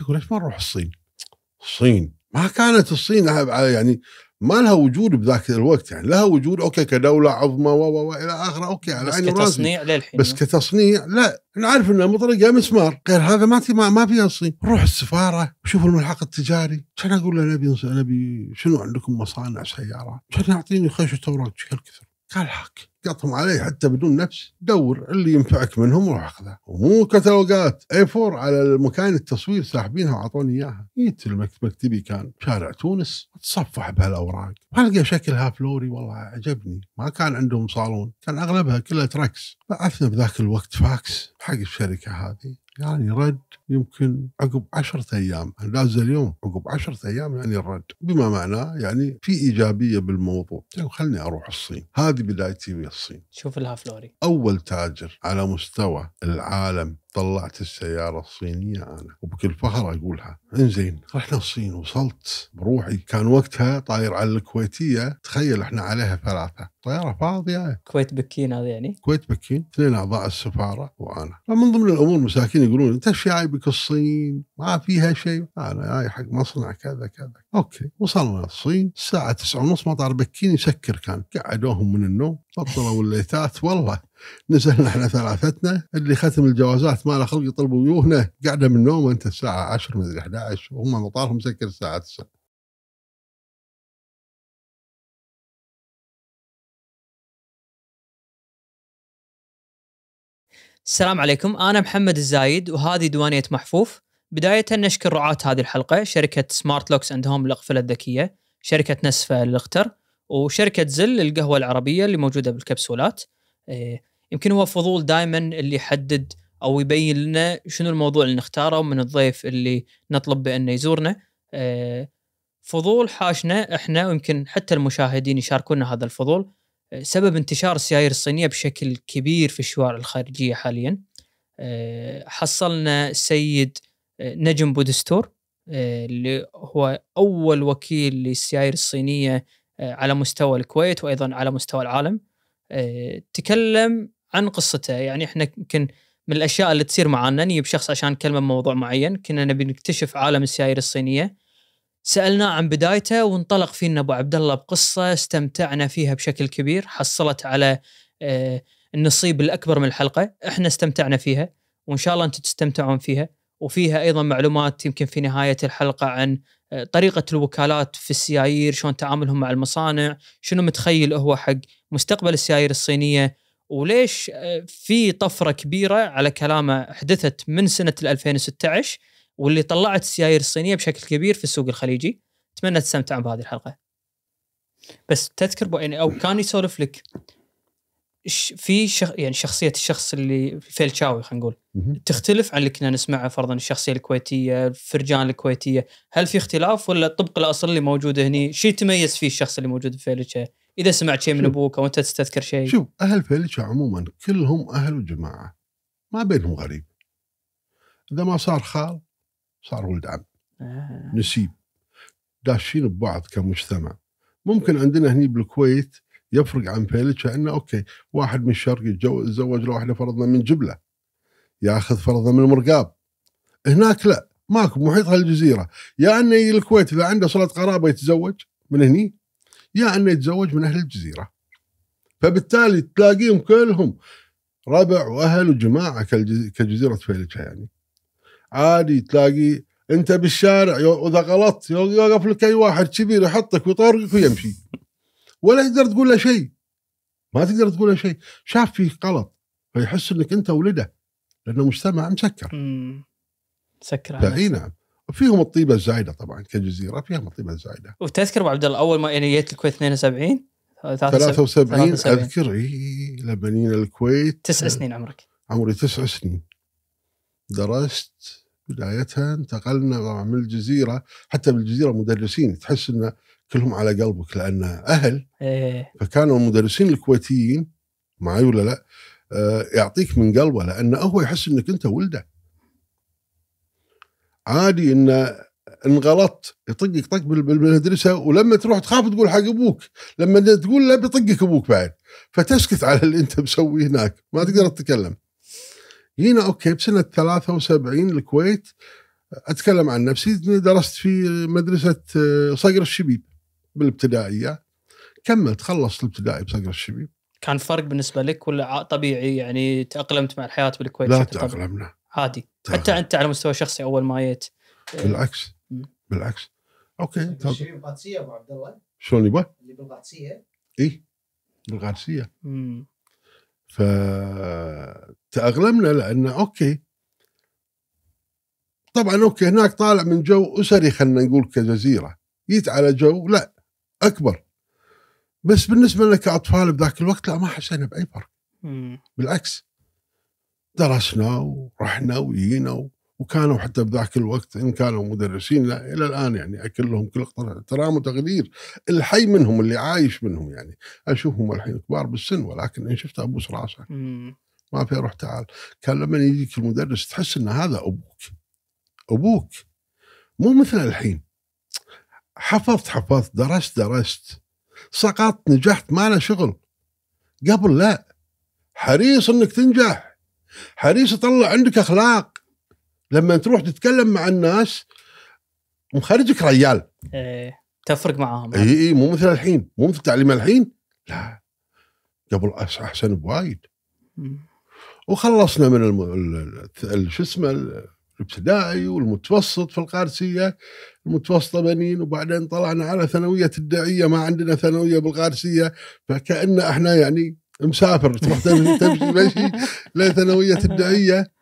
يقول ليش ما نروح الصين؟ الصين؟ ما كانت الصين يعني ما لها وجود بذاك الوقت يعني. لها وجود okay كدولة عظمى و إلى آخره okay على بس كتصنيع للحين. بس كتصنيع؟ لا. نعرف إنها مطرقة مسمار. غير هذا ما ما, ما فيها الصين. نروح السفارة وشوف الملحق التجاري. كان أقول له نبي نبي شنو عندكم مصانع سيارات؟ كان يعطيني خشة اوراق هالكثر قال حق قطهم عليه حتى بدون نفس. دور اللي ينفعك منهم وروح اخذه ومو كتالوجات. A4 على مكان التصوير ساحبينها وأعطوني إياها. جيت مكتبي كان شارع تونس. تصفح بهالأوراق. القى شكلها فلوري. والله عجبني. ما كان عندهم صالون. كان أغلبها كلها trucks. بعثنا بذاك الوقت فاكس حق الشركة هذه. يعني رد يمكن عقب عشرة أيام. داز اليوم عقب عشرة أيام يعني الرد. بما معناه يعني في إيجابية بالموضوع. يعني خلني أروح الصين. هذه بدايتي في الصين. شوف لها فلوري. أول تاجر على مستوى العالم طلعت السيارة الصينية أنا. وبكل فخر أقولها. إنزين رحنا الصين وصلت. بروحي. كان وقتها طاير على الكويتية. تخيل إحنا عليها ثلاثة. طيارة فاضية. كويت بكين هذا يعني؟ كويت بكين. اثنين أعضاء السفارة وأنا. فمن ضمن الأمور مساكين يقولون أنت إيش جايبك الصين؟ ما فيها شيء. أنا جاي حق مصنع كذا كذا. أوكي. وصلنا الصين. الساعة تسعة ونص مطار بكين يسكر كان. قعدوهم من النوم. بطلوا الليتات. والله نزلنا إحنا ثلاثتنا اللي ختم الجوازات ما له خلق يطلبوا ويوهنا. قاعدة من النوم انت الساعة 10 مدري 11 وهم مطارهم مسكر الساعة 9 السلام عليكم. أنا محمد الزايد وهذه ديوانيه محفوف. بداية نشكر رعاة هذه الحلقة شركة سمارت لوكس أند هوم للاقفله الذكية شركة نسفة للأختر وشركة زل للقهوة العربية اللي موجودة بالكبسولات. يمكن هو فضول دائما اللي يحدد أو يبين لنا شنو الموضوع اللي نختاره من الضيف اللي نطلب بأنه يزورنا. إيه، فضول حاشنا إحنا ويمكن حتى المشاهدين يشاركونا هذا الفضول. إيه، سبب انتشار السيايير الصينية بشكل كبير في الشوارع الخارجية حاليا. حصلنا السيد نجم بودستور اللي هو أول وكيل للسيايير الصينية على مستوى الكويت وأيضا على مستوى العالم. تكلم عن قصته. يعني إحنا يمكن من الأشياء اللي تصير معنا نجيب شخص عشان نكلمه بموضوع معين. كنا نبي نكتشف عالم السيايير الصينية. سالناه عن بدايته وانطلق فينا أبو عبد الله بقصة استمتعنا فيها بشكل كبير. حصلت على آه، النصيب الأكبر من الحلقة. إحنا استمتعنا فيها وإن شاء الله أنتم تستمتعون فيها. وفيها أيضا معلومات يمكن في نهاية الحلقة عن آه، طريقة الوكالات في السيايير شلون تعاملهم مع المصانع شنو متخيل هو حق مستقبل السيايير الصينية وليش آه، في طفرة كبيرة على كلامه حدثت من سنة 2016 واللي طلعت السيايير الصينية بشكل كبير في السوق الخليجي. أتمنى تستمتعون بهذه الحلقة. بس تذكر يعني أو كان يسولف لك في شخ يعني شخصية الشخص اللي فيلتشاوي خلينا نقول. تختلف عن اللي كنا نسمعه فرضا الشخصية الكويتية الفرجان الكويتية. هل في اختلاف ولا طبق الأصل اللي موجود هنا شيء تميز فيه الشخص اللي موجود في فيلتشا إذا سمعت شيء من أبوك أو أنت تستذكر شيء شوف أهل فيلتشا عموما كلهم أهل وجماعة ما بينهم غريب. إذا ما صار خال صار ولد عم. آه. نسيب. داشين ببعض كمجتمع. ممكن عندنا هني بالكويت يفرق عن فيلتشا إنه okay واحد من الشرق يتزوج له واحدة فرضنا من جبلة ياخذ فرضا من المرقاب. هناك لا ماكو محيط هالجزيرة. يا إنه يجي الكويت إذا عنده صله قرابة يتزوج من هني يا إنه يتزوج من أهل الجزيرة. فبالتالي تلاقيهم كلهم ربع وأهل وجماعة كجزيرة فيلتشا يعني. عادي تلاقي أنت بالشارع اذا غلطت يوقف لك أي واحد كبير يحطك ويطرقك ويمشي. ولا تقدر تقول له شيء. ما تقدر تقول له شيء. شاف فيك غلط فيحس إنك أنت ولده لأنه مجتمع مسكر. مسكر اي نعم. وفيهم الطيبة الزايدة طبعا كجزيرة فيهم الطيبة الزايدة. وتذكر أبو عبد الله أول ما يعني جيت الكويت 72 73 اذكر اي لما جينا الكويت. تسع سنين عمرك. عمري تسع سنين. درست بدايتها انتقلنا طبعا من الجزيرة حتى بالجزيرة مدرسين تحس إنه كلهم على قلبك لأن أهل إيه. فكانوا المدرسين الكويتيين معي ولا لا آه يعطيك من قلبه لأنه هو يحس إنك أنت ولده. عادي انه إن غلطت يطقك طق بالمدرسة ولما تروح تخاف تقول حق أبوك لما تقول له بيطقك أبوك بعد. فتسكت على اللي أنت مسويه هناك ما تقدر تتكلم. جينا okay بسنة 73 الكويت أتكلم عن نفسي درست في مدرسة آه، صقر الشبيب. بالابتدائية. كملت خلصت الابتدائي بصقر الشبيب. كان فرق بالنسبة لك ولا ع- طبيعي يعني تأقلمت مع الحياة بالكويت لا؟ تأقلمنا. عادي. تأقلم. حتى أنت على مستوى شخصي أول ما جيت. بالعكس. بالعكس. okay القادسيه أبو عبد الله. شلون يبغى؟ اللي بالقادسيه اي بالقادسيه مم. فتأغلمنا لأن okay. طبعا okay هناك طالع من جو أسري خلينا نقول كجزيرة. جيت على جو لا. أكبر. بس بالنسبة لنا كأطفال بذاك الوقت لا ما حسينا بأي فرق. بالعكس. درسنا ورحنا وجينا وكانوا حتى بذاك الوقت إن كانوا مدرسين لا إلى الآن يعني اكلهم كل احترام وتقدير. الحي منهم اللي عايش منهم يعني. أشوفهم الحين كبار بالسن ولكن إن شفت أبوس راسه. ما في روح تعال. كان لما يجيك المدرس تحس إن هذا أبوك. أبوك. مو مثل الحين. حفظت حفظت درست درست. سقطت نجحت ما له شغل. قبل لا. حريص إنك تنجح. حريص يطلع عندك أخلاق. لما تروح تتكلم مع الناس مخرجك ريال. إيه. تفرق معاهم. اي اي مو مثل الحين. مو مثل تعليم الحين. لا. قبل أحسن بوايد. وخلصنا من الم... ال- ال- شو اسمه الابتدائي والمتوسط في القارسية المتوسطة بنين وبعدين طلعنا على ثانوية الداعيه ما عندنا ثانوية بالقارسية فكأن إحنا يعني مسافر تروح تمشي تمشي مشي لثانوية الداعيه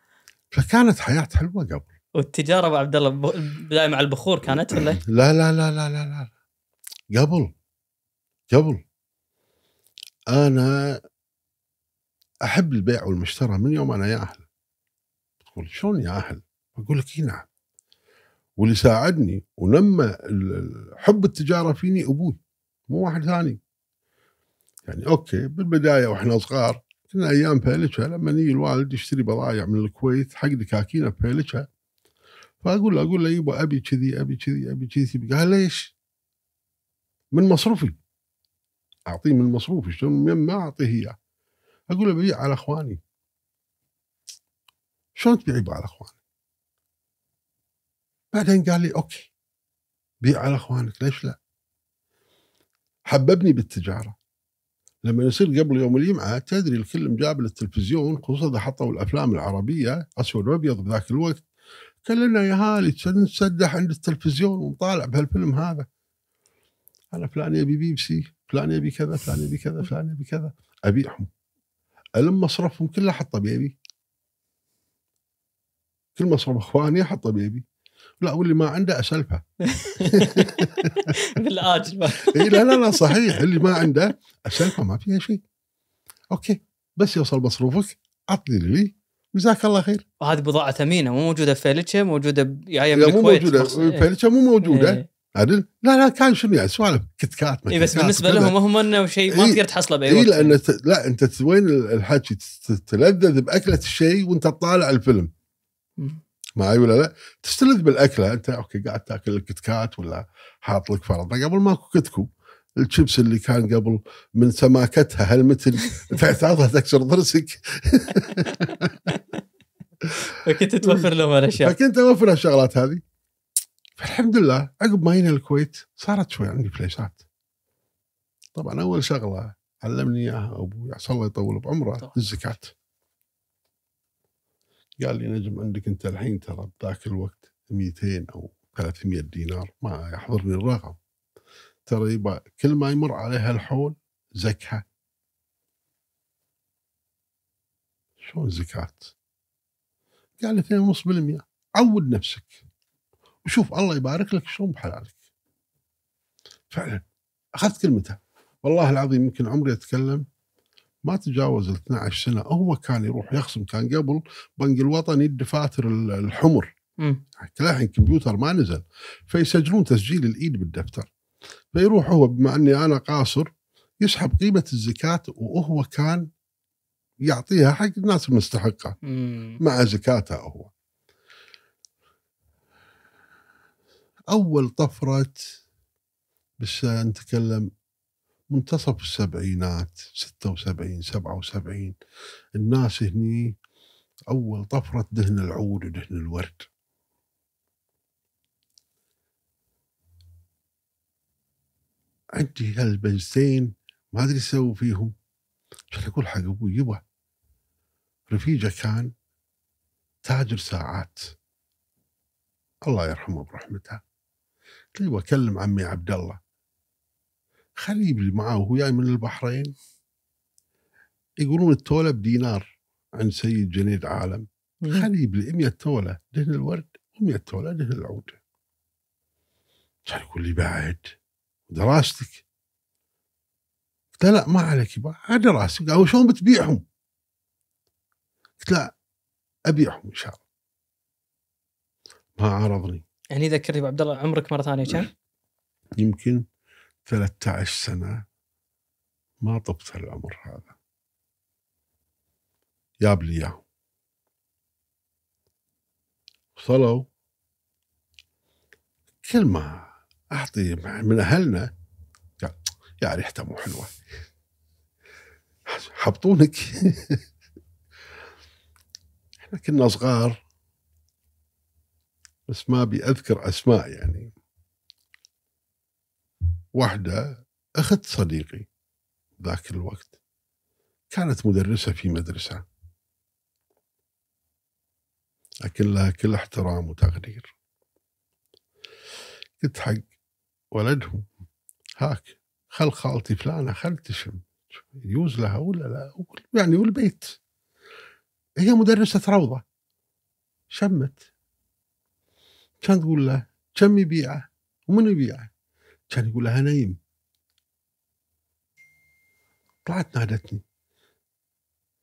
فكانت حياة حلوة قبل. والتجارة أبو عبد الله ب- بدايه مع البخور كانت ولا؟ لا لا لا لا لا لا قبل. قبل. أنا أحب البيع والمشترى من يوم أنا ياهل تقول شلون ياهل؟ أقول لك اي نعم. واللي ساعدني ونمى حب التجارة فيني أبوي مو واحد ثاني. يعني okay بالبداية وإحنا صغار كنا أيام فيلتشا لما يجي الوالد يشتري بضايع من الكويت حق دكاكينة بفيلتشا فأقول له أقول له يبا أبي كذي أبي كذي أبي كذي. قال ليش؟ من مصروفي. أعطيه من مصروفي شلون؟ ما أعطيه إياه. أقول له ببيع على إخواني. شلون تبيع على إخوانك؟ بعدين قال لي أوكي بيع على أخوانك ليش لا؟ حببني بالتجارة. لما يصير قبل يوم الجمعة تدري الكل مجاب للتلفزيون خصوصا إذا حطوا الأفلام العربية أسود وأبيض بذاك الوقت. كلنا يا هالي نسدح عند التلفزيون ونطالع بهالفيلم هذا؟ أنا فلان يبي بيبسي فلان يبي كذا فلان يبي كذا فلان يبي كذا. أبيعهم. ألم مصرفهم كله احطه بيبي كل مصرف إخواني احطه بيبي لا واللي ما عنده اسلفه بالاجل إي لا لا لا صحيح اللي ما عنده اسلفه ما فيها شيء okay بس يوصل مصروفك عطني لي جزاك الله خير وهذه بضاعة ثمينه مو موجودة في فيلتشا موجودة جاية من لا مو الكويت موجودة. إيه. فيلتشا مو موجودة إيه. عدل لا لا كان شنو يعني سوالف Kit Kat إي بس بالنسبة. لهم هم انه شيء ما إيه. تقدر تحصله بأي إي وقت لأن ت... لا أنت وين الحكي ت- تلذذ بأكلة الشيء وأنت تطالع الفيلم. معي ولا لا؟ تستلذ بالأكلة. أنت okay قاعد تأكل ال Kit Kat ولا حاط لك فرض. قبل ماكو Kit Kat. ال chips اللي كان قبل من سماكتها هالمثل تعطيها تكسر ضرسك؟ فكنت توفر لهم هالأشياء. فكنت أوفر هالشغلات هذه. فالحمد لله عقب ما جينا الكويت صارت شوي عندي فليسات. طبعا أول شغلة علمني إياها أبوي. عسى الله يطول بعمره. الزكاة. قال لي نجم عندك أنت الحين ترى بذاك الوقت 200 أو 300 دينار ما يحضرني الرقم. ترى يبا كل ما يمر عليها الحول زكاة. شلون زكاة؟ قال لي 2.5% عود نفسك. وشوف الله يبارك لك شلون بحلالك. فعلا. أخذت كلمته. والله العظيم يمكن عمري أتكلم ما تجاوز ال 12 سنة. هو كان يروح يخصم كان قبل بنك الوطني الدفاتر ال- الحمر. الحين كمبيوتر ما نزل. فيسجلون تسجيل الإيد بالدفتر. فيروح هو بما أني أنا قاصر يسحب قيمة الزكاة وهو كان يعطيها حق الناس المستحقة. مع زكاته هو. أول طفرة بس نتكلم منتصف السبعينات 76 77 الناس هني أول طفرة دهن العود ودهن الورد. عندي هالبنزين ما أدري أسوي فيهم. شو أقول حق أبوي يبا رفيجة كان تاجر ساعات. الله يرحمه برحمته. قلت له أكلم عمي عبد الله. خليه يجيب لي معاه وهو جاي من البحرين. يقولون التولة بدينار عند سيد جنيد عالم. خليه يجيب لي 100 تولة دهن الورد و100 تولة دهن العود كان يقول لي بعد دراستك؟ قلت له لا ما عليك يبا على دراستك قال شلون بتبيعهم؟ قلت لا أبيعهم إن شاء الله. ما عرضني. يعني ذكرني ابو عبد الله عمرك مرة ثانية كم؟ يمكن 13 سنة ما طبت العمر هذا. جاب لي اياهم وصلوا. كل ما أعطي من أهلنا قال يا ريحته مو حلوة. حبطونك. إحنا كنا صغار بس ما أبي أذكر أسماء يعني. واحدة أخت صديقي. ذاك الوقت كانت مدرسة في مدرسة. لكن لها كل احترام وتقدير. قلت حق ولدهم هاك خل خالتي فلانة خل تشم يجوز لها ولا لا؟ يعني والبيت. هي مدرسة روضة. شمت. كان تقول له كم يبيعه؟ ومن يبيعه؟ كان يقول لها نايم طلعت نادتني.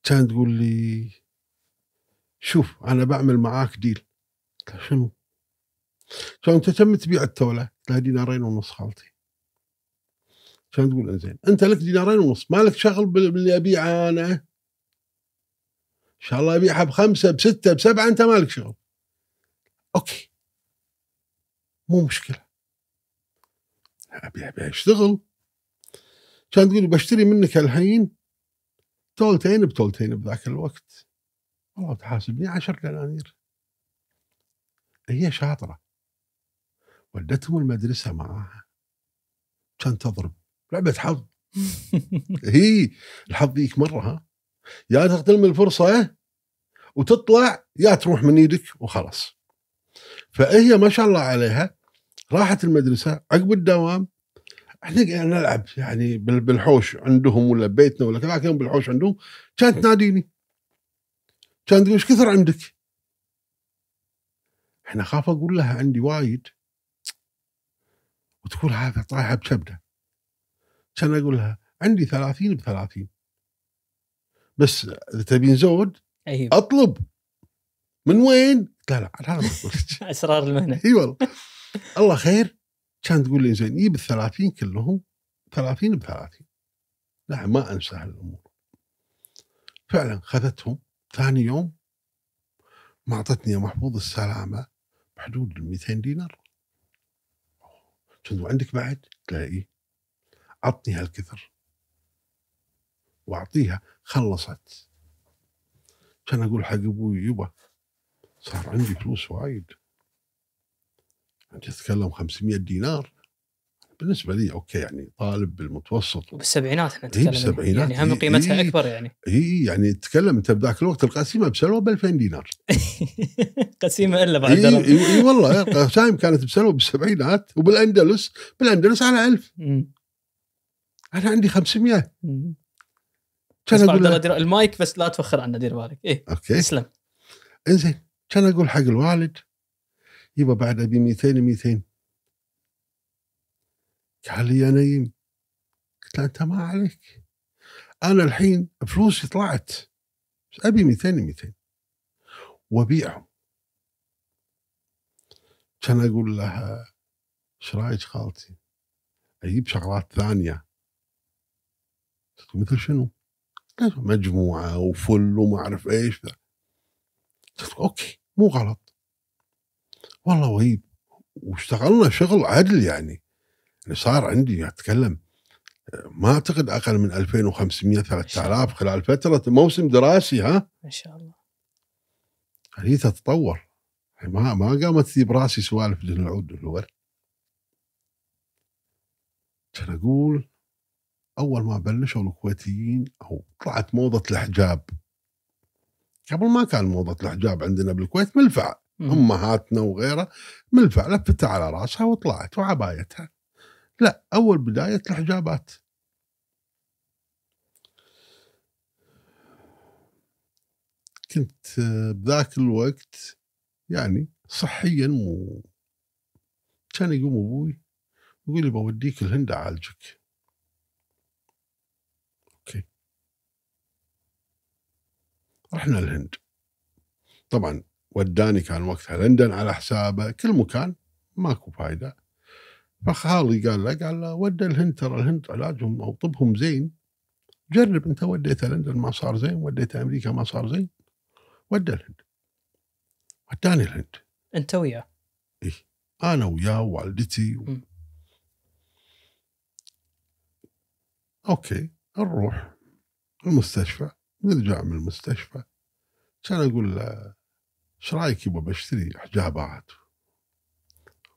كان تقول لي شوف أنا بعمل معاك ديل. قلت لها شنو؟ كان انت كم تبيع التولة؟ قلت لها دينارين ونص خالتي. كان تقول إنزين أنت لك دينارين ونص مالك شغل باللي ابيعه أنا. إن شاء الله أبيعها بخمسة بستة بسبعة أنت مالك شغل. أوكي. مو مشكلة. أبي أبي أشتغل. كان تقول بشتري منك الحين تولتين بتولتين بذاك الوقت. والله تحاسبني عشر دنانير. هي شاطرة. ودتهم المدرسة معاها كان تضرب. لعبة حظ. هي الحظ يجيك مره ها. يا تغتنم الفرصة وتطلع يا تروح من إيدك وخلاص. فهي ما شاء الله عليها راحت المدرسة عقب الدوام إحنا قاعدين نلعب يعني بالحوش عندهم ولا بيتنا ولا كذا كان بالحوش عندهم كانت تناديني. كانت تقول إيش كثر عندك؟ إحنا خاف أقول لها عندي وايد. وتقول هذا طايحه بكبده. كان أقول لها عندي 30 ب 30 بس إذا تبين زود أيوه. أطلب. من وين؟ لا لا هذا ما أسرار المهنة. إي والله. الله خير. كانت تقول لي زين جيب ال 30 كلهم؟ 30 ب 30 لا ما أنسى هالأمور. فعلا خذتهم. ثاني يوم ما اعطتني يا محفوظ السلامة بحدود ال 200 دينار. كنت عندك بعد؟ لها اي عطني هالكثر. وأعطيها. خلصت. كان أقول حق أبوي يبا صار عندي فلوس وايد. أنت تتكلم 500 دينار بالنسبة لي okay يعني طالب بالمتوسط وبالسبعينات إحنا إيه، نتكلم بالسبعينات. يعني هم إيه، قيمتها إيه. أكبر يعني اي يعني تتكلم أنت بذاك الوقت القسيمة بسلوى ب 2000 دينار قسيمة إلا بعد اي درهم. اي إي والله قسايم كانت بسلوى بالسبعينات وبالأندلس بالأندلس على 1000 مم. أنا عندي 500 مم. كان أقول المايك بس لا توخر عنا دير بالك إيه okay تسلم إنزين كان أقول حق الوالد يبا بعد أبي 200 200 قال لي يا نيم قلت له أنت ما عليك. أنا الحين فلوسي طلعت. بس أبي 200 200 وابيعهم كان أقول لها إيش رأيك خالتي؟ أجيب شغلات ثانية. مثل شنو؟ مجموعة وفل وما أعرف إيش. أوكي مو غلط. والله وهيب واشتغلنا شغل عدل يعني. يعني صار عندي أتكلم ما أعتقد أقل من 2500 3000 خلال فترة موسم دراسي ها؟ ما شاء الله. هي تتطور. يعني ما ما قامت تجيب راسي سوالف دون العود والورد كان أقول أول ما بلشوا الكويتيين أو طلعت موضة الحجاب قبل ما كان موضة الحجاب عندنا بالكويت ملفع. مم. أمهاتنا وغيره ملفع لفتها على راسها وطلعت وعبايتها. لا أول بداية الحجابات. كنت آه، بذاك الوقت يعني صحيا مو كان يقوم أبوي يقول لي بوديك الهند أعالجك. أوكي. رحنا الهند. طبعا وداني كان وقتها لندن على حسابه كل مكان ماكو فايدة. فخالي قال له قال له ودى الهند ترى الهند علاجهم أو طبهم زين. جرب أنت وديته لندن ما صار زين. وديته أمريكا ما صار زين. ودى الهند. وداني الهند. أنت وياه؟ أنا وياه ووالدتي و... أوكي نروح المستشفى نرجع من المستشفى. كان أقول له إيش رايك يبا بشتري حجابات؟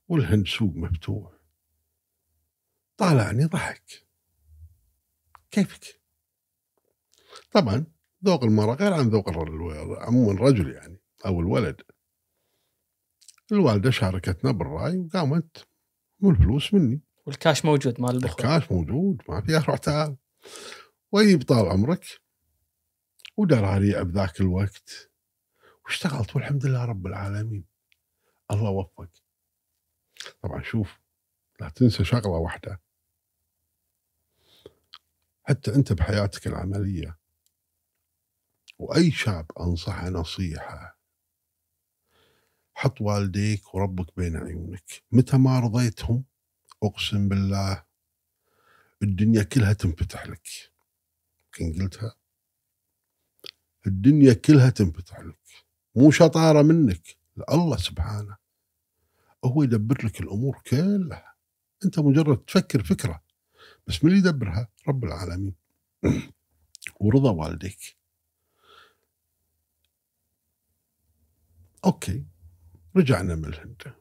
والهند سوق مفتوح. طالعني ضحك. كيفك؟ طبعا ذوق المرأة غير عن ذوق عموما الرجل يعني أو الولد. الوالدة شاركتنا بالرأي وقامت والفلوس مني. والكاش موجود مال البخور الكاش موجود ما فيها روح تعال. ويجيب طال عمرك ودراري بذاك الوقت واشتغلت والحمد لله رب العالمين. الله وفق طبعا شوف لا تنسى شغلة واحدة. حتى أنت بحياتك العملية وأي شاب أنصحه نصيحة حط والديك وربك بين عيونك. متى ما رضيتهم أقسم بالله الدنيا كلها تنفتح لك. يمكن قلتها؟ الدنيا كلها تنفتح لك. مو شطارة منك. الله سبحانه. هو يدبر لك الأمور كلها. أنت مجرد تفكر فكرة. بس من اللي يدبرها؟ رب العالمين. ورضا والديك. أوكي. رجعنا من الهند.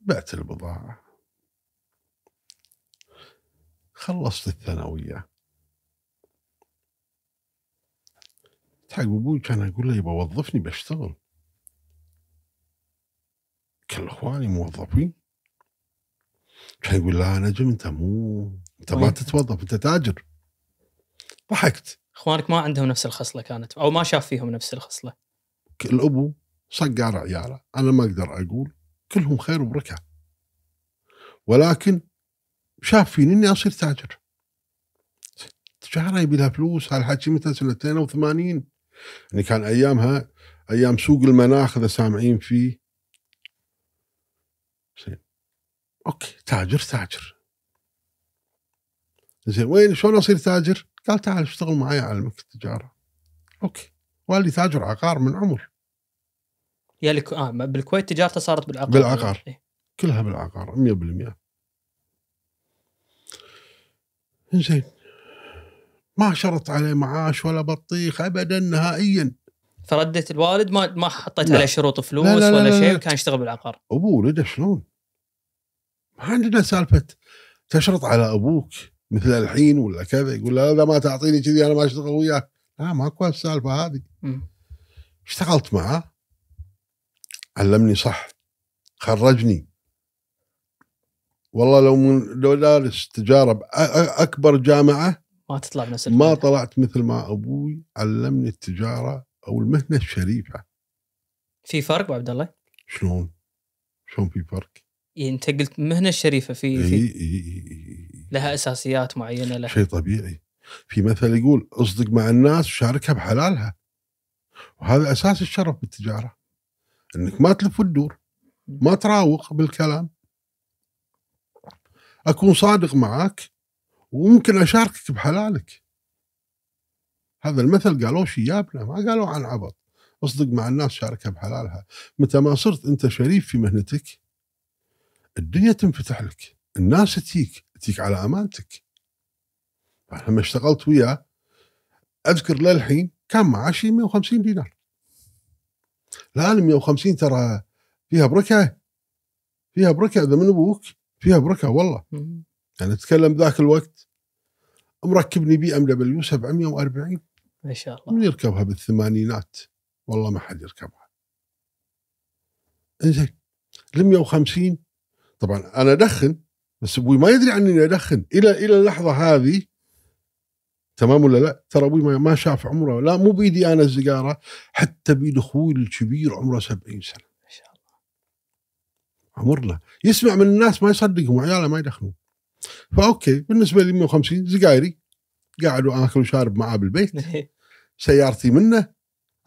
بعت البضاعة. خلصت الثانوية. حق أبوي كان يقول لي يبا وظفني بشتغل. كل إخواني موظفين. كان يقول لا نجم أنت مو أنت ما وين؟ تتوظف أنت تاجر. ضحكت. إخوانك ما عندهم نفس الخصلة كانت أو ما شاف فيهم نفس الخصلة. الابو صقر عياله. أنا ما أقدر أقول كلهم خير وبركة. ولكن شاف فيني إني أصير تاجر. تجاره يبي لها فلوس هالحكي متى؟ سنه 82 يعني كان أيامها أيام سوق المناخ إذا سامعين فيه. زين. okay تاجر تاجر. زين وين شلون أصير تاجر؟ قال تعال اشتغل معي اعلمك التجارة. okay. والدي تاجر عقار من عمر. يا لك آه بالكويت تجارته صارت بالعقار. بالعقار. إيه. كلها بالعقار 100% زين. ما شرط عليه معاش ولا بطيخ ابدا نهائيا فردت الوالد ما ما حطيت لا. عليه شروط فلوس لا، لا، لا، ولا لا، شيء لا. وكان يشتغل بالعقار ابوه ولده شلون؟ ما عندنا سالفة تشرط على أبوك مثل الحين ولا كذا يقول لا اذا ما تعطيني كذي أنا ما أشتغل وياك لا ماكو السالفه هذه. اشتغلت معاه علمني صح خرجني والله لو من لو دارس تجاره باكبر جامعة ما تطلع بنفس ما. طلعت مثل ما أبوي علمني التجارة أو المهنة الشريفة. في فرق أبو عبد الله؟ شلون؟ شلون في فرق؟ يعني أنت قلت مهنة الشريفه في, اي في اي اي اي لها أساسيات معينة لها شيء طبيعي. في مثل يقول اصدق مع الناس وشاركها بحلالها. وهذا أساس الشرف بالتجارة. إنك ما تلف وتدور ما تراوغ بالكلام. أكون صادق معاك وممكن أشاركك بحلالك. هذا المثل قالوه شيابنا ما قالوا عن عبط. أصدق مع الناس شاركها بحلالها. متى ما صرت أنت شريف في مهنتك الدنيا تنفتح لك الناس تجيك تجيك على أمانتك. لما اشتغلت وياه أذكر للحين كان معاشي 150 دينار. الآن 150 ترى فيها بركة فيها بركة إذا من أبوك فيها بركة والله. يعني أتكلم ذاك الوقت مركبني BMW 740 ما شاء الله. من يركبها بالثمانينات؟ والله ما حد يركبها. إنزين ال 150 طبعا أنا أدخن بس أبوي ما يدري عني إني أدخن. إلى إلى اللحظة هذه تمام ولا لا؟ ترى أبوي ما- شاف عمره لا مو بيدي أنا السيجاره حتى بيد أخوي الكبير عمره 70 سنة. ما شاء الله. عمرنا يسمع من الناس ما يصدقهم عياله ما يدخنون. ف okay بالنسبة لي 150 سجايري قاعد واكل وشارب معاه بالبيت سيارتي منه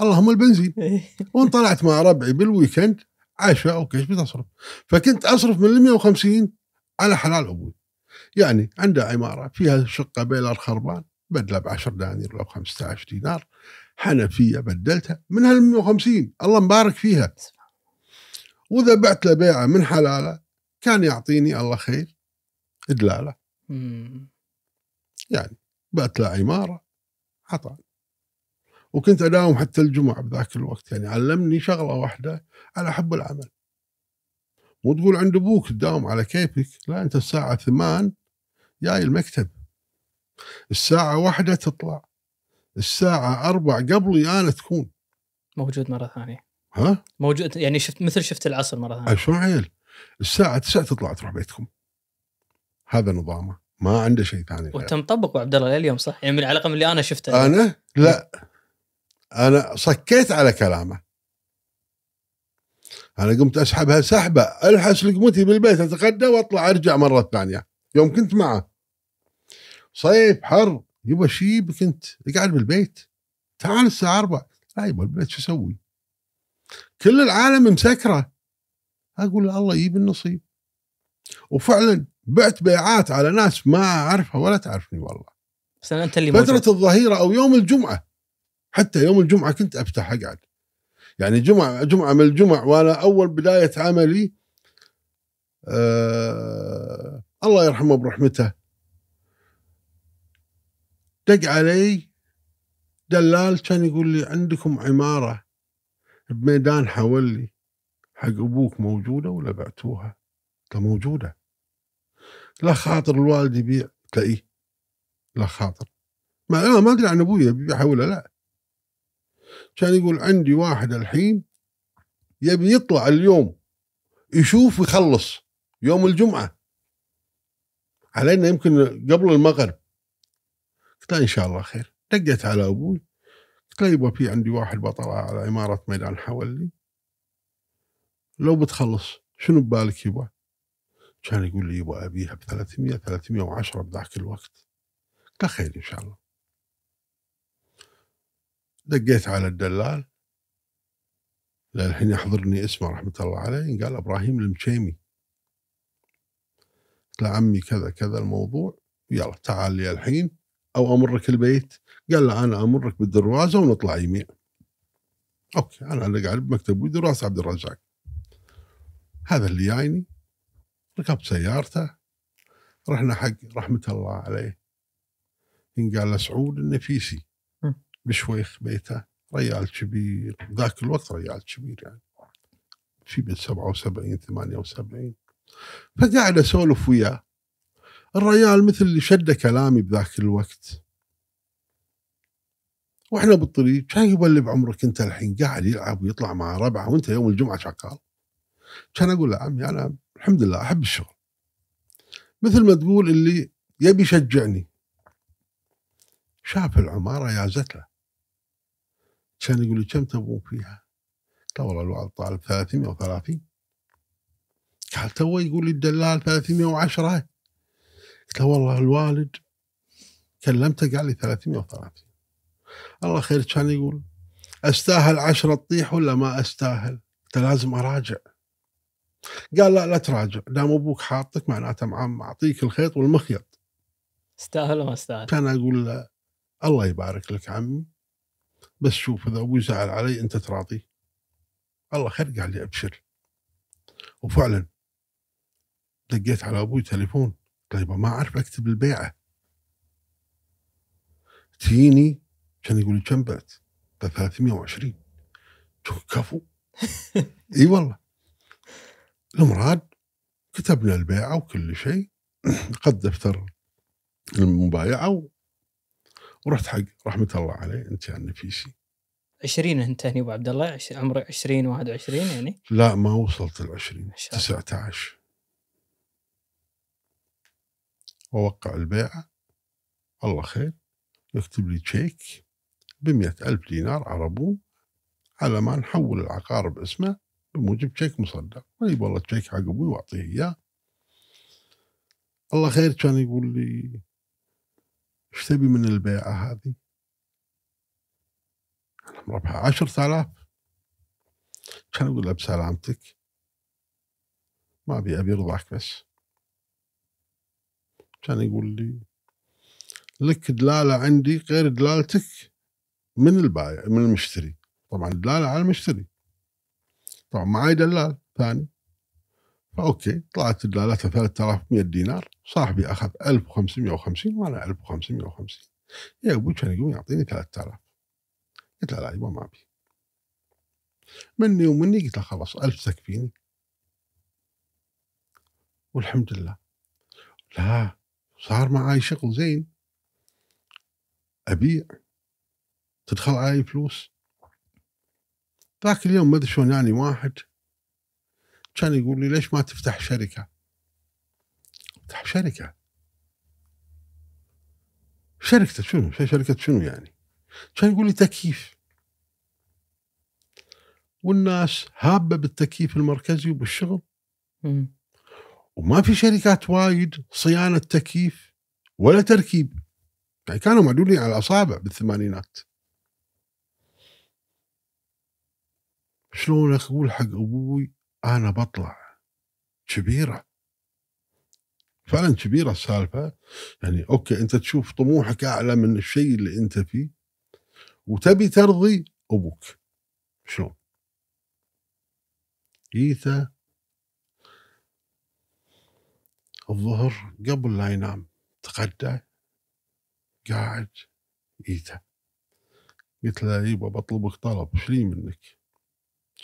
اللهم البنزين وان طلعت مع ربعي بال weekend عشاء okay إيش بتصرف؟ فكنت أصرف من ال 150 على حلال أبوي. يعني عنده عمارة فيها شقة بيلر خربان بدلة ب 10 دنانير لو 15 دينار حنفية بدلتها من هال 150 الله مبارك فيها. واذا بعت له بيعة من حلالة كان يعطيني الله خير إدلالة مم. يعني بعت له عمارة عطاني. وكنت أداوم حتى الجمعة بذاك الوقت يعني علمني شغلة واحدة على حب العمل. مو تقول عند أبوك تداوم على كيفك، لا أنت الساعة ثمان جاي المكتب. الساعة واحدة تطلع. الساعة أربع قبلي أنا تكون موجود مرة ثانية ها؟ موجود يعني شفت مثل شفت العصر مرة ثانية شلون عيل؟ الساعة 9 تطلع تروح بيتكم. هذا نظامه، ما عنده شيء ثاني غير. وانت مطبق عبد الله لليوم صح؟ يعني من على الاقل اللي أنا شفته أنا؟ لا. أنا صكيت على كلامه. أنا قمت اسحبها سحبه ألحس لقمتي بالبيت أتغدى وأطلع أرجع مرة ثانية. يوم كنت معه. صيف حر يبا شيبك انت اقعد بالبيت. تعال الساعة 4 لا يبا البيت شو أسوي؟ كل العالم مسكرة. أقول له الله يجيب النصيب. وفعلا بعت بيعات على ناس ما أعرفها ولا تعرفني والله. بس أنت اللي موجود. فترة الظهيرة أو يوم الجمعة. حتى يوم الجمعة كنت أفتح أقعد. يعني جمعة جمعة من الجمع وأنا أول بداية عملي آه الله يرحمه برحمته دق علي دلال كان يقول لي عندكم عمارة بميدان حولي حق أبوك موجودة ولا بعتوها؟ قلت له موجودة. لا خاطر الوالد يبيع تلاقيه لا خاطر. ما لا ما أدري عن أبوي يبيعها ولا لا. كان يقول عندي واحد الحين يبي يطلع اليوم يشوف ويخلص يوم الجمعة. علينا يمكن قبل المغرب. قلت له إن شاء الله خير. دقيت على أبوي. قلت له يبا في عندي واحد بطلع على عماره ميدان حولي. لو بتخلص شنو ببالك يبا؟ كان يقول لي يبا أبيها ب 300 310 بذاك الوقت. قلت له خير إن شاء الله. دقيت على الدلال. للحين يحضرني اسمه رحمة الله عليه. قال إبراهيم المشيمي. قلت له عمي كذا كذا الموضوع. يلا تعال لي الحين. أو أمرك البيت. قال له أنا أمرك بالدروازة ونطلع يمين okay أنا اللي قاعد بمكتب أبوي دراسه عبد الرزاق. هذا اللي جايني. ركبت سيارته رحنا حق رحمة الله عليه. قال له سعود النفيسي. بشويخ بيته ريال كبير. ذاك الوقت ريال كبير يعني. في بال 77 78 فقاعد أسولف وياه. الريال مثل اللي شد كلامي بذاك الوقت. وإحنا بالطريق كان يبلي بعمرك أنت الحين؟ قاعد يلعب ويطلع مع ربعة وأنت يوم الجمعة شغال. كان أقول له عمي أنا الحمد لله أحب الشغل. مثل ما تقول اللي يبي يشجعني. شاف العمارة يازت له كان يقول لي كم تبون فيها؟ قلت له والله الوالد طالب 330 قال تو يقول لي الدلال 310 قلت له والله الوالد كلمته قال لي 330 الله خير كان يقول أستاهل عشرة تطيح ولا ما أستاهل؟ قلت لازم أراجع. قال لا لا تراجع دام أبوك حاطك معناته مع- معطيك الخيط والمخيط. استاهل ما استاهل؟ كان أقول له الله يبارك لك عمي بس شوف إذا أبوي زعل علي أنت تراضيه الله خير قال لي أبشر. وفعلا دقيت على أبوي تليفون طيب ما أعرف أكتب البيعة. تجيني كان يقول لي كم بعت؟ قلت 320 قلت كفو. إي والله. المراد كتبنا البيعه وكل شيء قد دفتر المبايعة و- ورحت حق رحمة الله عليه انت يا النفيسي 20 انت هني أبو عبد الله عش- عمرك 20 21 يعني؟ لا ما وصلت شاء الله. 19 ووقع البيعة الله خير. يكتب لي شيك بمئة ألف دينار عربون على ما نحول العقار باسمه. بموجب شيك مصدق. طيب والله شيك حق أبوي وأعطيه إياه. الله خير كان يقول لي إيش تبي من البيعة هذه؟ مربحة عشرة آلاف. كان أقول له بسلامتك ما أبي أبي رضاك بس. كان يقول لي لك دلالة عندي غير دلالتك من البايع من المشتري. طبعا دلالة على المشتري. طبعا معي دلال ثاني. فأوكي طلعت دلالتها 3100 دينار. صاحبي أخذ 1550 وأنا 1550 يا أبوي كان يقول يعطيني 3000 قلت له لا يبا ما أبي. مني ومني قلت له خلاص ألف تكفيني والحمد لله. لا صار معاي شغل زين. أبيع تدخل علي فلوس. ذاك اليوم ما أدري شلون يعني واحد كان يقول لي ليش ما تفتح شركة؟ افتح شركة شركة شنو؟ شركة شنو يعني؟ كان يقول لي تكييف والناس هابة بالتكييف المركزي وبالشغل. وما في شركات وايد صيانة تكييف ولا تركيب يعني كانوا معدولين على الاصابع بالثمانينات شلون أقول حق أبوي أنا بطلع كبيرة فعلا كبيرة السالفة يعني أوكي أنت تشوف طموحك أعلى من الشيء اللي أنت فيه وتبي ترضي أبوك شلون؟ جيته الظهر قبل لا ينام تغدى قاعد ايته قلت له يبا بطلبك طلب إيش لي منك؟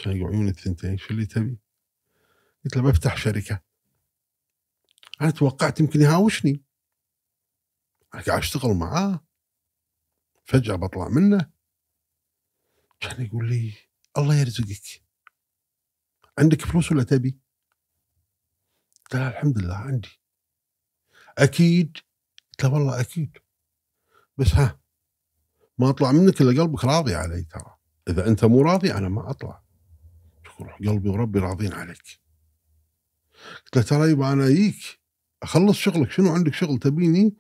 كان يقعدون الثنتين شو اللي تبي؟ قلت له بفتح شركة. أنا توقعت يمكن يهاوشني. أنا قاعد أشتغل معاه. فجأة بطلع منه. كان يقول لي الله يرزقك. عندك فلوس ولا تبي؟ قلت له الحمد لله عندي. أكيد؟ قلت له والله أكيد. بس ها ما أطلع منك إلا قلبك راضي علي ترى. إذا أنت مو راضي أنا ما أطلع. روح قلبي وربي راضين عليك. قلت له ترى يبا أنا اجيك أخلص شغلك شنو عندك شغل تبيني؟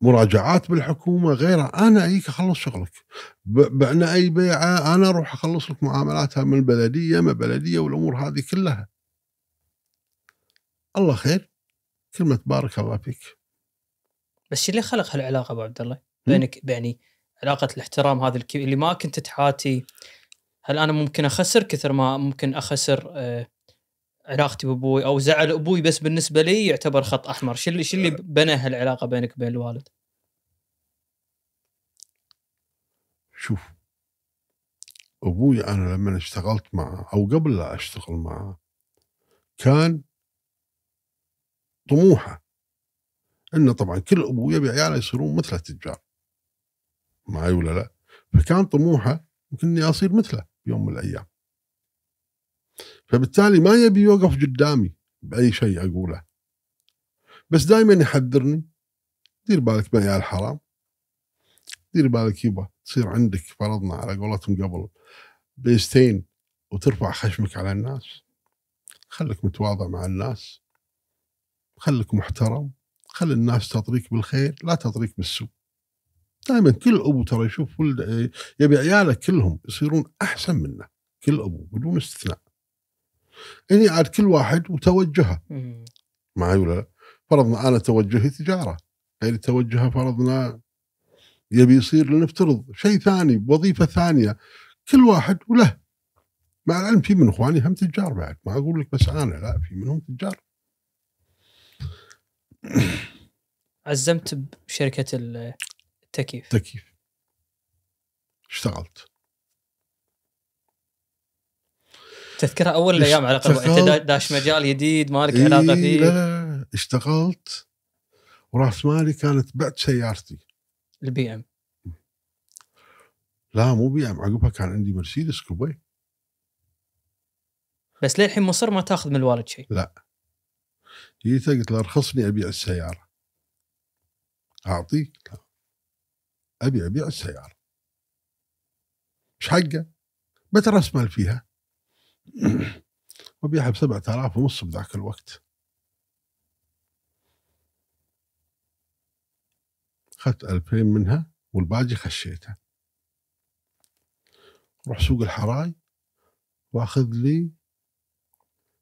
مراجعات بالحكومة غيرها أنا اجيك أخلص شغلك. بعنا أي بيعة أنا أروح أخلص لك معاملاتها من البلديه ما بلدية والأمور هذه كلها. الله خير. كلمة بارك الله فيك. بس اللي خلق هالعلاقة ابو عبد الله؟ بينك يعني علاقة الاحترام هذه اللي ما كنت تحاتي هل أنا ممكن أخسر؟ كثر ما ممكن أخسر آه، علاقتي بأبوي أو زعل أبوي بس بالنسبة لي يعتبر خط أحمر، شو اللي شو اللي بنى هالعلاقة بينك وبين الوالد؟ شوف أبوي أنا لما اشتغلت معه أو قبل لا أشتغل معه كان طموحه. إنه طبعا كل ابو يبي عياله يصيرون مثل التجار معي ولا لا؟ فكان طموحه يمكن إني أصير مثله. بيوم من الأيام. فبالتالي ما يبي يوقف قدامي بأي شيء أقوله. بس دائما يحذرني. دير بالك من عيال حرام دير بالك يبا تصير عندك فرضنا على قولتهم قبل بيستين وترفع خشمك على الناس. خليك متواضع مع الناس. خليك محترم. خلي الناس تطريك بالخير لا تطريك بالسوء. دائما كل أبو ترى يشوف ولد يبي عياله كلهم يصيرون أحسن منه كل أبو بدون استثناء. إني عاد كل واحد وتوجهه. معي ولا لا؟ فرضنا أنا توجهي تجارة غير توجهه فرضنا يبي يصير لنفترض شيء ثاني بوظيفه ثانية. كل واحد وله. مع العلم في من إخواني هم تجار بعد. ما أقول لك بس أنا لا في منهم تجار. عزمت بشركة التكييف تكييف. اشتغلت. تذكرها أول الأيام على الأقل أنت دا- داش مجال جديد ما لك علاقة إيه فيه؟ لا لا لا. اشتغلت. وراس مالي كانت بعت سيارتي. ال BM. لا مو BM. عقبها كان عندي مرسيدس coupe بس للحين مصر ما تاخذ من الوالد شيء. جيت قلت له أرخصني أبيع السيارة. أعطيك. لا أبي أبيع السيارة. مش حقه؟ بترس مال فيها؟ وبيعها ب 7000 ونص بذاك الوقت. أخذت 2000 منها والباقي خشيته روح سوق الحراي وأخذ لي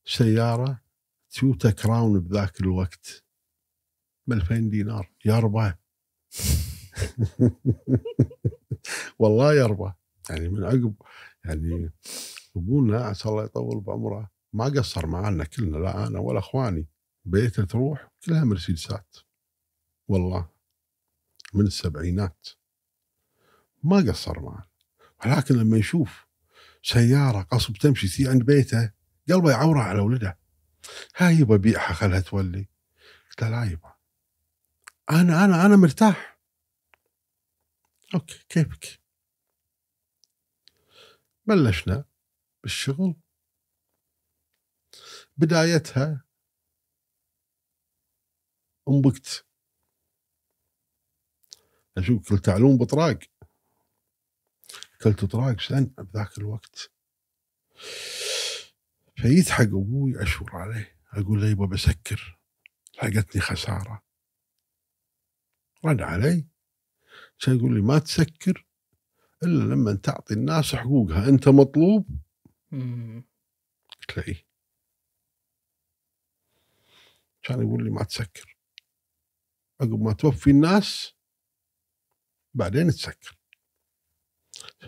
سيارة تويوتا كراون بذاك الوقت ب 2000 دينار. يا رباه والله يا رباه يعني من عقب يعني ابونا عسى الله يطول بعمره. ما قصر معنا كلنا لا أنا ولا أخواني. بيته تروح كلها مرسيدسات. والله من السبعينات. ما قصر معنا ولكن لما يشوف سيارة قصب تمشي تي عند بيته قلبه يعوره على ولده. هاي يبا بيعها خلها تولي. قلت لا يبا أنا أنا أنا مرتاح. أوكي كيفك؟ بلشنا بالشغل. بدايتها انبكت. أشوف كل تعلوم بطراق. كلت طراق سن بذاك الوقت. فيضحك أبوي أشور عليه. أقول له يبا بسكر. لحقتني خسارة. رد علي. كان يقول لي ما تسكر إلا لما تعطي الناس حقوقها. أنت مطلوب. قلت له إيه. كان يقول لي ما تسكر. عقب ما توفي الناس بعدين تسكر.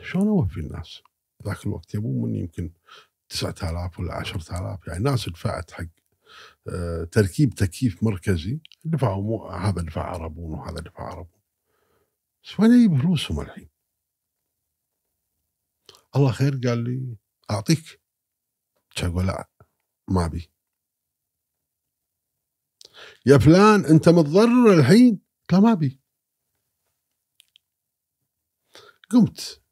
شلون أوفي الناس؟ ذاك الوقت يبون مني يمكن 9000 ولا 10000 يعني ناس دفعت حق آه، تركيب تكييف مركزي. دفعوا مو هذا دفع عربون وهذا دفع عربون. وين أجيب فلوسهم الحين؟ الله خير قال لي أعطيك. كان أقول؟ لا ما أبي. يا فلان أنت متضرر الحين؟ له ما أبي. قمت.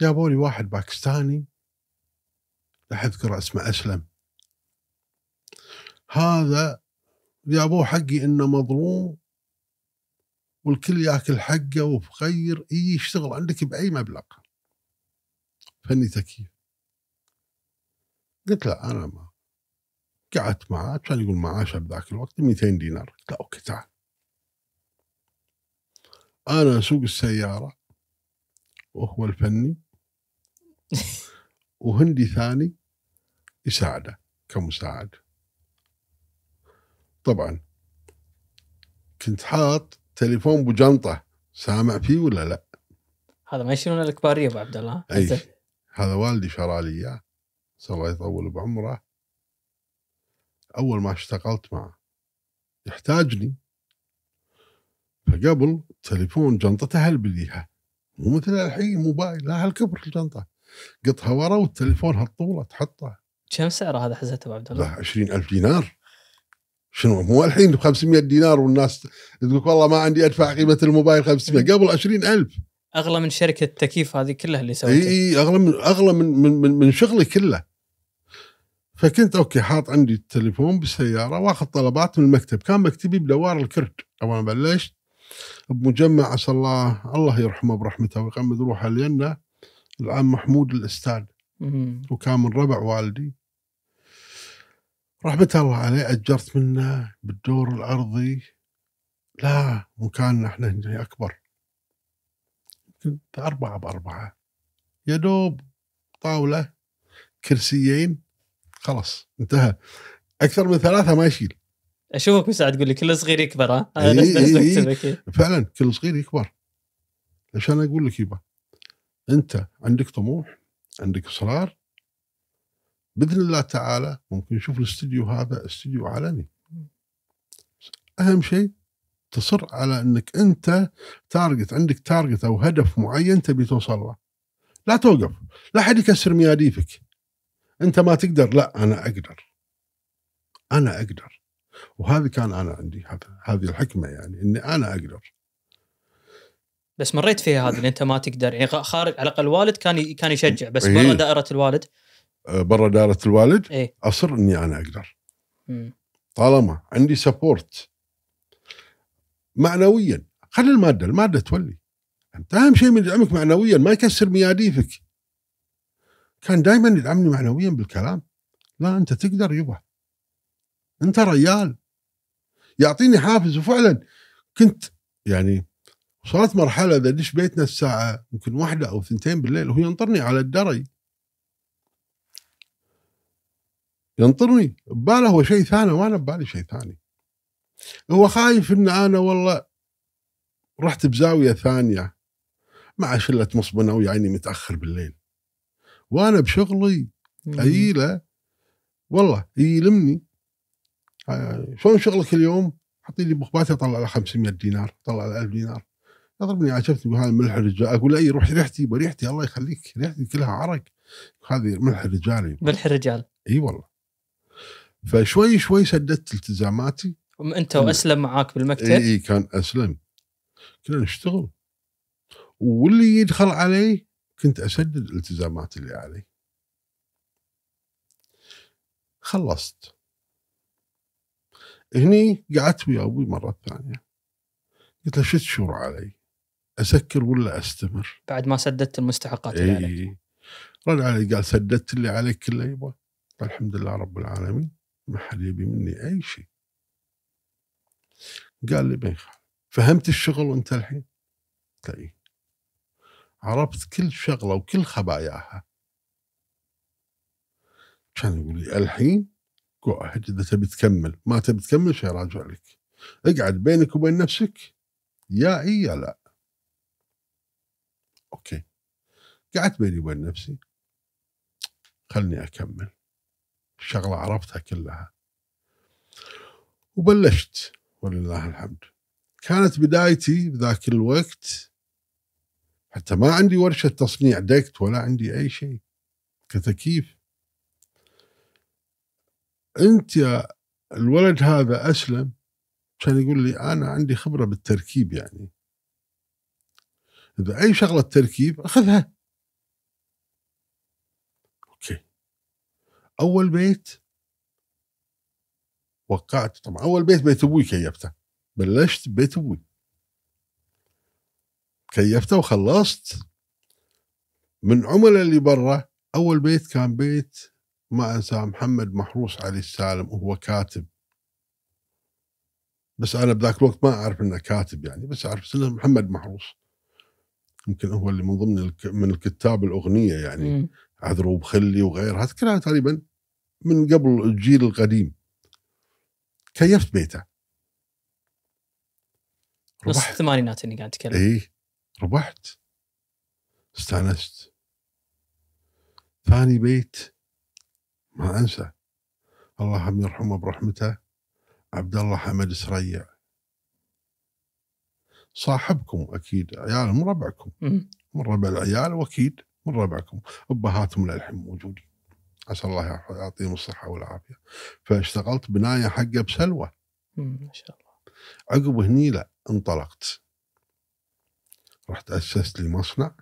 جابوا لي واحد باكستاني. لا أذكر اسمه أسلم. هذا جابوه حقي إنه مظلوم. والكل ياكل حقه وفقير يشتغل عندك بأي مبلغ. فني تكييف قلت له أنا ما قعدت معاه كان يقول معاشه بذاك الوقت 200 دينار. قلت له أوكي تعال. أنا اسوق السيارة وهو الفني وهندي ثاني يساعده كمساعد. طبعا كنت حاط تليفون بجنطه سامع فيه ولا لا؟ هذا ما يشيلون الكباريه أبو عبد الله. زين. هذا والدي شرى لي إياه. الله يطول بعمره. أول ما اشتغلت معه. يحتاجني. فقبل تليفون جنطته هالكبرها مو مثل الحين موبايل لا هالكبر الجنطة. قطها ورا والتليفون هالطولة تحطه. كم سعره هذا حزته أبو عبد الله؟ 20000 دينار. شنو؟ مو الحين ب 500 دينار والناس تقول والله ما عندي أدفع قيمة الموبايل 500 قبل 20000 أغلى من شركة التكييف هذه كلها اللي اي سويتها. إي أغلى من أغلى من من من, من شغلي كله. فكنت okay حاط عندي التليفون بالسياره وأخذ طلبات من المكتب. كان مكتبي بدوار الكرد. اول ما بلشت بمجمع عسى الله الله يرحمه برحمته ويغمد روحه لنا العام محمود الأستاذ. وكان من ربع والدي. رحمة الله عليه أجرت منه بالدور الأرضي. لا مكاننا إحنا هنا أكبر. كنت أربعة بأربعة. يا دوب طاولة كرسيين خلاص انتهى. أكثر من ثلاثة ما يشيل. أشوفك مساعد تقول لي كل صغير يكبر ها؟ هذا إي نفس نفس إي إي. مكتبك إي. فعلا كل صغير يكبر. عشان أقول لك يبا؟ أنت عندك طموح عندك إصرار بإذن الله تعالى ممكن نشوف الاستديو هذا استديو عالمي. أهم شيء تصر على أنك أنت target عندك target أو هدف معين تبي توصل له. لا توقف لا حد يكسر مياديفك. أنت ما تقدر لا أنا أقدر. أنا أقدر. وهذه كان أنا عندي هذه الحكمة يعني إني أنا أقدر. بس مريت فيها هذه اللي أنت ما تقدر. يعني خارج على الأقل الوالد كان كان يشجع بس إيه. برا دائرة الوالد برا دائره الوالد إيه. أصر إني أنا أقدر. مم. طالما عندي سبورت معنويا خلي المادة المادة تولي. أنت أهم شيء من يدعمك معنويا ما يكسر مياديفك. كان دائما يدعمني معنويا بالكلام. لا أنت تقدر يبا. أنت ريال. يعطيني حافز وفعلا كنت يعني وصلت مرحلة إذا ادش بيتنا الساعة يمكن واحدة أو ثنتين بالليل وهو ينطرني على الدري ينطرني. بباله هو شيء ثاني وأنا ببالي شيء ثاني. هو خايف ان أنا والله رحت بزاوية ثانية مع شلة مصبنة ويعني متأخر بالليل. وأنا بشغلي. اجيله والله يلمني آه، شلون شغلك اليوم؟ حطي لي بخباتي اطلع له 500 دينار اطلع له 1000 دينار. يضربني عجبتني يقول هذا ملح الرجال أقول أي روح ريحتي بريحتي الله يخليك ريحتي كلها عرق. هذه ملح الرجال ملح الرجال. إي والله. فشوي شوي سددت التزاماتي. أنت. وأسلم معاك بالمكتب؟ اي اي كان أسلم. كنا نشتغل. واللي يدخل علي كنت أسدد الالتزامات اللي علي. خلصت. هني قعدت ويا أبوي مرة ثانية. قلت له شو تشور علي؟ أسكر ولا أستمر؟ بعد ما سددت المستحقات اللي عليك. اي رد علي قال سددت اللي عليك كله يبا. الحمد لله رب العالمين. ما حد يبي مني أي شيء. قال لي خال فهمت الشغل انت الحين؟ قلت له إيه. عرفت كل شغلة وكل خباياها. كان يقول لي الحين؟ اهيد إذا تبي تكمل. ما تبي تكمل شيء راجع لك. اقعد بينك وبين نفسك. يا إي يا لا. أوكي. قعدت بيني وبين نفسي. خلني أكمل. الشغله عرفتها كلها. وبلشت ولله الحمد. كانت بدايتي بذاك الوقت حتى ما عندي ورشة تصنيع دكت ولا عندي أي شيء. كتكييف أنت يا الولد هذا أسلم كان يقول لي أنا عندي خبرة بالتركيب يعني. إذا أي شغلة تركيب أخذها أوكي أول بيت. وقعت طبعا أول بيت بيت أبوي كيفته. بلشت ببيت أبوي. كيفته وخلصت. من عملاء اللي برا أول بيت كان بيت ما انساه محمد محروس عليه السلام وهو كاتب. بس أنا بذاك الوقت ما أعرف إنه كاتب يعني بس أعرف إنه محمد محروس. يمكن هو اللي من ضمن الك... من الكتاب الأغنية يعني. عذروب خلي وغيرها كلها تقريبا من قبل الجيل القديم. كيفت بيته. نص الثمانينات اني قاعد اتكلم إيه ربحت. استأنست. ثاني بيت. ما أنسى. الله يرحمه برحمته. عبد الله حمد سريع. صاحبكم أكيد. عيال من ربعكم. من ربع العيال وأكيد. من ربعكم. أبهاتهم للحين موجودين. عسى الله يعطيهم الصحة والعافية. فاشتغلت بناية حقة بسلوى. ما شاء الله. عقب هني لا انطلقت. رحت أسست لي مصنع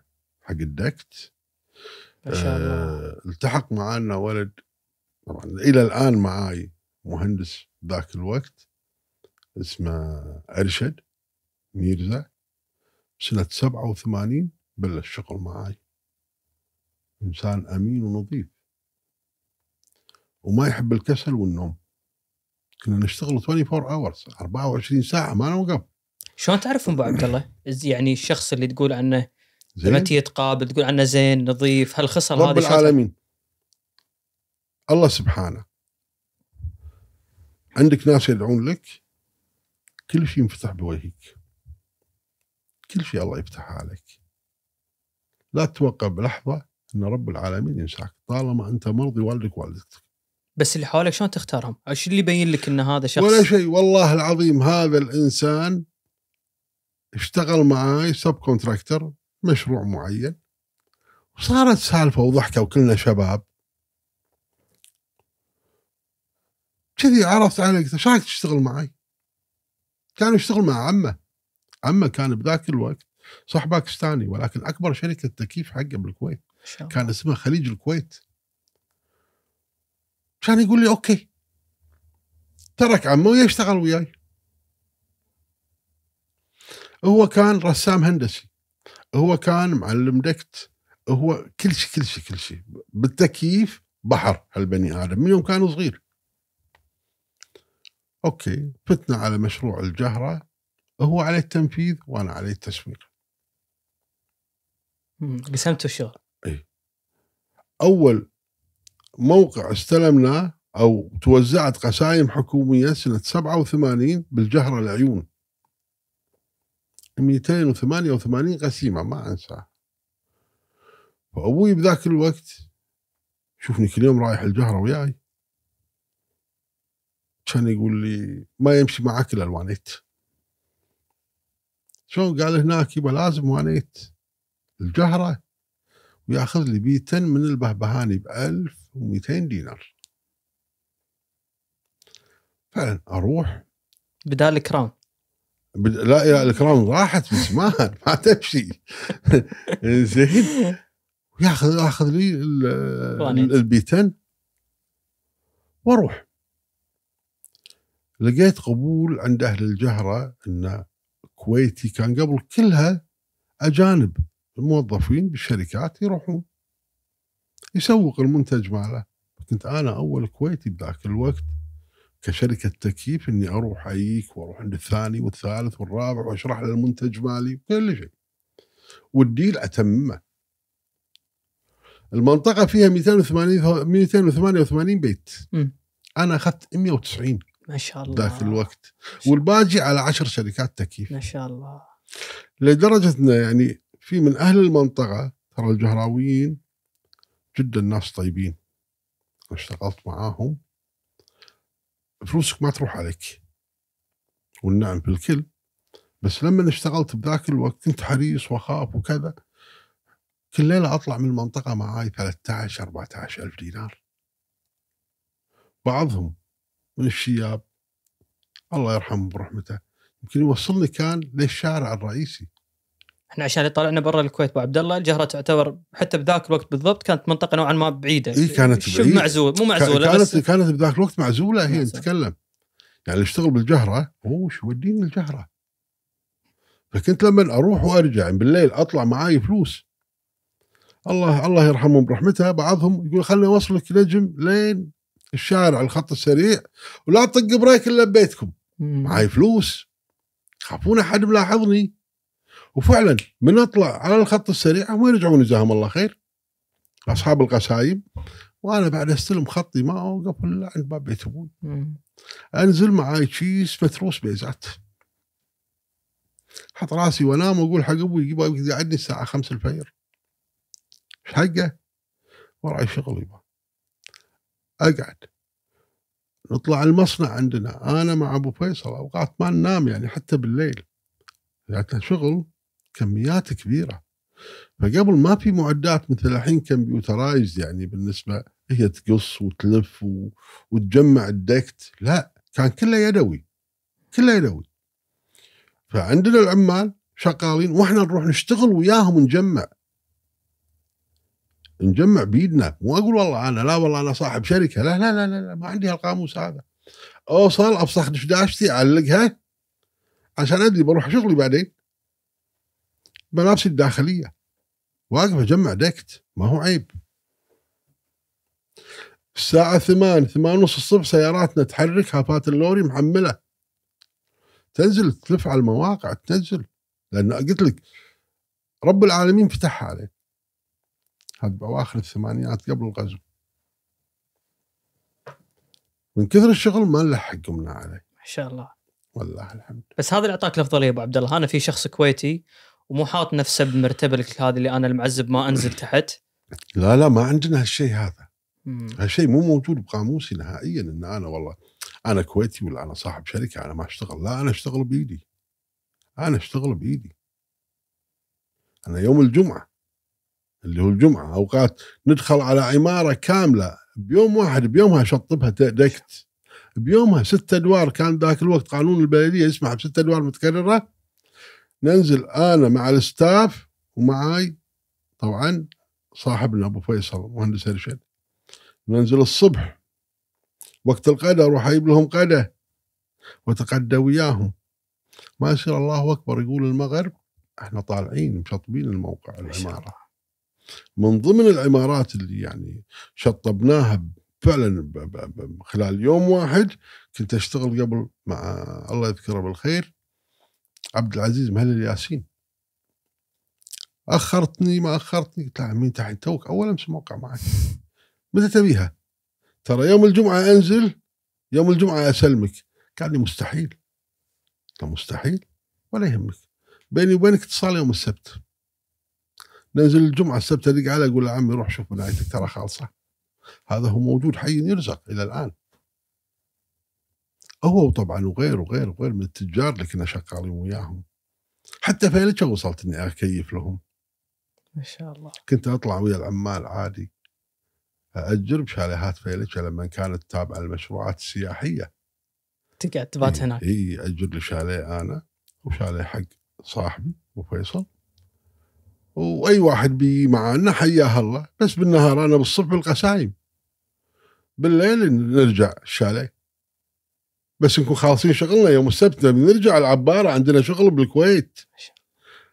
حق الدكت. ما شاء الله. آه، التحق معنا ولد. طبعا إلى الآن معاي مهندس ذاك الوقت. اسمه أرشد ميرزا. سنة 87 بلش شغل معاي. إنسان أمين ونظيف. وما يحب الكسل والنوم. كنا نشتغل 24 اورز 24 ساعة ما نوقف شلون تعرفون أبو عبد الله؟ يعني الشخص اللي تقول عنه زين. لما تيجي تقابل تقول عنه زين نظيف هالخصل رب هذه شلون العالمين. الله سبحانه. عندك ناس يدعون لك كل شيء ينفتح بوجهك. كل شيء الله يفتحه عليك لا تتوقع بلحظة أن رب العالمين ينساك طالما أنت مرضي والدك والدتك. بس اللي حولك شلون تختارهم؟ إيش اللي يبين لك إن هذا شخص؟ ولا شيء والله العظيم هذا الإنسان اشتغل معاي سب كونتراكتر مشروع معين وصارت سالفة وضحكة وكلنا شباب. كذي عرفت عليه قلت إيش رايك تشتغل معي؟ كان يشتغل مع عمه. عمه كان بذاك الوقت صح باكستاني ولكن أكبر شركة تكييف حقه بالكويت. كان اسمها خليج الكويت. كان يقول لي okay. ترك عمه ويشتغل وياي. هو كان رسام هندسي. هو كان معلم duct. هو كل شيء كل شيء كل شيء. بالتكييف بحر هالبني آدم من يوم كان صغير. أوكي. فتنا على مشروع الجهرة. هو عليه التنفيذ وأنا عليه التسويق. قسمتوا الشغل أول موقع استلمناه أو توزعت قسايم حكومية سنة 87 بالجهره العيون. 288 قسيمة ما انساها فأبوي بذاك الوقت شوفني كل يوم رايح الجهره وياي. كان يقول لي ما يمشي معك إلا الوانيت. شلون؟ قال هناك يبا لازم وانيت. الجهرة وياخذ لي بيتن من البهبهاني ب 1200 دينار. فعلا أروح. بدال الكرام. بد... لا يا الكرام راحت من زمان ما تمشي. زين. ياخذ ياخذ لي. البيتن وأروح. لقيت قبول عند أهل الجهرة إن كويتي كان قبل كلها أجانب. موظفين بالشركات يروحون يسوق المنتج ماله. كنت أنا أول كويتي بذاك الوقت كشركة تكييف إني أروح اجيك وأروح عند الثاني والثالث والرابع وأشرح له المنتج مالي كل شيء. والديل أتممه. المنطقة فيها 280 288 بيت. مم. أنا أخذت 190 ما شاء الله. ذاك الوقت. والباقي على عشر شركات تكييف. ما شاء الله. لدرجة إنه يعني في من أهل المنطقة ترى الجهراويين جدا ناس طيبين. اشتغلت معاهم. فلوسك ما تروح عليك. والنعم بالكل بس لما اشتغلت بذاك الوقت كنت حريص وأخاف وكذا. كل ليلة أطلع من المنطقة معاي 13 14 ألف دينار. بعضهم من الشياب الله يرحمه برحمته يمكن يوصلني كان للشارع الرئيسي. إحنا عشان طلعنا برا الكويت أبو عبد الله الجهرة تعتبر حتى بذاك الوقت بالضبط كانت منطقة نوعا ما بعيدة. إي كانت شبه بعيد. معزول؟ مو معزولة كانت بس كانت بذاك الوقت معزولة هي. نتكلم يعني اللي يشتغل بالجهرة هو شو يوديني الجهره فكنت لما أروح وأرجع بالليل أطلع معاي فلوس. الله الله يرحمهم برحمته بعضهم يقول خليني أوصلك نجم لين الشارع الخط السريع ولا طق بريك إلا ببيتكم. معاي فلوس. يخافون أحد ملاحظني وفعلا من أطلع على الخط السريع هم يرجعون جزاهم الله خير. أصحاب القسايم وأنا بعد أستلم خطي ما أوقف إلا عند باب بيت أبوي. أنزل معاي كيس متروس بيزات. حط راسي وأنام وأقول حق أبوي يبغى يقعدني الساعة 5 الفجر. إيش حقه؟ وراي شغل يبا. أقعد. نطلع المصنع عندنا. أنا مع أبو فيصل أوقات ما ننام يعني حتى بالليل. يعني شغل كميات كبيرة. فقبل ما في معدات مثل الحين كمبيوترايز يعني بالنسبة هي تقص وتلف و... وتجمع الدكت. لا كان كله يدوي. كله يدوي. فعندنا العمال شغالين وإحنا نروح نشتغل وياهم نجمع. نجمع بيدنا. مو أقول والله أنا لا والله أنا صاحب شركة. لا لا لا لا, لا ما عندي هالقاموس هذا. أوصل أفسخ دشداشتي أعلقها عشان أدري بروح شغلي بعدين. ملابسي الداخلية. واقف اجمع دكت ما هو عيب. الساعة ثمان ثمان ونص الصبح سياراتنا تحرك هافات اللوري محملة. تنزل تلف على المواقع تنزل. لأن قلت لك رب العالمين فتحها عليه. هذا بأواخر الثمانينات قبل الغزو. من كثر الشغل ما نلحق قمنا عليه. ما شاء الله. والله الحمد. بس هذا اللي أعطاك الأفضلية أبو عبد الله. أنا في شخص كويتي ومو حاط نفسه بمرتبه هذه اللي أنا المعذب ما أنزل تحت. لا لا ما عندنا هالشيء هذا. هالشيء مو موجود بقاموسي نهائيا إن أنا والله أنا كويتي ولا أنا صاحب شركة أنا ما أشتغل. لا أنا أشتغل بايدي أنا أشتغل بايدي أنا يوم الجمعة اللي هو الجمعة أوقات ندخل على عمارة كاملة بيوم واحد بيومها اشطبها دكت بيومها ست أدوار كان ذاك الوقت قانون البلدية يسمح بست أدوار متكررة. ننزل أنا مع الستاف ومعاي طبعا صاحبنا أبو فيصل مهندس ارشد ننزل الصبح. وقت الغداء أروح أجيب لهم غداء وأتغدى وياهم. ما يصير الله أكبر يقول المغرب إحنا طالعين مشطبين الموقع العمارة. من ضمن العمارات اللي يعني شطبناها فعلا خلال يوم واحد كنت أشتغل قبل مع الله يذكره بالخير عبد العزيز مهلل ياسين. أخرتني ما أخرتني. قلت له عمي أنت توك اول امس موقع معك. متى تبيها؟ ترى يوم الجمعة أنزل يوم الجمعة أسلمك. قال لي مستحيل. قلت له مستحيل؟ ولا يهمك. بيني وبينك اتصال يوم السبت. ننزل الجمعة السبت أدق عليه أقول له عمي روح شوف بنايتك ترى خالصة. هذا هو موجود حي يرزق إلى الآن. هو طبعا وغير وغير وغير من التجار اللي كنا شغالين وياهم. حتى فيلتشر وصلت إني أكيف لهم؟ ما شاء الله. كنت أطلع ويا العمال عادي. ااجر بشاليهات فيلتشر لما كانت تابعة للمشروعات السياحيه تقعد تبات هناك. اي أجر لي شاليه أنا وشاليه حق صاحبي أبو فيصل. وأي واحد بي معانا حياه الله بس بالنهار أنا بالصبح بالقسايم بالليل نرجع الشاليه. بس نكون خالصين شغلنا يوم السبت. نرجع العبارة عندنا شغل بالكويت.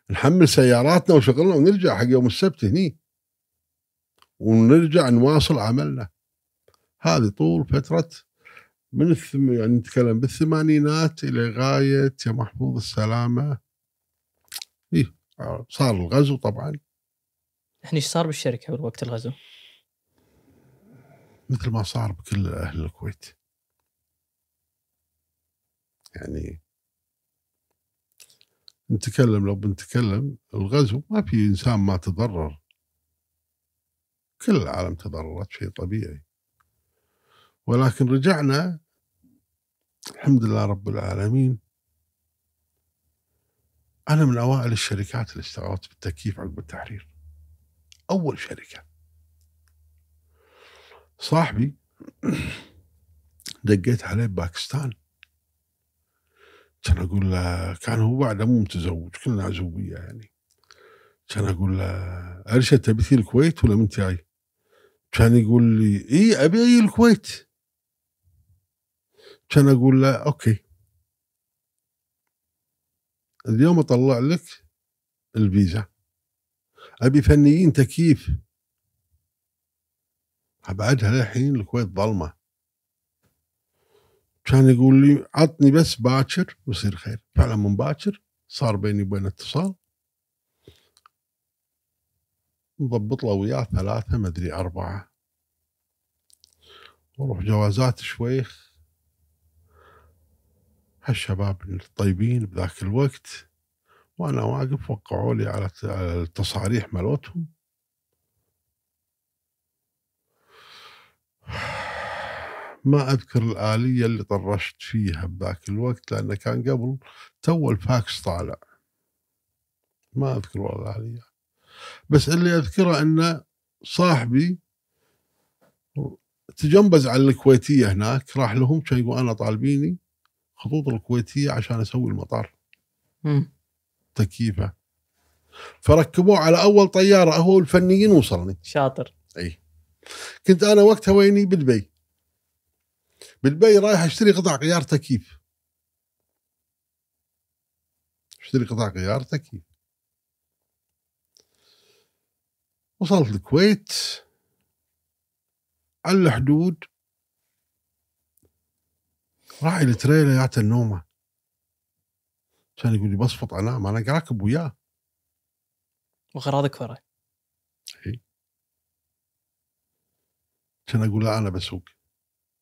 نحمل سياراتنا وشغلنا ونرجع حق يوم السبت هني. ونرجع نواصل عملنا. هذه طول فترة من الثم يعني نتكلم بالثمانينات إلى غاية يا محفوظ السلامة. إيه صار الغزو طبعا. الحين إيش صار بالشركة وقت الغزو؟ مثل ما صار بكل أهل الكويت. يعني. نتكلم لو بنتكلم الغزو ما في إنسان ما تضرر. كل العالم تضررت شيء طبيعي. ولكن رجعنا الحمد لله رب العالمين. أنا من أوائل الشركات اللي اشتغلت بالتكييف عقب التحرير. أول شركة. صاحبي دقيت عليه بباكستان كان أقول له كان هو بعده مو متزوج كلنا عزوبيه يعني. كان أقول له ارشد تبي الكويت ولا من جاي؟ كان يقول لي إي أبي أجي الكويت. كان أقول له okay. اليوم أطلع لك الفيزا. أبي فنيين تكييف. بعدها للحين الكويت ظلمة. كان يقول لي عطني بس باكر ويصير خير. فعلا من باكر صار بيني وبين اتصال. نضبط له وياه ثلاثة ما أدري أربعة. وروح جوازات شويخ. هالشباب الطيبين بذاك الوقت. وأنا واقف وقعوا لي على التصاريح مالتهم. ما أذكر الآلية اللي طرشت فيها بذاك الوقت لأنه كان قبل تو الفاكس طالع. ما أذكر والله الآلية. بس اللي أذكره إنه صاحبي تجنبز على الكويتية هناك راح لهم كان يقول أنا طالبيني خطوط الكويتية عشان أسوي المطار. تكييفه. فركبوه على أول طيارة هو الفنيين وصلني. شاطر. إي. كنت أنا وقتها ويني بدبي بدبي رايح اشتري قطع غيار تكييف. اشتري قطع غيار تكييف. وصلت الكويت. على الحدود. راعي التريلا جات النومة. كان يقول لي بصفط انام أنا راكب وياه. وغراضك ورا كان أقول لا أنا بسوق.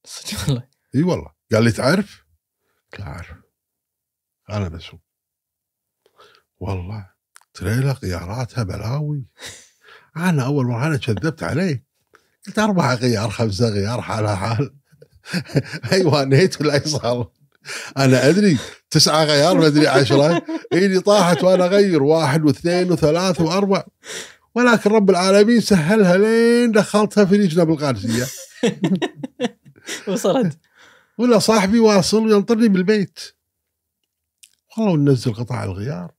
صدق والله. إي والله. قال لي تعرف؟ قلت له أعرف. أنا بسوق. والله تريلا غياراتها بلاوي. أنا أول مرة أنا كذبت عليه قلت أربع غيار خمسة غيار حالها حال. أيوه نيت ولا يصال أنا أدري تسعة غيار ما أدري عشرة. ايدي طاحت وأنا أغير. واحد واثنين وثلاث وأربع. ولكن رب العالمين سهلها لين دخلتها في لجنة بالقادسية. وصلت. ولا صاحبي واصل وينطرني بالبيت. والله وننزل قطع الغيار.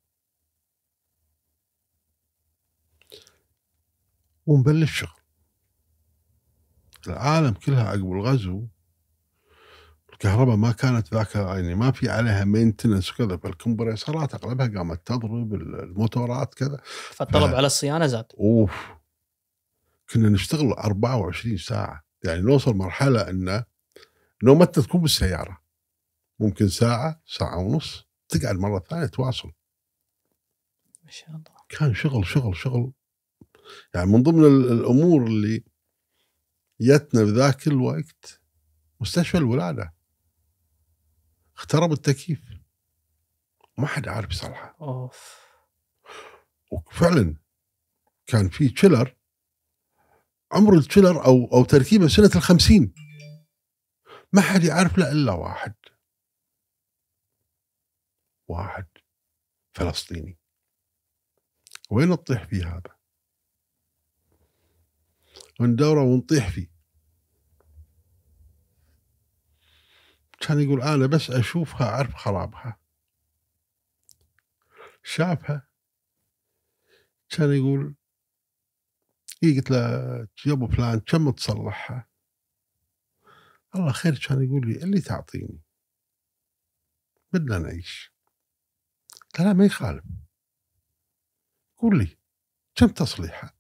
ونبلش شغل. العالم كلها عقب الغزو. الكهرباء ما كانت ذاك يعني ما في عليها مينتنس وكذا فالكمبريسرات أغلبها قامت تضرب الموتورات كذا. فالطلب ف- على الصيانة زاد. أوف. كنا نشتغل 24 ساعة. يعني نوصل مرحلة أن نومتنا تكون بالسيارة. ممكن ساعة ساعة ونص. تقعد مرة ثانية تواصل. ما شاء الله. كان شغل شغل شغل. يعني من ضمن ال- الأمور اللي جتنا بذاك الوقت مستشفى الولادة. اخترب التكييف. ما حد عارف يصلحه. أوف. وفعلا كان في تشيلر عمر التشيلر أو أو تركيبه سنة الخمسين. ما حد يعرف له إلا واحد. واحد فلسطيني. وين نطيح فيه هذا؟ وندوره ونطيح فيه؟ كان يقول أنا بس أشوفها أعرف خرابها. شافها. كان يقول إيه قلت له يا ابو فلان كم تصلحها؟ الله خير كان يقول لي اللي تعطيني بدنا نعيش قلت له لا ما يخالف قول لي كم تصليحها؟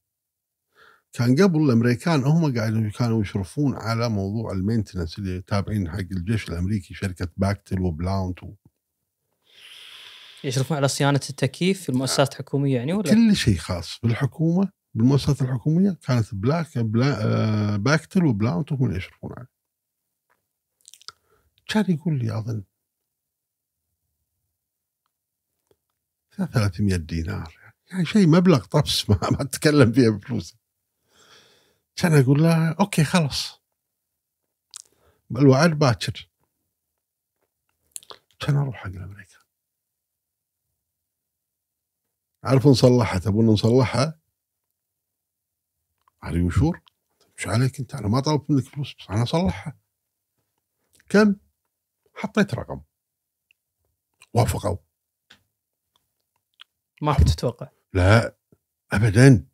كان قبل الأمريكان هم قاعدين كانوا يشرفون على موضوع ال maintenance اللي تابعين حق الجيش الأمريكي شركة بكتل وبلاونت و... يشرفون على صيانة التكييف في المؤسسات الحكومية يعني ولا؟ كل شيء خاص بالحكومة بالمؤسسات الحكومية كانت بلاك بلا آه، بكتل وبلاونت هم اللي يشرفون عليه. كان يقول لي اظن 300 دينار يعني شيء مبلغ طفس ما, ما أتكلم فيها بفلوس. كان أقول له okay خلاص الوعد باكر. كان أروح حق أمريكا. عارف نصلحها تبون نصلحها علي وشور مش عليك أنت أنا ما طلبت منك فلوس بس أنا أصلحها. كم؟ حطيت رقم. وافقوا. ما كنت تتوقع. لا ابدا.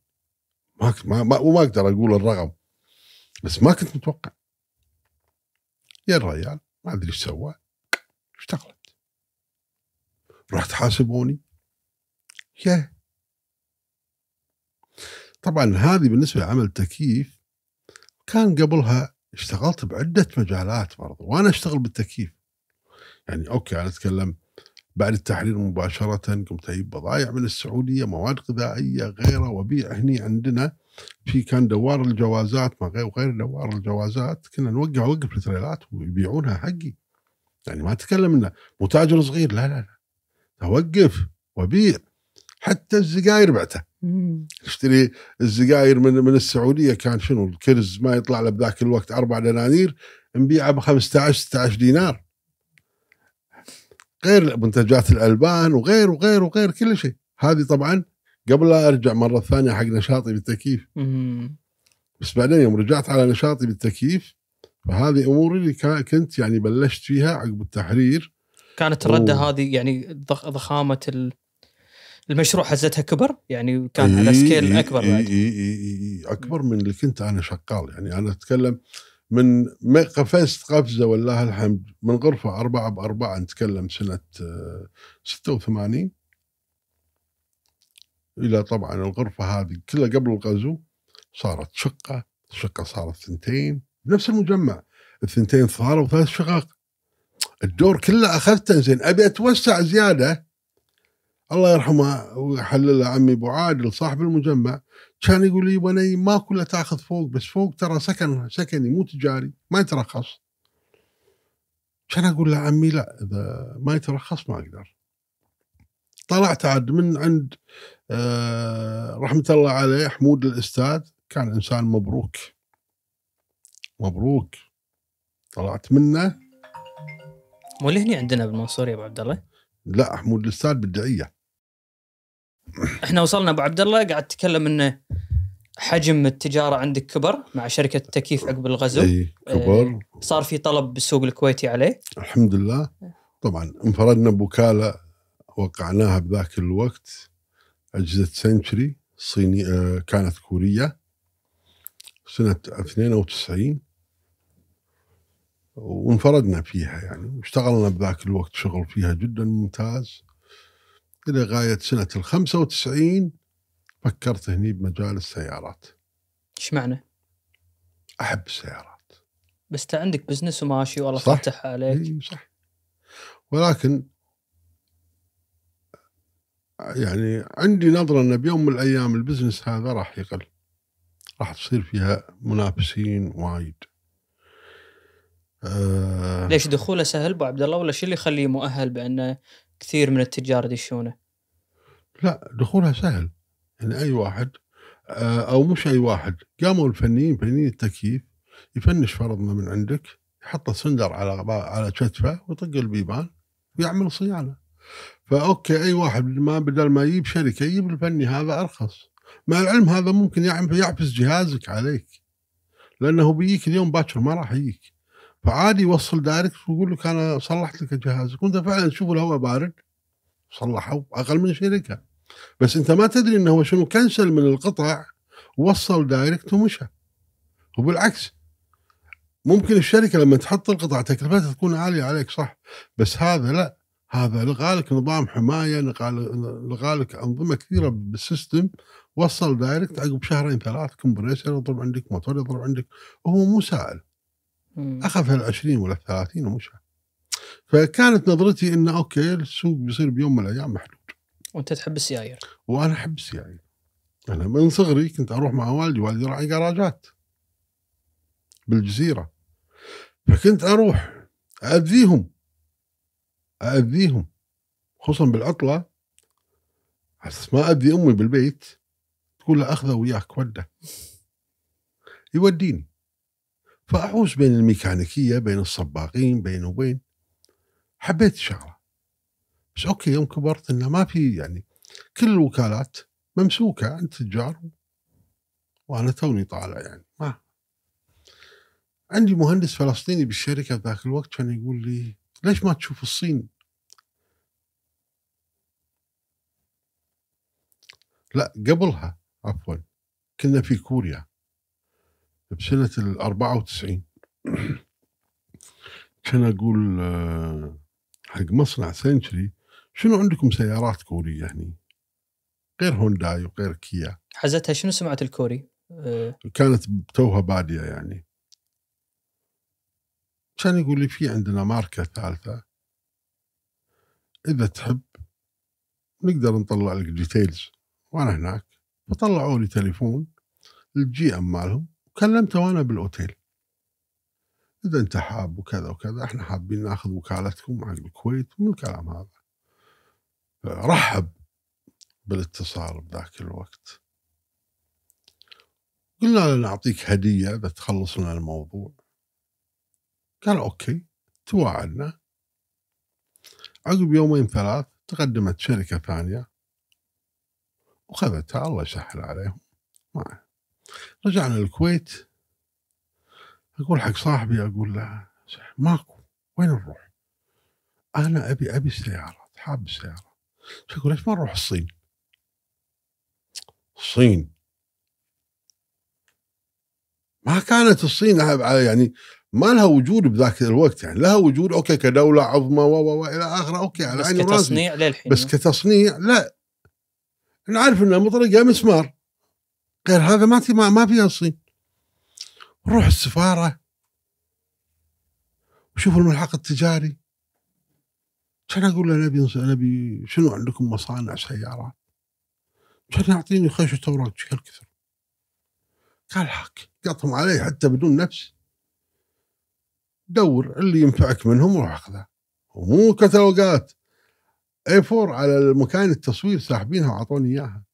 ما ما ما, وما أقدر أقول الرقم بس ما كنت متوقع. يا الرجال ما أدري إيش سوى. اشتغلت. رحت حاسبوني. يا طبعا هذه بالنسبة لعمل تكييف كان قبلها اشتغلت بعدة مجالات برضو وأنا أشتغل بالتكييف. يعني أوكي أنا أتكلم بعد التحرير مباشرة قمت أجيب بضائع من السعودية مواد غذائية غيره وأبيع هني عندنا. في كان دوار الجوازات ما غير وغير دوار الجوازات كنا نوقع اوقف التريلات ويبيعونها حقي. يعني ما أتكلم إنه مو تاجر صغير لا لا لا. اوقف وأبيع. حتى الزقاير بعتها اشتري الزقاير من من السعودية كان شنو؟ الكرز ما يطلع له بذاك الوقت أربع دنانير نبيعه ب 15 16 دينار. غير منتجات الألبان وغير وغير وغير كل شيء. هذه طبعا قبل لا أرجع مرة ثانية حق نشاطي بالتكييف. بس بعدين يوم رجعت على نشاطي بالتكييف فهذه أموري اللي كنت يعني بلشت فيها عقب التحرير. كانت الردة أوه. هذه يعني ضخ- ضخامة ال- المشروع حزتها كبر يعني كان على scale أكبر بعد. إي- إي- إي- أكبر من اللي كنت أنا شغال. يعني أنا أتكلم من ما قفزت قفزة والله الحمد من غرفة أربعة بأربعة نتكلم سنة آه، 86 إلى طبعا الغرفة هذه كلها قبل الغزو صارت شقة الشقة صارت ثنتين بنفس المجمع. الثنتين صاروا ثلاث شقق الدور كله أخذته زين. أبي أتوسع زيادة الله يرحمه ويحلله عمي أبو عادل صاحب المجمع كان يقول لي بني ما كله تاخذ فوق بس فوق ترى سكن سكني مو تجاري ما يترخص. كان أقول له عمي لا إذا ما يترخص ما أقدر. طلعت عاد من عند آه رحمة الله عليه حمود الأستاذ كان إنسان مبروك مبروك. طلعت منه. مو اللي هني عندنا بالمنصورة يا أبو عبد الله؟ لا حمود الأستاذ بالدعية. إحنا وصلنا ابو عبد الله قاعد تتكلم إنه حجم التجارة عندك كبر مع شركة التكييف عقب الغزو. إي كبر. صار في طلب بالسوق الكويتي عليه. الحمد لله. طبعا انفردنا بوكاله وقعناها بذاك الوقت أجهزة سنشري صيني آه، كانت كورية سنة 92 وانفردنا فيها يعني واشتغلنا بذاك الوقت شغل فيها جدا ممتاز. إلى غايه سنة ال 95 فكرت هني بمجال السيارات. إيش معنى؟ أحب السيارات. بس انت عندك business وماشي والله صح. فاتح عليك. صح. ولكن يعني عندي نظرة أن بيوم من الأيام ال business هذا راح يقل. راح تصير فيها منافسين وايد. آه ليش دخوله سهل أبو عبد الله ولا شو اللي يخليه مؤهل بان كثير من التجار يدشونه؟ لا دخولها سهل. يعني أي واحد آه أو مش أي واحد. قاموا الفنيين فنيين التكييف يفنش فرضنا من عندك يحط السندر على على كتفه ويطق البيبان ويعمل صيانة. فأوكي أي واحد ما بدل ما يجيب شركة يجيب الفني هذا أرخص. مع العلم هذا ممكن يعفس جهازك عليك. لأنه بيجيك اليوم باكر ما راح يجيك. فعادي يوصل direct ويقول لك أنا صلحت لك جهازك وانت فعلا تشوف الهواء بارد صلحه أقل من شركة. بس أنت ما تدري إنه هو شنو cancel من القطع وصل direct ومشى. وبالعكس ممكن الشركة لما تحط القطع تكلفتها تكون عالية عليك صح؟ بس هذا لا. هذا لغى لك نظام حماية لغى ل- لغى لك أنظمة كثيرة بال system. وصل direct عقب شهرين ثلاث compressor يضرب عندك موتور يضرب عندك وهو مو سائل. مم. اخذ ال 20 ولا 30 ومشى فكانت نظرتي انه أوكي السوق بيصير بيوم من الأيام محدود. وأنت تحب السيايير. وأنا أحب السيايير. أنا من صغري كنت أروح مع والدي والدي راعي جراجات بالجزيرة. فكنت أروح اذيهم اذيهم خصوصا بالعطلة. بس ما اذي أمي بالبيت تقول له اخذه وياك وده يوديني. فأحوس بين الميكانيكية بين الصباغين بين وبين حبيت الشغله بس أوكي يوم كبرت إنه ما في يعني كل الوكالات ممسوكة عند تجار وأنا توني طالع يعني ما. عندي مهندس فلسطيني بالشركة ذاك الوقت كان يقول لي ليش ما تشوف الصين؟ لا قبلها عفوا كنا في كوريا. بسنة ال 94 كان أقول آه، حق مصنع سنشري شنو عندكم سيارات كورية هني؟ غير هونداي وغير كيا. حزتها شنو سمعة الكوري؟ آه، كانت توها بادية يعني. كان يقول لي في عندنا ماركة ثالثة. إذا تحب نقدر نطلع لك details وأنا هناك. فطلعوا لي تليفون ال GM مالهم. وكلمته وأنا بالأوتيل. إذا أنت حاب وكذا وكذا إحنا حابين نأخذ وكالتكم مال الكويت من الكلام هذا. رحب بالاتصال بذاك الوقت. قلنا له نعطيك هدية إذا تخلص لنا الموضوع. قال أوكي تواعدنا عقب يومين ثلاث تقدمت شركة ثانية. وخذتها الله يسهل عليهم. ما رجعنا الكويت. أقول حق صاحبي أقول له ماكو وين نروح؟ أنا أبي أبي السيارات حاب السيارات. يقول ليش ما نروح الصين؟ الصين؟ ما كانت الصين يعني ما لها وجود بذاك الوقت يعني لها وجود أوكي كدولة عظمى و و إلى آخره أوكي على بس كتصنيع للحين بس كتصنيع لا. نعرف إنها مطرقة مسمار. غير هذا ما في ما, فيها الصين نروح السفارة. وشوف الملحق التجاري. كان أقول له نبي نبي شنو عندكم مصانع سيارات؟ كان يعطيني خيشه اوراق هالكثر قال حق. قطهم علي حتى بدون نفس. دور اللي ينفعك منهم وروح اخذها ومو كتالوجات. اي 4 على المكان التصوير ساحبينها وأعطوني إياها.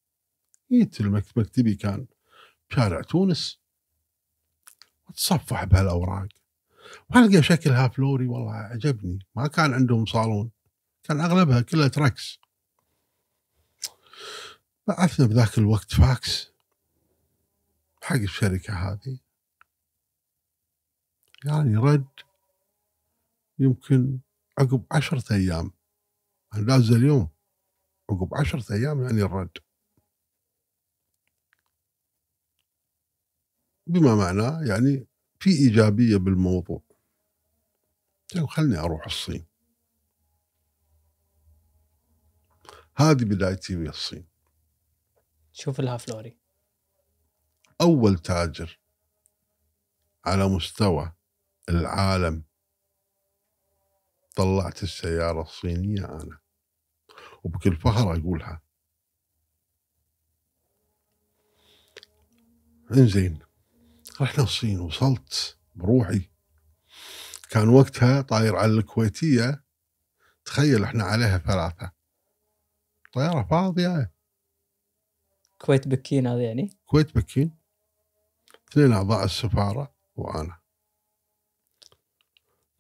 جيت مكتبي كان. شارع تونس. وتصفح بهالأوراق. والقى شكلها فلوري والله عجبني. ما كان عندهم صالون. كان أغلبها كلها trucks بعثنا بذاك الوقت فاكس. حق الشركة هذه. يعني رد. يمكن عقب عشرة أيام. لازم اليوم. عقب عشرة أيام يعني الرد. بما معناه يعني في إيجابية بالموضوع. طيب خلني أروح الصين. هذه بدايتي ويا الصين. شوف لها فلوري. أول تاجر على مستوى العالم طلعت السيارة الصينية أنا. وبكل فخر أقولها. انزين. رحنا الصين وصلت بروحي. كان وقتها طاير على الكويتية تخيل إحنا عليها ثلاثة. طيارة فاضية. كويت بكين هذا يعني؟ كويت بكين. اثنين أعضاء السفارة وأنا.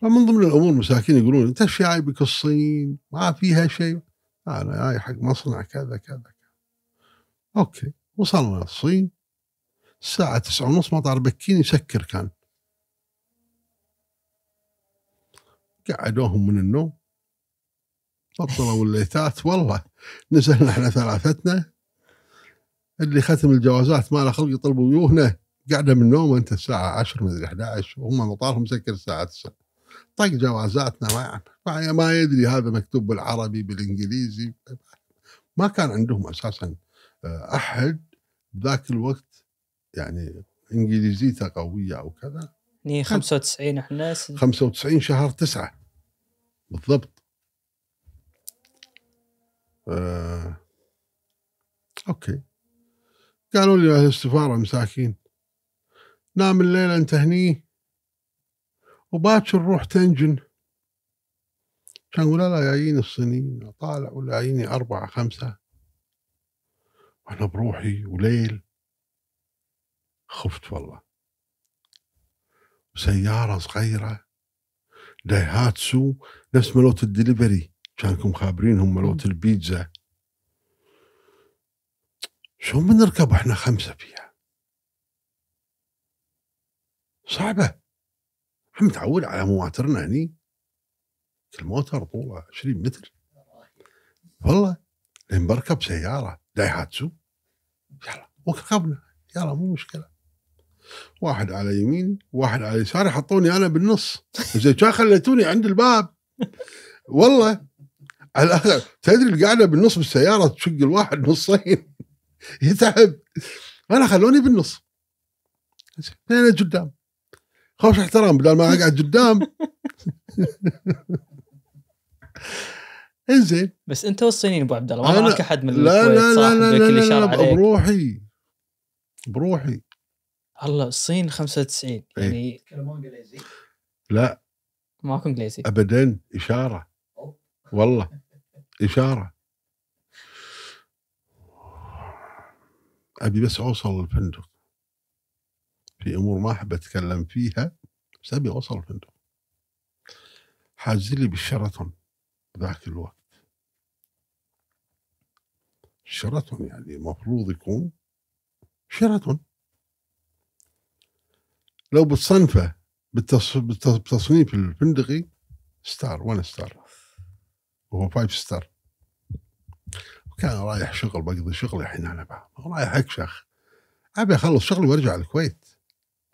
فمن ضمن الأمور مساكين يقولون أنت إيش جايبك الصين؟ ما فيها شيء. أنا جاي حق مصنع كذا كذا كذا. أوكي وصلنا الصين. الساعة تسعة ونص مطار بكين يسكر كان. قعدوهم من النوم. بطلوا الليتات. والله نزلنا إحنا ثلاثتنا. اللي ختم الجوازات ما له خلق يطلبوا ويوهنا. قاعدة من النوم انت الساعة 10 مدري 11 وهم مطارهم مسكر الساعة 9 طق جوازاتنا ما ما, ما يدري هذا مكتوب بالعربي بالإنجليزي. ما كان عندهم أساسا آه، أحد ذاك الوقت يعني انجليزيته قويه أو كذا. يعني 95 إحنا س- 95 شهر 9 بالضبط. آه. أوكي. قالوا لي أهل السفارة مساكين. نام الليلة أنت هني. وباكر روح تنجن. كان يقول لا جايين الصينيين. طالع ولا جاييني أربعة خمسة. وأنا بروحي وليل. خفت والله. سيارة صغيرة. دايهاتسو نفس ملوت الدليفري. كانكم خابرينهم ملوت البيتزا. شلون بنركب إحنا خمسة فيها؟ صعبة. إحنا متعود على مواترنا هني. الموتر طوله 20 متر. والله لين بركب سيارة دايهاتسو. يلا وركبنا يلا مو مشكلة. واحد على يميني واحد على يساري حطوني أنا بالنص. زين كان خليتوني عند الباب؟ والله على الآخر تدري القعدة بالنص بالسيارة تشق الواحد نصين؟ يتعب. أنا خلوني بالنص. أنا قدام. خوش احترام بدل ما أقعد قدام. إنزين. بس أنت والصينيين أبو عبد الله ما معك أحد من لا الكويت لا لا لا لا, لا, لا عليك. بروحي. بروحي. الله الصين 95 إيه. يعني يتكلمون انجليزي لا. ماكو إنجليزي. ابدا إشارة. والله إشارة. أبي بس أوصل الفندق. في أمور ما أحب أتكلم فيها بس أبي أوصل الفندق. حاجز لي بالشيراتون ذاك الوقت. شيراتون يعني المفروض يكون شيراتون لو بتصنفه بالتص- بالتص- بالتصنيف الفندقي star one star. وهو five star. وكان رايح شغل بقضي شغلي الحين أنا بقى. رايح أكشخ. أبي أخلص شغلي وأرجع الكويت.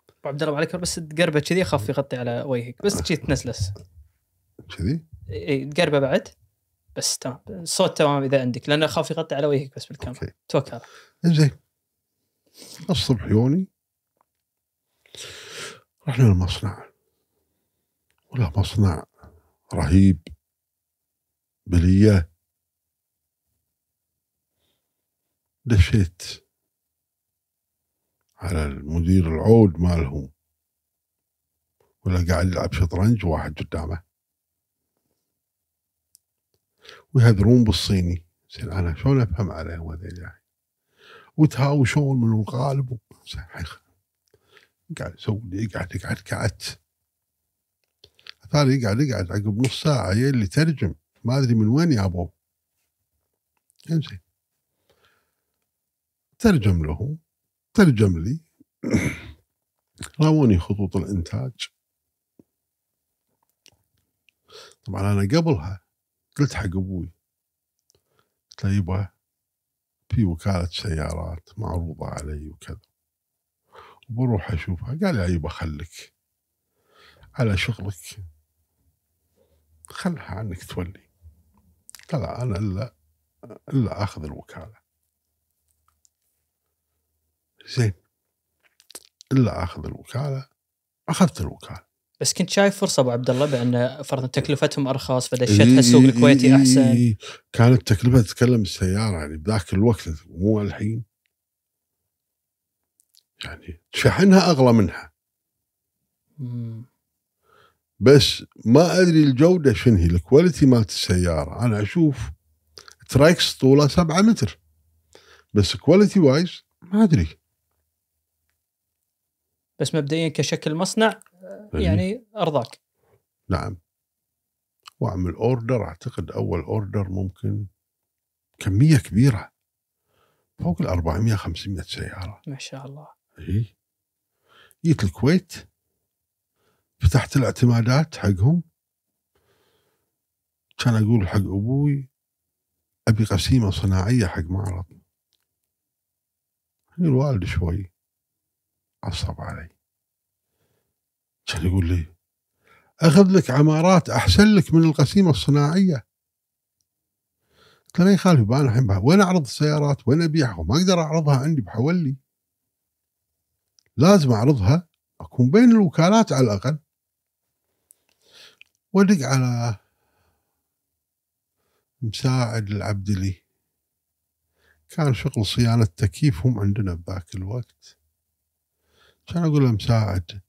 ابو عبد الله عليك. بس تقربه كذي اخاف يغطي على وجهك. بس جيت تنسلس. كذي؟ إي تقربه بعد. بس تمام. الصوت تمام إذا عندك لأنه اخاف يغطي على وجهك بس بالكاميرا توكل. زين الصبح يوني. رحنا المصنع. ولا مصنع رهيب. بلية. دشيت. على المدير العود مالهم ولا قاعد يلعب شطرنج وواحد قدامه. ويهذرون بالصيني. زين أنا شلون أفهم عليهم هذيل يعني وتهاوشون من الغالب. قاعد يسوي لي يقعد قعدت الثاني يقعد يقعد عقب نص ساعة اللي ترجم. ما أدري من وين يابوه انزين. ترجم له. ترجم لي. راوني خطوط الإنتاج. طبعا أنا قبلها قلت حق أبوي. قلت له يبا في وكالة سيارات معروضة علي وكذا. وبروح أشوفها. قال لي يبا خليك. على شغلك. خلها عنك تولي. قال لا أنا إلا إلا أخذ الوكالة. زين. إلا أخذ الوكالة. أخذت الوكالة. بس كنت شايف فرصة أبو عبد الله بأن فرضا تكلفتهم أرخص فدشتها السوق الكويتي أحسن. إيه، كانت تكلفه تتكلم السيارة يعني بذاك الوقت مو الحين. يعني شحنها أغلى منها. بس ما أدري الجودة شنو هي ال quality مالت السيارة. أنا أشوف trucks طوله 7 متر. بس quality wise ما أدري. بس مبدئيا كشكل مصنع إيه. يعني أرضاك. نعم. وأعمل أوردر أعتقد أول أوردر ممكن كمية كبيرة. فوق ال 400 500 سيارة. ما شاء الله. اي جيت الكويت فتحت الاعتمادات حقهم. كان أقول حق أبوي أبي قسيمة صناعية حق معرض. الوالد شوي. عصب علي. كان يقول لي أخذ لك عمارات أحسن لك من القسيمة الصناعية. قلت له يخالف أنا الحين وين أعرض السيارات؟ وين أبيعها؟ ما أقدر أعرضها عندي بحولي. لازم أعرضها أكون بين الوكالات على الأقل. ودق على مساعد العبدلي كان شغل صيانة تكييف هم عندنا بذاك الوقت. كان أقول له مساعد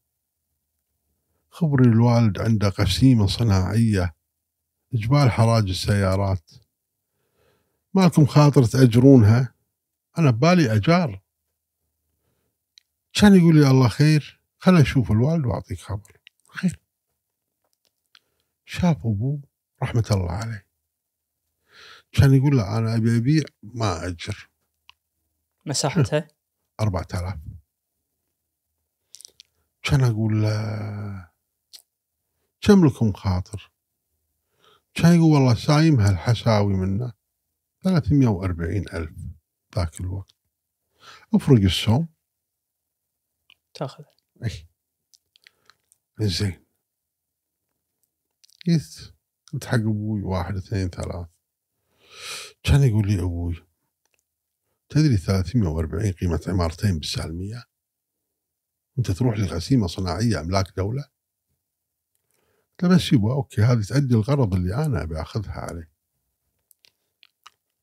خبري الوالد عنده قسيمة صناعية إجبال حراج السيارات. مالكم خاطر تأجرونها؟ أنا ببالي أجار. كان يقول لي الله خير خل أشوف الوالد وأعطيك خبر. خير. شاف أبوه رحمة الله عليه. كان يقول له أنا أبي أبيع ما أجر. مساحتها 4000 كان أقول له كم لكم خاطر؟ كان يقول والله سايمها الحساوي منه 340 ألف ذاك الوقت. افرق السوم تاخذ اي زين جيت قلت حق أبوي واحد اثنين ثلاث كان يقول لي أبوي تدري 340 قيمة عمارتين بالسالمية؟ أنت تروح لغسيمة صناعية أملاك دولة؟ قلت له بس يبا أوكي هذه تأدي الغرض اللي أنا أبي أخذها عليه.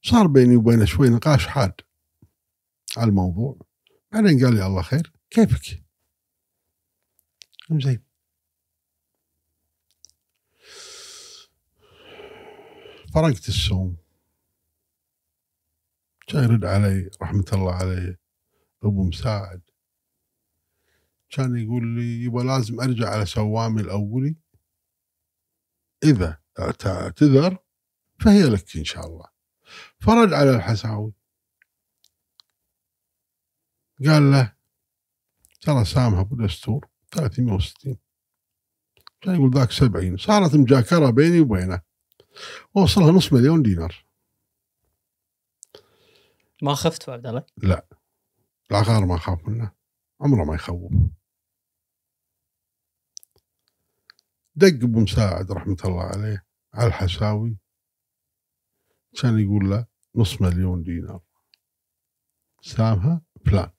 صار بيني وبينه شوي نقاش حاد على الموضوع. بعدين قال لي الله خير كيفك؟ زين فرقت السوم كان يرد علي رحمة الله عليه. أبو مساعد. كان يقول لي يبا لازم أرجع على سوامي الأولي. إذا اعتذر فهي لك إن شاء الله. فرد على الحساوي. قال له ترى سامها ابو دستور 360 كان يقول ذاك 70 صارت مجاكرة بيني وبينه. وصلها نص مليون دينار. ما خفت عبد الله العقار ما اخاف منه. عمره ما يخوف. دق أبو مساعد رحمة الله عليه على الحساوي. كان يقول له نص مليون دينار. سامها فلان.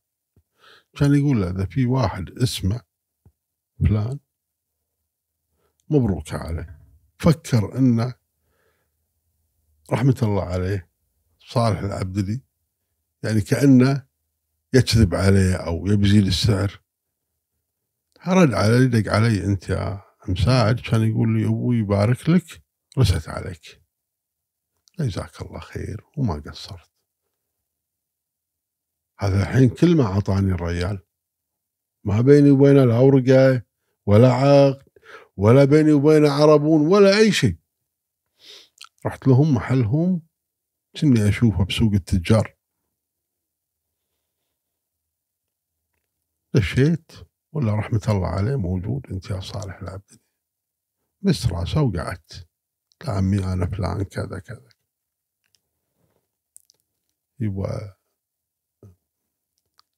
كان يقول له إذا في واحد اسمه فلان. مبروك عليه. فكر انه رحمة الله عليه صالح العبدلي يعني كأنه يكذب عليه أو يبي يزيد السعر رد علي دق علي أنت يا مساعد كان يقول لي أبوي يبارك لك رست عليك. جزاك الله خير وما قصرت. هذا الحين كل ما أعطاني الريال ما بيني وبينه لا ورقه ولا عقد ولا بيني وبينه عربون ولا أي شيء. رحت لهم محلهم كني اشوفه بسوق التجار. دشيت ولا رحمة الله عليه موجود أنت يا صالح العبدني بس راسه وقعدت عمي أنا فلان كذا كذا. يبغى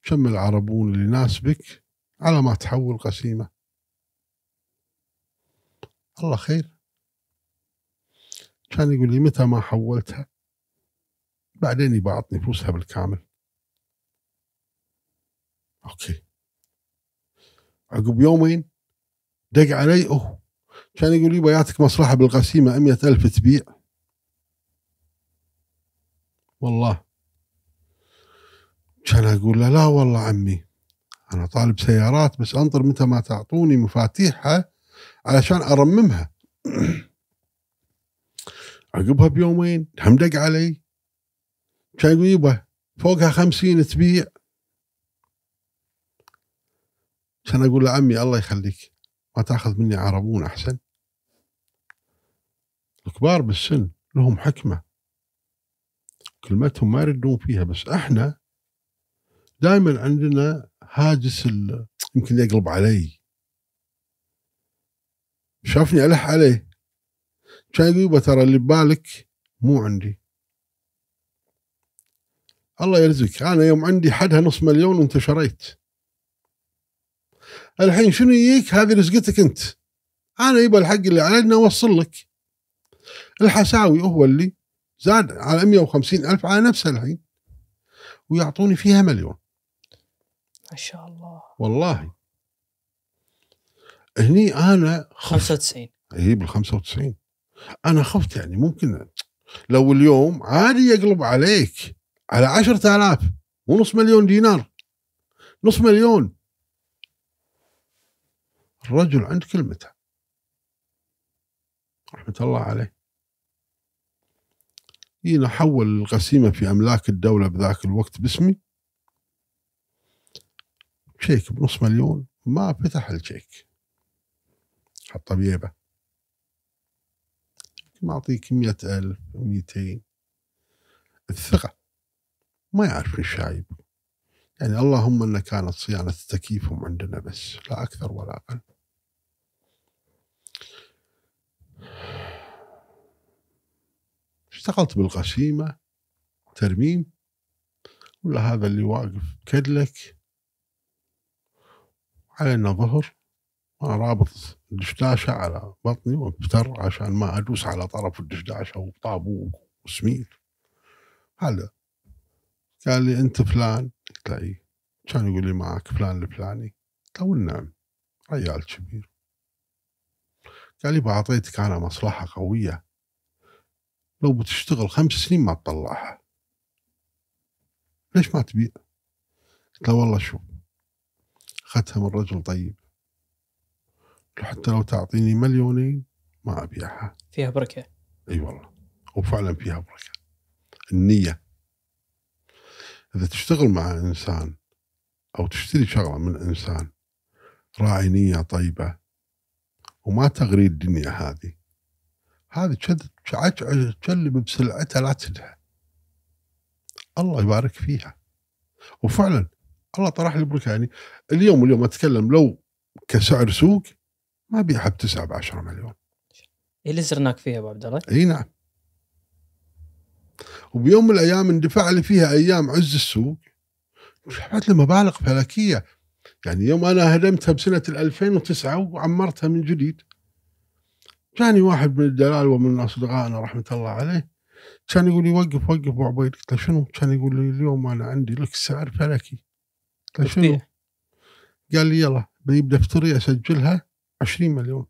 كم العربون اللي يناسبك على ما تحول قسيمة. الله خير. كان يقول لي متى ما حولتها؟ بعدين يبغى اعطني فلوسها بالكامل. أوكي. عقب يومين دق علي أوه. كان يقول لي بياتك مصلحة بالقسيمة مئة ألف تبيع. والله. كان أقول له لا والله عمي. أنا طالب سيارات بس انطر متى ما تعطوني مفاتيحها علشان أرممها. عقبها بيومين هم دق علي. كان يقول يبا فوقها خمسين تبيع. كان أقول له عمي الله يخليك ما تأخذ مني عربون أحسن. الكبار بالسن لهم حكمة. كلمتهم ما يردون فيها بس إحنا دائما عندنا هاجس يمكن يقلب علي. شافني ألح عليه. كان يقول ترى اللي ببالك مو عندي. الله يرزقك. أنا يوم عندي حدها نص مليون وأنت شريت. الحين شنو يجيك؟ هذه رزقتك أنت. أنا يبا الحق اللي علينا أوصل لك. الحساوي هو اللي زاد على 150 ألف على نفسه الحين. ويعطوني فيها مليون. شاء الله. والله. هني أنا خفت 95 اي بال 95 أنا خفت يعني ممكن لو اليوم عادي يقلب عليك على 10000 ونص مليون دينار. نص مليون. الرجل عند كلمته. رحمة الله عليه. جينا حول القسيمة في أملاك الدولة بذاك الوقت باسمي. شيك بنص مليون ما فتح الشيك حطه بيبه معطيك مئة ألف مئتين. الثقة. ما يعرف الشايب يعني اللهم أن كانت صيانة تكييفهم عندنا بس لا أكثر ولا أقل. اشتغلت بالقسيمة ترميم. ولا هذا اللي واقف كدلك. علينا ظهر أنا رابط الدشداشة على بطني ومفتر عشان ما أدوس على طرف الدشداشة وطابوق وسمير. هذا قال لي أنت فلان؟ قلت له إيه. كان يقول لي معك فلان الفلاني. قلت له نعم ريال كبير. قال لي بعطيتك أنا مصلحة قوية. لو بتشتغل خمس سنين ما تطلعها. ليش ما تبيع؟ قلت له والله شوف أخذتها من رجل طيب. حتى لو تعطيني مليونين ما أبيعها. فيها بركة. إي والله. وفعلا فيها بركة. النية. إذا تشتغل مع إنسان أو تشتري شغلة من إنسان راعي نية طيبة وما تغري الدنيا هذه هذه تجلب بسلعتها لا تدها. الله يبارك فيها. وفعلا الله طرح لي يعني اليوم اليوم أتكلم لو كسعر سوق ما بيعها بتسعة ب 10 مليون. اللي زرناك فيها أبو عبد الله؟ إي نعم. وبيوم من الأيام اندفع لي فيها أيام عز السوق. دفعت لي مبالغ فلكية. يعني يوم أنا هدمتها بسنة ال 2009 وعمرتها من جديد. جاني واحد من الدلال ومن أصدقائنا رحمة الله عليه. كان يقول لي وقف وقف أبو عبيد. قلت له شنو؟ كان يقول لي اليوم أنا عندي لك سعر فلكي. شنو؟ وتبيع. قال لي يلا بجيب دفتري أسجلها 20 مليون.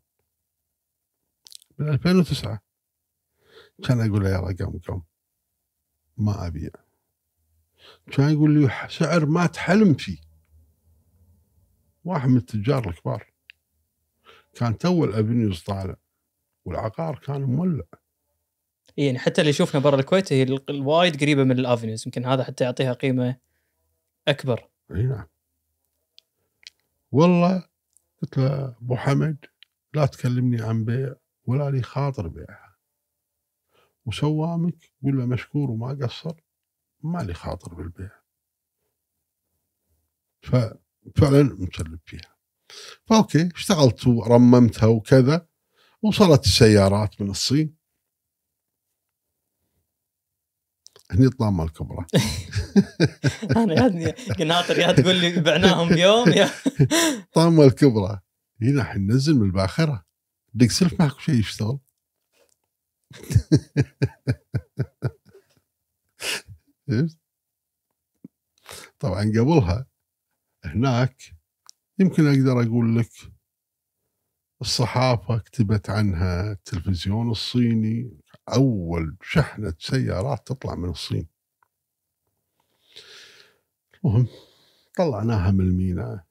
من 2009 كان أقول له يلا قم قم ما أبيع. كان يقول لي سعر ما تحلم فيه. واحد من التجار الكبار. كان تو الافنيوز طالع والعقار كان مولع. يعني حتى اللي يشوفنا برا الكويت هي ال- الوايد قريبة من الافنيوز يمكن هذا حتى يعطيها قيمة أكبر. إي نعم. والله قلت له أبو حمد لا تكلمني عن بيع ولا لي خاطر بيعها. وسوامك قول له مشكور وما قصر ما لي خاطر بالبيع. فعلا مسلم فيها. فأوكي اشتغلت ورممتها وكذا وصلت السيارات من الصين. هني طامة الكبرى أنا يا قناطر يا تقول لي بعناهم بيوم يا. طامة الكبرى هنا حننزل من الباخرة. دق سلف معك شيء يشتغل؟ طبعا قبلها هناك يمكن أقدر أقول لك الصحافة كتبت عنها التلفزيون الصيني أول شحنة سيارات تطلع من الصين. المهم طلعناها من الميناء.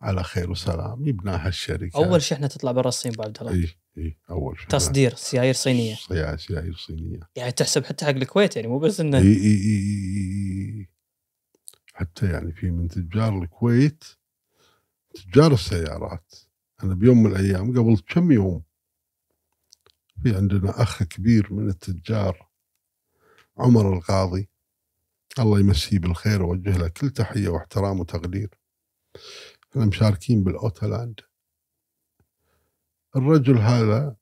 على خير وسلام يبناها الشركة. أول شحنة تطلع برا الصين عبد الله. اي اي أول شحنة. تصدير سيايير صينية. سيارة سيارة صينية. يعني تحسب حتى حق الكويت يعني مو بس إنه اي اي اي اي اي حتى يعني في من تجار الكويت تجار السيارات. أنا بيوم من الأيام قبل كم يوم في عندنا أخ كبير من التجار عمر القاضي. الله يمسيه بالخير ووجه له كل تحية واحترام وتقدير. إحنا مشاركين بالاوتلاند الرجل هذا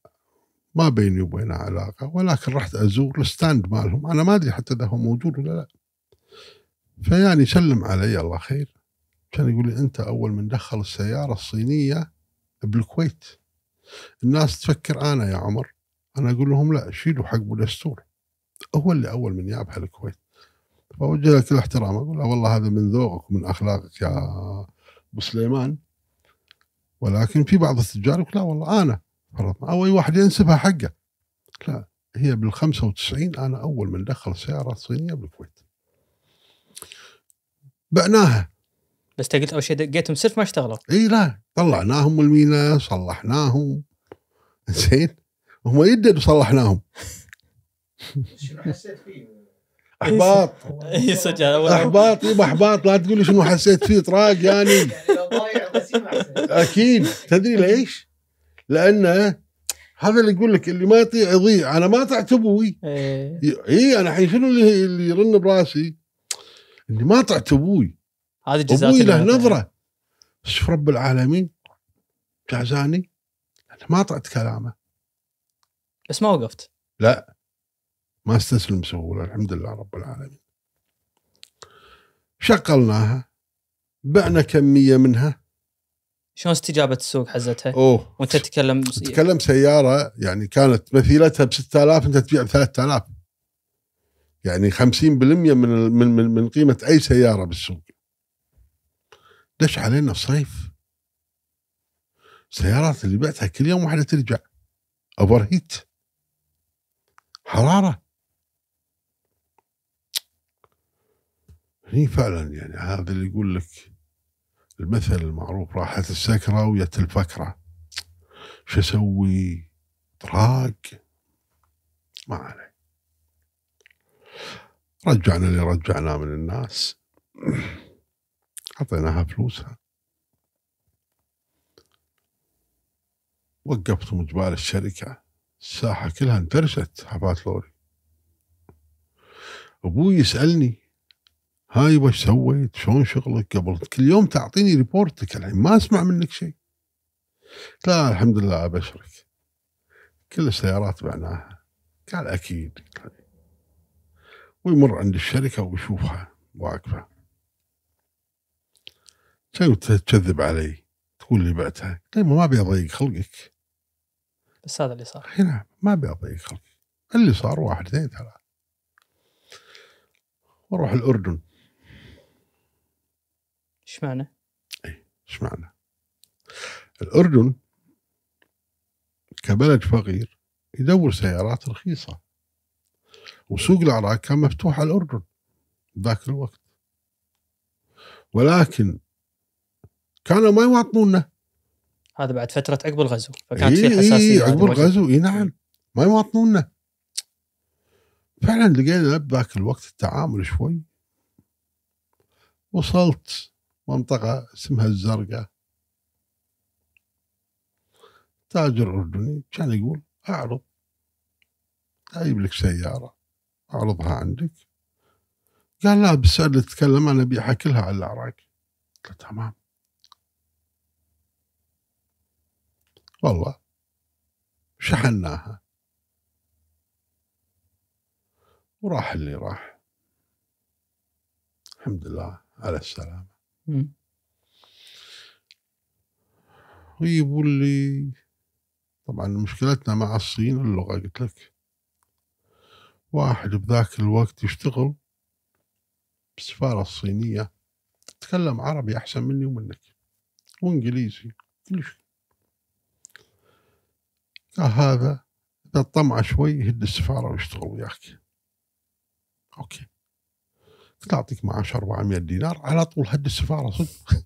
ما بيني وبينه علاقة ولكن رحت أزور ال stand مالهم. أنا ما أدري حتى إذا هو موجود ولا لا. فيعني سلم علي الله خير. كان يقول لي أنت أول من دخل السيارة الصينية بالكويت. الناس تفكر أنا يا عمر. أنا أقول لهم لا شيلوا حق دستور هو اللي أول من جابها الكويت. فوجه له كل احترام أقول له والله هذا من ذوقك ومن أخلاقك يا أبو سليمان. ولكن في بعض التجار يقول لا والله أنا فرضنا أو أي واحد ينسبها حقه. لا هي بال 95 أنا أول من دخل سيارات صينية بالكويت. بعناها بس قلت أول شيء دقيتهم سلف ما اشتغلوا. إي لا طلعناهم من المينا صلحناهم. زين. هم يدد وصلحناهم شنو حسيت فيه؟ احباط اي صدق أحباط يبا احباط لا تقول لي شنو حسيت فيه طراق يعني. يعني لو ضايع أكيد. تدري ليش؟ لأنه هذا اللي يقول لك اللي ما يطيع يضيع. أنا ما طعت أبوي. إيه. إي أنا الحين شنو اللي اللي يرن براسي؟ إني ما طعت أبوي. هذه جزات أبوي له. نظرة. شوف رب العالمين جازاني أنا ما طعت كلامه. بس ما وقفت. لا. ما استسلم بسهولة الحمد لله رب العالمين. شغلناها بعنا كمية منها. شلون استجابة السوق حزتها؟ أوه. وأنت تتكلم تتكلم سيارة يعني كانت مثيلتها ب 6000 أنت تبيع ب 3000 يعني 50% من من من, من قيمة أي سيارة بالسوق. دش علينا الصيف. السيارات اللي بعتها كل يوم واحدة ترجع. overheat حرارة. هني فعلا يعني هذا اللي يقول لك المثل المعروف راحت السكرة ويت الفكرة. شو أسوي؟ طراق ما عليه رجعنا اللي رجعناه من الناس. أعطيناها فلوسها. وقفتهم قبال الشركة. الساحة كلها انترست حافات لوري. أبوي يسألني هاي وش سويت؟ شلون شغلك؟ قبل كل يوم تعطيني report ك الحين ما أسمع منك شيء. لا الحمد لله أبشرك. كل السيارات بعناها. قال أكيد. ويمر عند الشركة ويشوفها واقفة. شو تكذب علي تقول لي بعتها. قلت ما أبي أضيق خلقك؟ بس هذا اللي صار. هنا ما ابي اضيق اللي صار واحد اثنين ثلاث وأروح الأردن. إيش معنى؟ إيش معنى؟ الأردن كبلد فقير يدور سيارات رخيصة وسوق العراق كان مفتوح على الأردن ذاك الوقت. ولكن كانوا ما يواطنونا هذا بعد فترة عقب الغزو فكانت في إيه حساسيه إيه هذه عقب. الغزو اي نعم. ما يواطنونا. فعلا لقينا بذاك الوقت التعامل شوي. وصلت منطقة اسمها الزرقاء. تاجر أردني كان يقول أعرض. أجيب لك سيارة. أعرضها عندك. قال لا بالسعر اللي تتكلم أنا أبيعها كلها على العراق. قلت تمام. والله. شحناها. وراح اللي راح. الحمد لله على السلامة. مم. ويجيبوا لي طبعا مشكلتنا مع الصين اللغة قلت لك. واحد بذاك الوقت يشتغل بالسفارة الصينية يتكلم عربي أحسن مني ومنك وإنجليزي كل شيء هذا إذا طمع شوي يهد السفارة ويشتغل وياك. okay. قلت أعطيك معاش 400 دينار على طول هد السفارة صدق.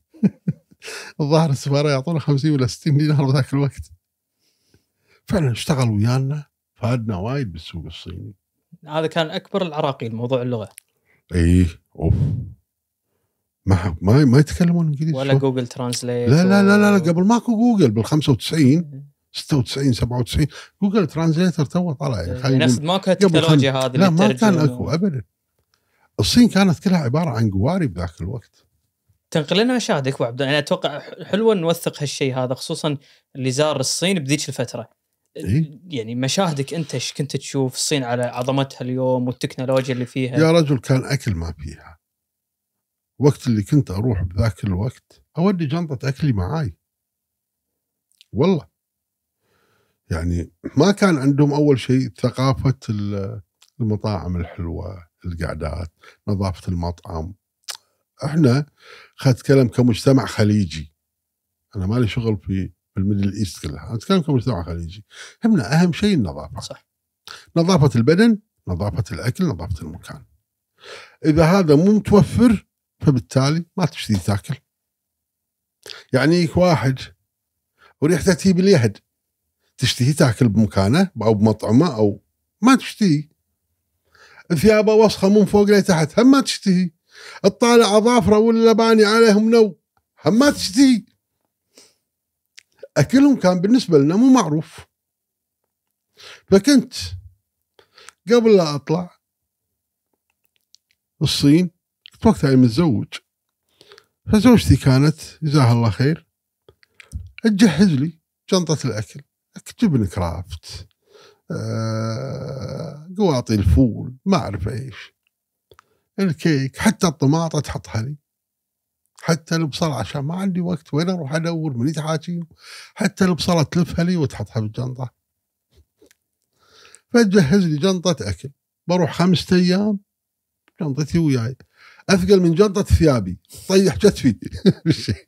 الظاهر السفارة يعطونا 50 ولا 60 دينار بذاك الوقت. فعلا اشتغل ويانا فادنا وايد بالسوق الصيني. هذا كان أكبر العراقيل موضوع اللغة. إيه أوف. ما ما ما يتكلمون إنجليزي ولا. Google Translate لا لا لا لا, لا قبل ماكو جوجل بال 95 96 97 Google Translator تو طلع يعني نفس ماكو قبل التكنولوجيا هذه لا ما كان اكو ابدا. الصين كانت كلها عبارة عن قواري بذاك الوقت. تنقل لنا مشاهدك ابو عبد الله. يعني أتوقع حلوة نوثق هالشيء هذا خصوصا اللي زار الصين بذيك الفترة. إيه. يعني مشاهدك أنت إيش كنت تشوف الصين على عظمتها اليوم والتكنولوجيا اللي فيها؟ يا رجل كان أكل ما فيها. وقت اللي كنت أروح بذاك الوقت أودي جنطة أكلي معاي. والله. يعني ما كان عندهم أول شيء ثقافة ال- المطاعم الحلوة القعدات نظافة المطعم. إحنا خل اتكلم كمجتمع خليجي. أنا مالي شغل في ال Middle East كلها اتكلم كمجتمع خليجي. همنا أهم شيء النظافة. صح. نظافة البدن نظافة الأكل نظافة المكان. إذا هذا مو متوفر فبالتالي ما تشتري تاكل. يعني يك واحد وريحته تجيب اليهد تشتهي تاكل بمكانه أو بمطعمه أو ما تشتهي. ثيابه وسخة من فوق لتحت هم ما تشتهي. تطالع أظافره ولا باني عليهم نو هم ما تشتهي. أكلهم كان بالنسبة لنا مو معروف. فكنت قبل لا أطلع الصين كنت وقتها متزوج. فزوجتي كانت جزاها الله خير تجهز لي شنطة الأكل. جبن كرافت آه، قواطي الفول ما أعرف إيش. الكيك حتى الطماطة تحطها لي. حتى البصل عشان ما عندي وقت وين أروح أدور من تحاكيهم حتى البصلة تلفها لي وتحطها بالجنطة. فتجهز لي جنطة أكل. بروح خمسة أيام جنطتي وياي. أثقل من جنطة ثيابي. طيح كتفي بالشيء.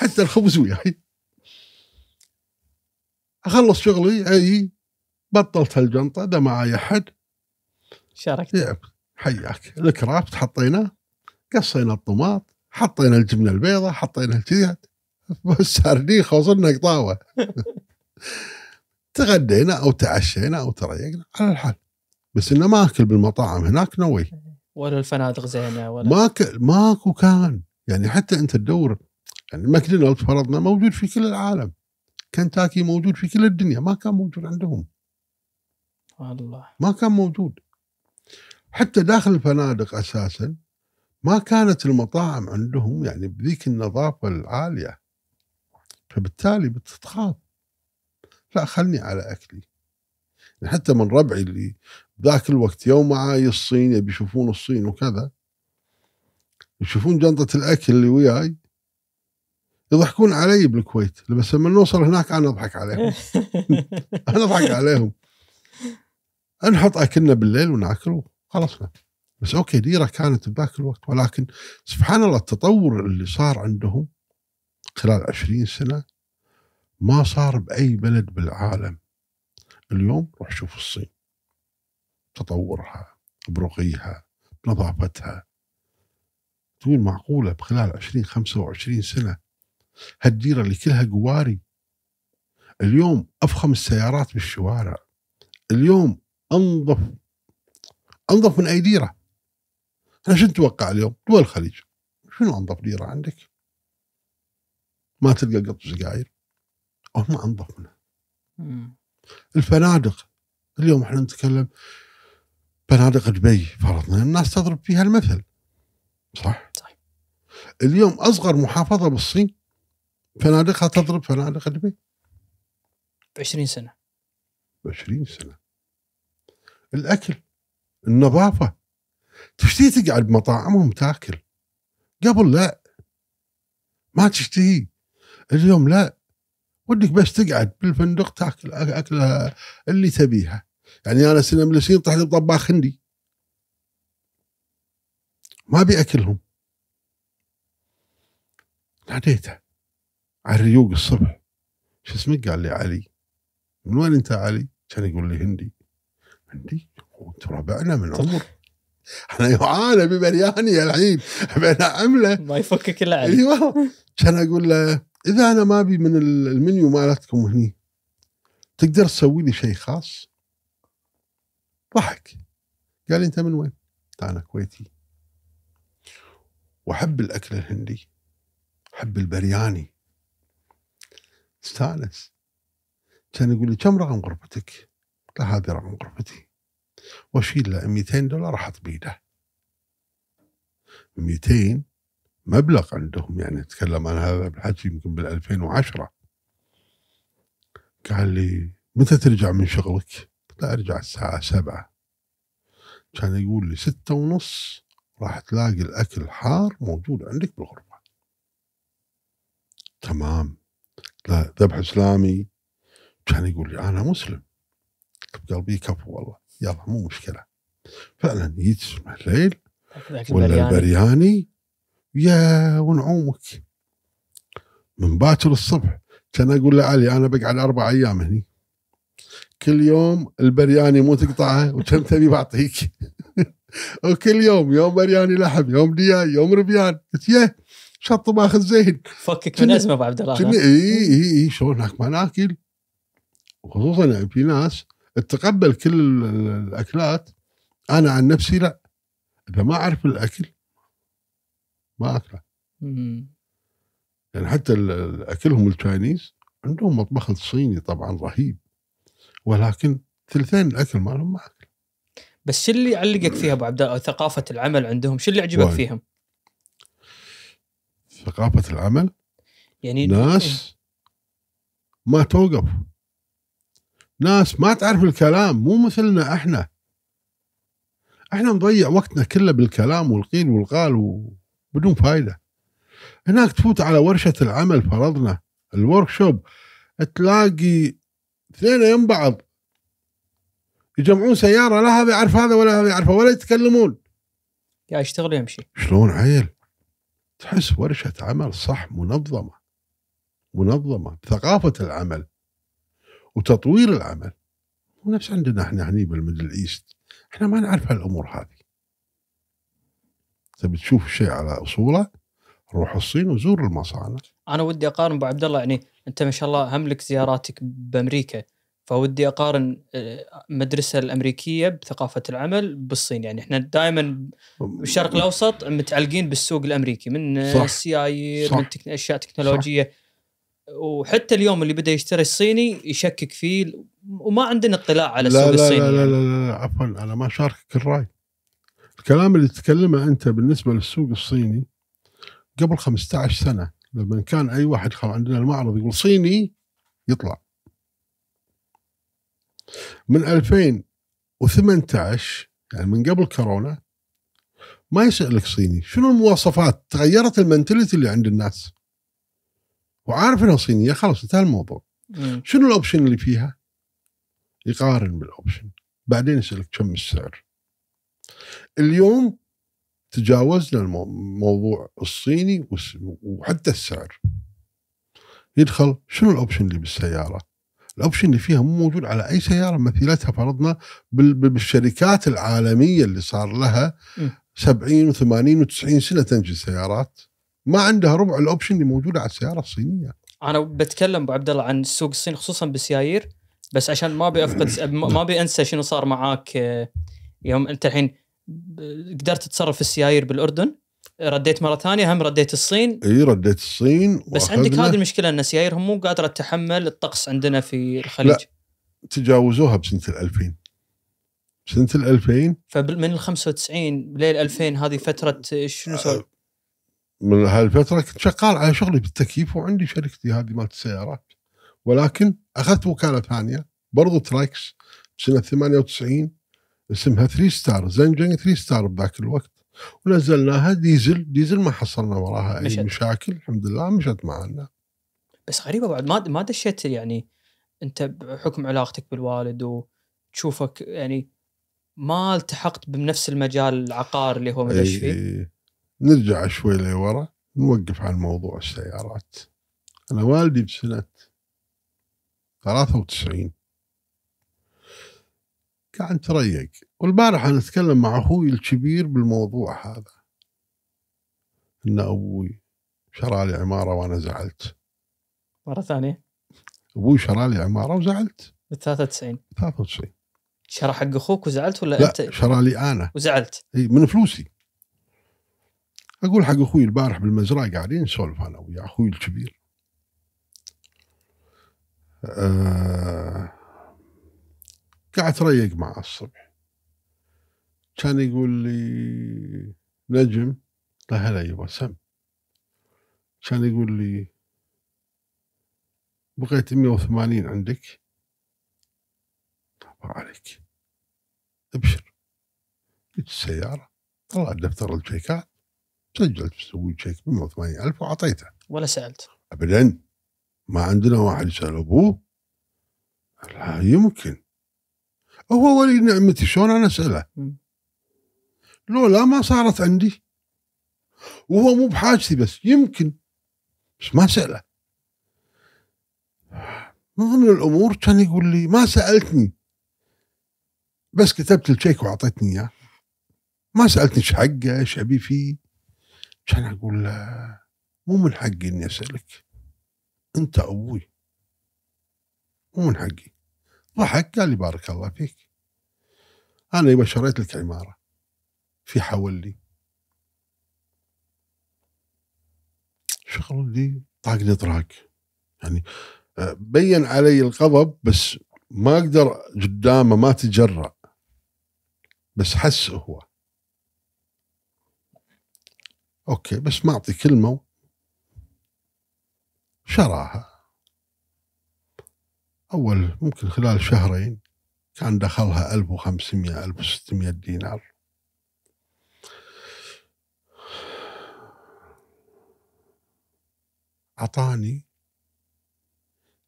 حتى الخبز وياي. أخلص شغلي أي بطلت هالجنطة إذا معي أحد. شاركت. يا حياك. الكرافت حطيناه قصينا الطماط حطينا الجبنة البيضاء حطينا الكذا الساردين وصلنا قطاوة. تغدينا أو تعشينا أو تريقنا على الحال. بس إنه ما اكل بالمطاعم هناك نوي. ولا الفنادق زينة ولا ما ك... ماكو كان. يعني حتى أنت تدور يعني ماكدونالدز فرضنا موجود في كل العالم. كنتاكي موجود في كل الدنيا. ما كان موجود عندهم. الله ما كان موجود. حتى داخل الفنادق أساسا ما كانت المطاعم عندهم يعني بذيك النظافة العالية. فبالتالي بتتخاف. لا خلني على أكلي. يعني حتى من ربعي اللي ذاك الوقت يوم معاي الصين يبي يشوفون الصين وكذا يشوفون جنطة الأكل اللي وياي. يضحكون علي بالكويت. بس لما نوصل هناك أنا أضحك عليهم. أنا أضحك عليهم. نحط اكلنا بالليل وناكل وخلصنا بس أوكي ديرة كانت بذاك الوقت. ولكن سبحان الله التطور اللي صار عندهم خلال عشرين سنة ما صار بأي بلد بالعالم. اليوم روح شوف الصين. تطورها برقيها بنظافتها. تقول معقولة بخلال 20 25 سنة هالديرة اللي كلها قواري. اليوم أفخم السيارات بالشوارع. اليوم أنظف أنظف من أي ديرة. أنا شو تتوقع اليوم؟ دول الخليج. شنو أنظف ديرة عندك؟ ما تلقى قط سجاير هم أنظف منها. الفنادق. اليوم إحنا نتكلم فنادق دبي فرضنا الناس تضرب فيها المثل. صح؟ صح. اليوم أصغر محافظة بالصين فنادقها تضرب فنادق دبي ب 20 سنة. 20 سنة. الأكل النظافة. تشتهي تقعد بمطاعمهم تاكل. قبل لا. ما تشتهي. اليوم لا. ودك بس تقعد بالفندق تاكل أكلها اللي تبيها. يعني أنا سنة من السنين طحت بطباخ هندي. ما أبي أكلهم. ناديته على الريوق الصبح. شو اسمك؟ قال لي علي. من وين أنت علي؟ كان يقول لي هندي. هندي؟ انت ربعنا من عمر. أنا يعانى ببرياني الحين. بين عملة. ما يفكك إلا علي. أيوه. كان أقول له إذا أنا ما أبي من المنيو مالتكم هني تقدر تسوي لي شيء خاص؟ ضحك. قال لي أنت من وين؟ قلت أنا كويتي. وأحب الأكل الهندي. أحب البرياني. استانس كان يقول لي كم رقم غرفتك؟ له هذه رقم غرفتي. واشيل له 200 دولار أحط بيده 200 مبلغ عندهم يعني أتكلم عن هذا بالحكي يمكن بال 2010 قال لي متى ترجع من شغلك؟ قلت له أرجع الساعة سبعة. كان يقول لي ستة ونص راح تلاقي الأكل حار موجود عندك بالغرفة. تمام. لا ذبح إسلامي. كان يقول لي أنا مسلم. قلبي كفو والله. يلا مو مشكلة. فعلا يجي الليل ولا البرياني. يا ونعومك. من باكر الصبح كان أقول لعلي أنا بقعد أربع أيام هني. كل يوم البرياني مو تقطعه وكم تبي بعطيك. وكل يوم يوم برياني لحم يوم دياي يوم ربيان. قلت شط ماخذ زين فكك من ازمه أبو عبد الله. إي إي إي شلون هناك ما ناكل وخصوصا يعني في ناس تتقبل كل ال- ال- الأكلات. أنا عن نفسي لا. إذا ما أعرف الأكل ما أكله. يعني حتى أكلهم التشاينيز عندهم مطبخ الصيني طبعا رهيب. ولكن ثلثين الأكل مالهم ما أكل. بس شو اللي علقك فيها أبو عبد الله؟ ثقافة العمل عندهم شو اللي عجبك وايد. فيهم؟ ثقافه العمل يعني ناس ما توقف ناس ما تعرف الكلام مو مثلنا إحنا. إحنا نضيع وقتنا كله بالكلام والقيل والقال وبدون فايدة. هناك تفوت على ورشة العمل فرضنا. الورك شوب تلاقي اثنين يم بعض. يجمعون سيارة لا هذا يعرف هذا ولا هذا يعرفه ولا يتكلمون. يا يشتغل يمشي. شلون عيل؟ تحس ورشة عمل صح منظمة. منظمة. ثقافة العمل. وتطوير العمل. ونفس عندنا إحنا هني بال Middle East. إحنا ما نعرف هالأمور هذه. تبي تشوف الشيء على اصوله روح الصين وزور المصانع. أنا ودي أقارن ابو عبد الله يعني أنت ما شاء الله هم لك زياراتك بأمريكا. فودي أقارن آه، المدرسة الأمريكية بثقافة العمل بالصين يعني إحنا دائما بالشرق الأوسط متعلقين بالسوق الأمريكي من صح. السيايير صح. من tech... أشياء تكنولوجية وحتى اليوم اللي بدأ يشتري الصيني يشكك فيه وما عندنا اطلاع على السوق لا لا الصيني لا, لا, يعني. لا, لا عفوا أنا ما شاركك الرأي الكلام اللي تتكلمه أنت بالنسبة للسوق الصيني قبل 15 سنة لما كان أي واحد عندنا المعرض يقول صيني يطلع من 2018 يعني من قبل كورونا ما يسألك صيني. شنو المواصفات؟ تغيرت المنتاليتي اللي عند الناس. وعارف إنها صينية خلاص انتهى الموضوع. مم. شنو ال option اللي فيها؟ يقارن بال option. بعدين يسألك كم السعر. اليوم تجاوزنا الموضوع الصيني وحتى السعر. يدخل شنو ال option اللي بالسيارة؟ ال option اللي فيها مو موجود على أي سيارة. مثيلتها فرضنا بال- بال- بالشركات العالمية اللي صار لها م. 70 و80 و90 سنة تنتج سيارات. ما عندها ربع ال option اللي موجودة على السيارة الصينية. أنا بتكلم أبو عبد الله عن السوق الصيني خصوصا بالسيايير بس عشان ما أبي أفقد ما أبي أنسى شنو صار معاك آه، يوم أنت الحين قدرت تتصرف في السيايير بالأردن؟ رديت مرة ثانية هم رديت الصين. إي رديت الصين بس عندك هذه المشكلة إن سياييرهم مو قادرة تتحمل الطقس عندنا في الخليج. لا. تجاوزوها بسنة ال 2000 سنة ال 2000 فمن ال 95 ليل 2000 هذه فترة آه، شنو سوي؟ من هالفترة كنت شغال على شغلي بالتكييف وعندي شركتي هذه مالت السيارات ولكن أخذت وكالة ثانية برضو trucks سنه 98 اسمها 3 Star زنجنج 3 Star بذاك الوقت. ونزلناها ديزل ديزل ما حصلنا وراها أي مشت. مشاكل الحمد لله مشت معنا بس غريبة بعد ما ما دشيت يعني أنت بحكم علاقتك بالوالد وتشوفك يعني ما التحقت بنفس المجال العقار اللي هو مدش فيه إي. نرجع شوي لورا نوقف عن موضوع السيارات أنا والدي بسنة 93 كان تريق والبارح أنا أتكلم مع أخوي الكبير بالموضوع هذا. إن أبوي شرى لي عمارة وأنا زعلت. مرة ثانية. أبوي شرى لي عمارة وزعلت. بال 93 93 شرى حق أخوك وزعلت ولا لا أنت؟ شرى لي أنا. وزعلت. إي من فلوسي. أقول حق أخوي البارح بالمزرعة قاعدين نسولف أنا ويا أخوي الكبير. آه قاعد اتريق معه الصبح. كان يقول لي نجم لا هلا يبا سم. كان يقول لي بقيت 180 عندك؟ طبعا عليك أبشر. جبت السيارة؟ طلعت دفتر الشيكات سجلت بسوي شيك ب 180 ألف وأعطيته. ولا سألت. أبدا ما عندنا واحد يسأل أبوه؟ لا يمكن. هو ولي نعمتي شلون أنا أسأله؟ مم. لو لا ما صارت عندي. وهو مو بحاجتي بس يمكن بس ما سأله. من ضمن الأمور كان يقول لي ما سألتني. بس كتبت الشيك وأعطيتني إياه. ما سألتني إيش حقه إيش أبي فيه. كان أقول له مو من حقي إني أسألك. أنت أبوي. مو من حقي. ضحك قال لي بارك الله فيك. أنا يبا شريت لك عمارة في حولي شغل اللي طاقني طراق يعني آه، بين علي الغضب بس ما أقدر قدامه ما تجرأ. بس حس هو. أوكي بس ما أعطي كلمة شراها. أول ممكن خلال شهرين كان دخلها 1500 1600 دينار. أعطاني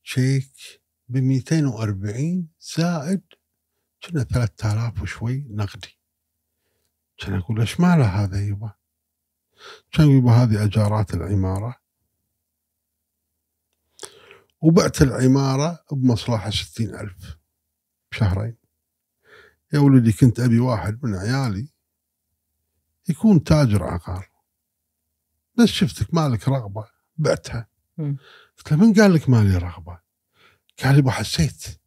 شيك ب 240 زائد كنا 3000 وشوي نقدي. كان أقول إيش ماله هذا يبا؟ كان يبا هذه أجارات العمارة. وبعت العمارة بمصلحة 60000 بشهرين. يا ولدي كنت أبي واحد من عيالي يكون تاجر عقار. بس شفتك مالك رغبة بعتها. قلت له من قال لك مالي رغبة؟ قال لي "أبو حسيت.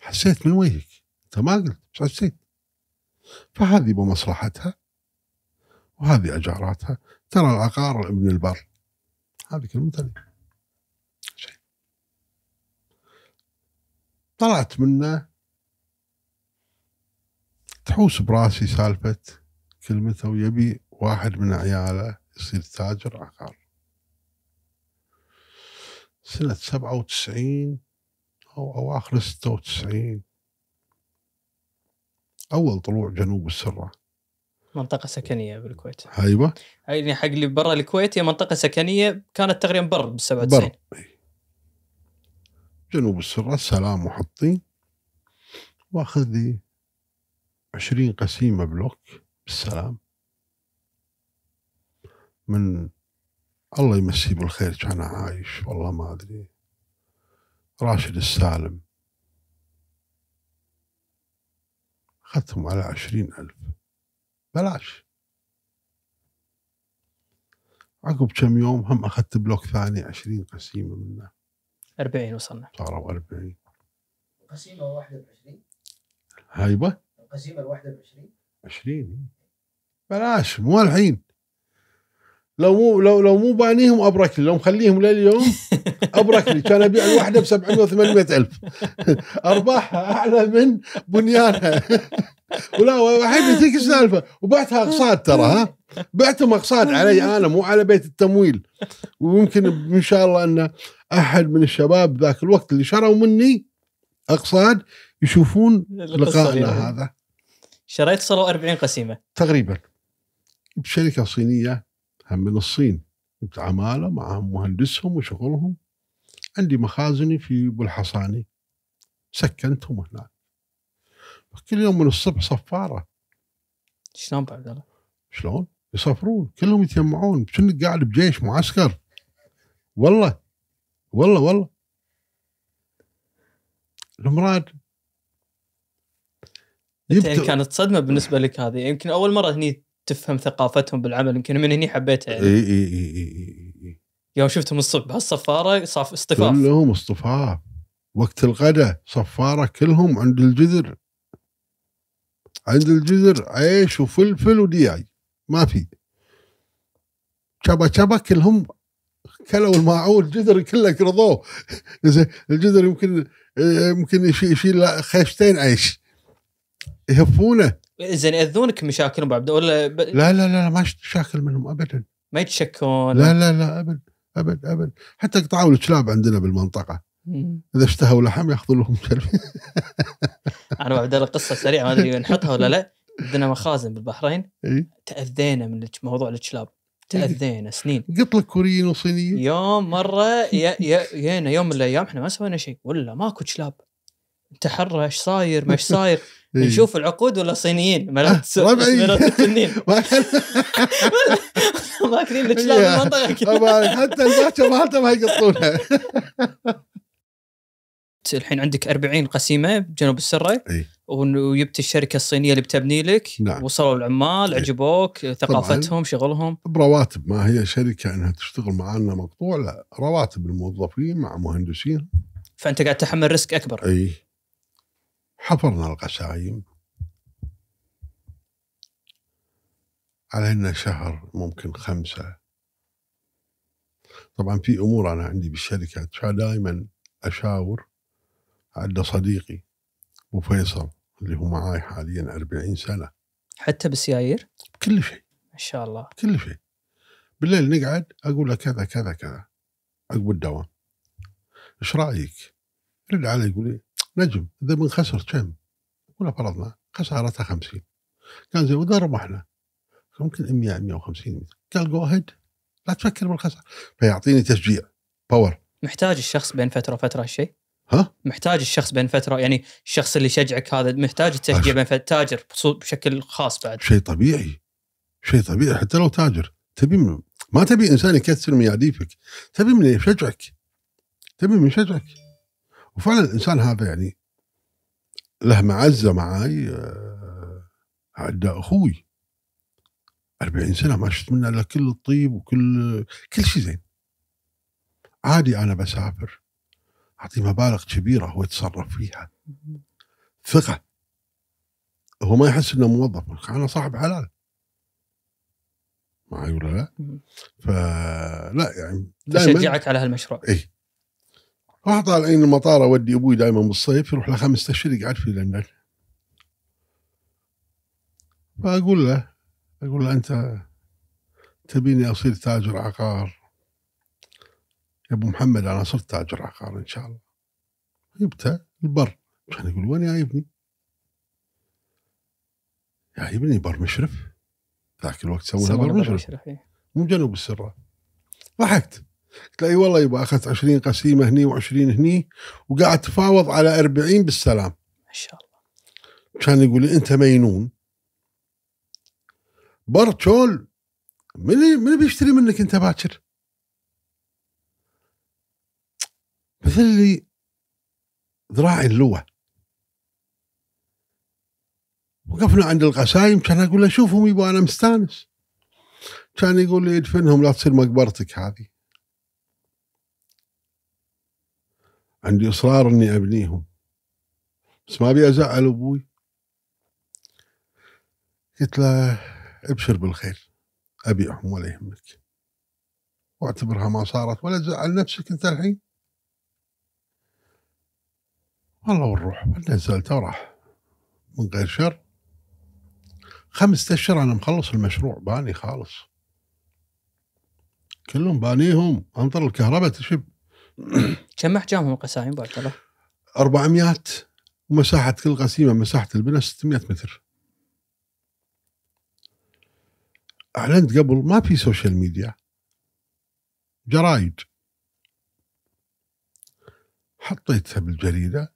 حسيت من وجهك؟ أنت ما قلت بس حسيت. فهذه بمصلحتها وهذه أجاراتها. ترى العقار ابن البر. هذه كلمتين طلعت منه. تحوس براسي سالفة كلمته ويبي واحد من عياله يصير تاجر عقار. سنة 97 أو أواخر 96 أول طلوع جنوب السرة منطقة سكنية بالكويت. هايبة يعني حق اللي برا الكويت هي منطقة سكنية كانت تقريبا بر بال 97 بر. جنوب السرة السلام محطين واخذ لي 20 قسيمة بلوك بالسلام. من الله يمسيه بالخير كان عايش والله ما أدري. راشد السالم. أخذتهم على عشرين ألف. بلاش. عقب كم يوم هم أخذت بلوك ثاني عشرين قسيمة منه. 40 وصلنا. صاروا أربعين. القسيمة واحدة ب 20 هايبة القسيمة الواحدة ب 20 عشرين. بلاش مو الحين. لو مو لو لو مو بانيهم أبرك لي لو مخليهم لليوم أبرك لي. كان أبيع الواحده ب 700 و 800 ألف. ارباحها أعلى من بنيانها. ولا وحيد تلك السالفة. وبعتها اقساط ترى ها؟ بعتهم اقساط علي أنا مو على بيت التمويل. ويمكن إن شاء الله أن أحد من الشباب ذاك الوقت اللي شروا مني اقساط يشوفون لقائنا. هذا. شريت صاروا 40 قسيمة. تقريبا. بشركة صينية هم من الصين. جبت عمالة معهم مهندسهم وشغلهم. عندي مخازني في أبو الحصاني. سكنتهم هناك. كل يوم من الصبح صفارة. شلون ابو عبد الله؟ شلون؟ يصفرون كلهم يتجمعون. كأنك قاعد بجيش معسكر؟ والله. والله والله. المراد. يعني كانت صدمه بالنسبة لك هذه. يمكن أول مرة هني تفهم ثقافتهم بالعمل يمكن من هني حبيتها يعني. إي إي إي إي يوم شفتهم الصبح بهالصفارة صاف اصطفاف. كلهم اصطفاف. وقت الغداء صفارة كلهم عند الجذر. عند الجذر عيش وفلفل ودياي ما في. شبا شبا كلهم كلوا الماعون الجذر كله قرضوه زين الجذر يمكن يمكن يشيل خيشتين عيش. يهفونه. زين يأذونك مشاكلهم أبو عبد ولا ب... لا لا لا ما شاكل منهم ابدا. ما يتشكون؟ لا لا لا ابد ابد ابد حتى قطعوا الكلاب عندنا بالمنطقة. مم. إذا اشتهوا لحم يأخذوا لهم كلب. أنا عبد الله قصة سريعة ما أدري نحطها ولا لا. عندنا مخازن بالبحرين. إي. تأذينا من موضوع الكلاب. تأذينا سنين. قط لك كوريين وصينيين. يوم مرة يانا يوم من الأيام إحنا ما سوينا شيء. ولا ماكو كلاب. تحرى إيش صاير؟ ما إيش صاير. نشوف العقود ولا صينيين. ملات التنين ماكلين الكلاب. طبعاً حتى الباكر مالته ما يقطونها الحين عندك 40 قسيمة بجنوب السرة اي وجبت الشركة الصينية اللي بتبني لك. نعم. وصلوا العمال إيه. عجبوك ثقافتهم شغلهم. برواتب. ما هي شركة إنها تشتغل معنا مقطوع؟ لا. رواتب الموظفين مع مهندسين. فأنت قاعد تحمل ريسك أكبر. اي حفرنا القسايم علينا شهر ممكن خمسة. طبعا في أمور أنا عندي بالشركة دائما أشاور عند صديقي أبو فيصل اللي هو معاي حاليا 40 سنة. حتى بالسيايير؟ كل شيء. ما شاء الله. كل شيء. بالليل نقعد أقول له كذا كذا كذا. عقب الدوام. إيش رأيك؟ يرد علي يقول لي نجم إذا بنخسر كم؟ له فرضنا خسارتها 50 قال زين وإذا ربحنا؟ ممكن 100 150 قال go ahead لا تفكر بالخسارة. فيعطيني تشجيع power محتاج الشخص بين فترة وفترة هالشيء؟ ها؟ محتاج الشخص بين فترة يعني الشخص اللي يشجعك هذا محتاج التشجيع بين فترة تاجر بشكل خاص بعد. شيء طبيعي شيء طبيعي. حتى لو تاجر تبي من ما تبي إنسان يكسر مياديفك تبي من يشجعك تبي من يشجعك. وفعلا الإنسان هذا يعني له معزة معاي آه، عنده أخوي. 40 سنة ما شفت منه إلا كل الطيب وكل كل شيء زين. عادي أنا بسافر أعطيه مبالغ كبيرة هو يتصرف فيها. ثقة. هو ما يحس إنه موظف أنا صاحب حلال. معي ولا لا؟ فلا يعني دائما على هالمشروع. إي. راح طالعين المطار أودي أبوي دائما بالصيف يروح له خمسة اشهر يقعد في لندن فأقول له أقول له أنت تبيني أصير تاجر عقار؟ يا أبو محمد أنا صرت تاجر عقار إن شاء الله. جبته البر. كان يقول وين يا ابني؟ يا ابني بر مشرف. ذاك الوقت يسوونه بر مشرف إيه. مو جنوب السرة. ضحكت. قلت له أي والله يبا أخذت 20 قسيمة هني و20 هني وقاعد تفاوض على 40 بالسلام. ما شاء الله. كان يقول لي أنت مينون. برتشول من من بيشتري منك أنت باكر. مثل لي ذراعي اللوة. وقفنا عند القسايم كان أقول له شوفهم يبا أنا مستانس. كان يقول لي ادفنهم لا تصير مقبرتك هذه. عندي إصرار إني أبنيهم. بس ما أبي أزعل أبوي. قلت له أبشر بالخير. أبيعهم ولا يهمك. واعتبرها ما صارت ولا تزعل نفسك أنت الحين. والله ونروح نزلته وراح. من غير شر. خمسة أشهر أنا مخلص المشروع. باني خالص. كلهم بانيهم. أنطر الكهرباء تشب. كم احجامهم القسايم بارك الله. 400 ومساحة كل قسيمة مساحة البناء 600 متر. أعلنت قبل ما في social media جرايد. حطيتها بالجريدة.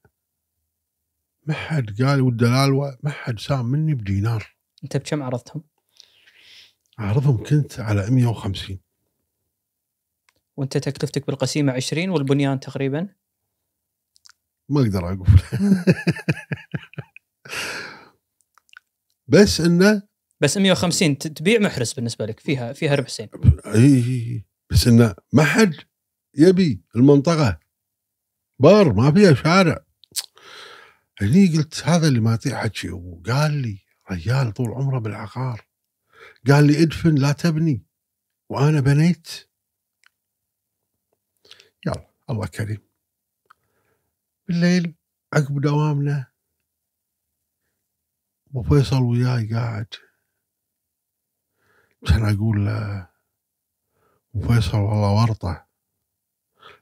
ما حد قال والدلال ما حد سام مني بدينار أنت بكم عرضتهم؟ عرضهم كنت على 150 وانت تكلفتك بالقسيمة 20 والبنيان تقريبا. ما أقدر أقول. بس إنه بس 150 ت- تبيع محرس بالنسبة لك فيها فيها ربح زين. إي بس إنه ما حد يبي المنطقة. بار ما فيها شارع. هني قلت هذا اللي ما يطيح حكي وقال لي رجال طول عمره بالعقار. قال لي ادفن لا تبني. وأنا بنيت. الله كريم. بالليل عقب دوامنا أبو فيصل وياي قاعد. كان أقول له أبو فيصل والله ورطة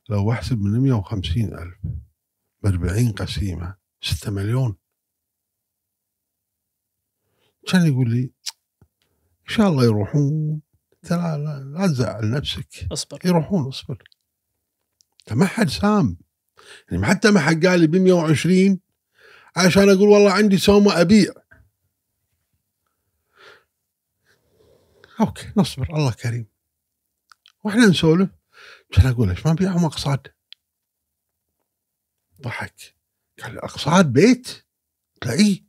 لو أحسب من 150 ألف ب 40 قسيمة 6 مليون. كان يقول لي إن شاء الله يروحون لا, لا تزعل نفسك. اصبر. يروحون اصبر. ما حد سام يعني حتى ما حد قال لي ب 120 عشان أقول والله عندي سومه ابيع أوكي نصبر. الله كريم. وإحنا نسولف. كان أقول ليش ما نبيعهم أقصاد. ضحك. قال أقصاد بيت؟ تلاقيه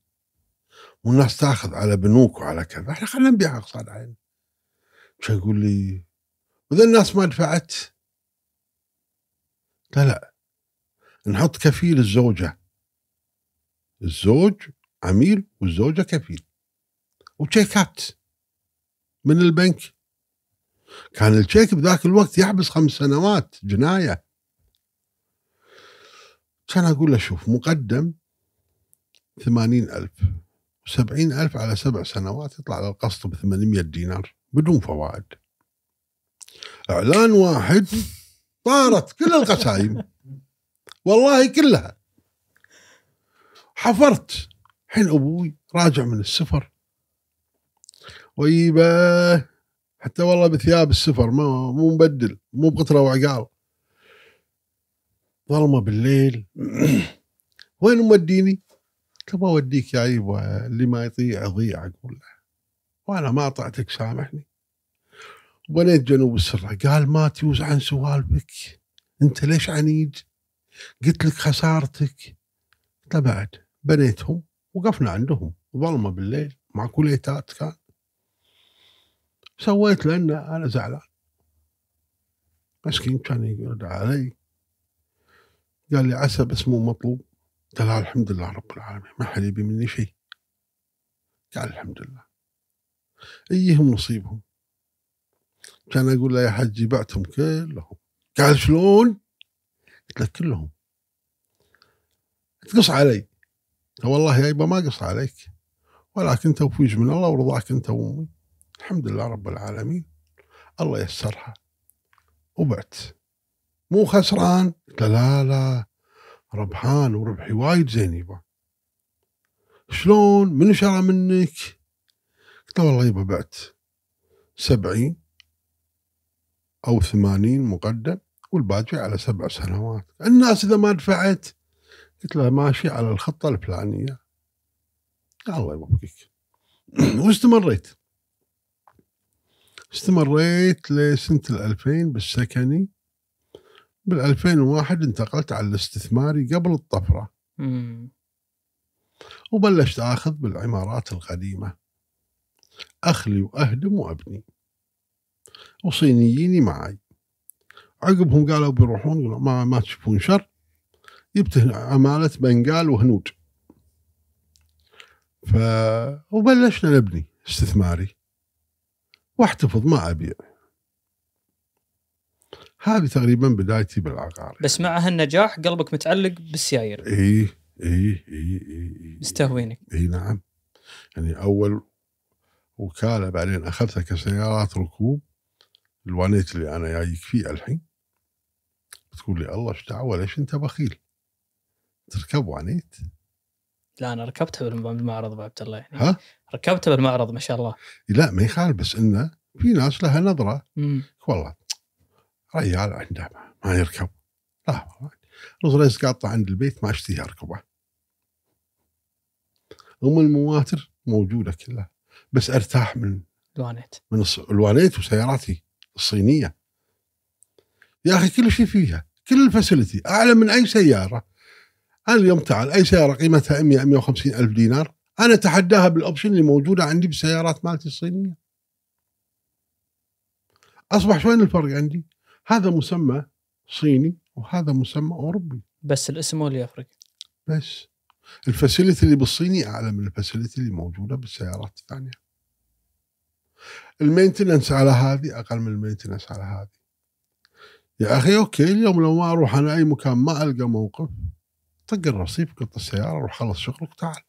والناس تأخذ على بنوك وعلى كذا. إحنا خلينا نبيع أقصاد علينا كان يقول لي؟ واذا الناس ما دفعت. لا لا. نحط كفيل الزوجة. الزوج عميل والزوجة كفيل. وتشيكات من البنك. كان التشيك بذاك الوقت يحبس خمس سنوات جناية. كان أقول له شوف مقدم ثمانين ألف وسبعين ألف على سبع سنوات يطلع على القسط بثمانمية دينار بدون فوائد. إعلان واحد طارت كل القسايم. والله كلها. حفرت. حين أبوي راجع من السفر. ويبه حتى والله بثياب السفر ما مو مبدل. مو بقطرة وعقال. ظلمة بالليل. وين موديني؟ قلت له بوديك يا أيوه اللي ما يطيع يضيع. أقول له. وأنا ما أطعتك سامحني. وبنيت جنوب السرة قال ما تيوز عن سوالفك. انت ليش عنيد قلت لك خسارتك. قلت بعد. بنيتهم وقفنا عندهم. ظلمة بالليل. مع كوليتات كان. سويت لأن أنا زعلان. مسكين كان يرد علي. قال لي عسى بس مو مطلوب. قلت له الحمد لله رب العالمين. ما حد يبي مني شيء. قال الحمد لله. إيهم نصيبهم. كان أقول له يا حجي بعتهم كلهم. قال شلون؟ قلت له كلهم. تقص علي. والله يا يبا ما قص عليك. ولكن توفيق من الله ورضاك أنت وأمي. الحمد لله رب العالمين. الله يسرها. وبعت. مو خسران؟ قلت لا لا. ربحان وربحي وايد زين يبا شلون؟ من شرى منك؟ قلت له والله يبا بعت. سبعين. أو ثمانين مقدم والباقي على سبع سنوات. الناس إذا ما دفعت قلت له ماشي على الخطة الفلانية. الله يوفقك. واستمريت. استمريت لسنة الألفين بالسكني. بالألفين وواحد انتقلت على الاستثماري قبل الطفرة. مم. وبلشت آخذ بالعمارات القديمة. أخلي وأهدم وأبني. وصينييني معي عقبهم قالوا بيروحون ما, ما تشوفون شر. جبت عمالة بنقال وهنود. ف وبلشنا نبني استثماري. واحتفظ ما أبيع. هذه تقريبا بدايتي بالعقار بس مع هالنجاح قلبك متعلق بالسيايير. إي إي إي إي. مستهوينك. إي نعم. يعني أول وكالة بعدين أخذتها كسيارات ركوب. الوانيت اللي أنا جايك فيه الحين تقول لي الله إيش دعوة؟ ليش أنت بخيل؟ تركب وانيت لا أنا ركبتها بالمعرض ابو عبد الله يعني. ها؟ ركبتها بالمعرض ما شاء الله. لا ما يخالف بس إنه في ناس لها نظرة. مم. والله ريال عنده ما- ما يركب لا والله. Rolls Royce قاطع عند البيت ما أشتهي أركبه. أم المواتر موجودة كلها بس أرتاح من دوانيت من الوانيت وسياراتي. الصينيه يا أخي كل شيء فيها كل ال facility أعلى من أي سيارة. أنا اليوم تعال أي سيارة قيمتها 100 150 ألف دينار أنا أتحداها بال option اللي موجودة عندي بالسيارات مالتي الصينية. أصبح شوين الفرق عندي؟ هذا مسمى صيني وهذا مسمى أوروبي. بس الاسم هو اللي يفرق. بس. ال facility اللي بالصيني أعلى من ال facility اللي موجودة بالسيارات الثانية. ال maintenance على هذه أقل من ال maintenance على هذه. يا أخي okay اليوم لو ما أروح أنا أي مكان ما ألقى موقف طق الرصيف قط السيارة روح خلص شغلك تعال.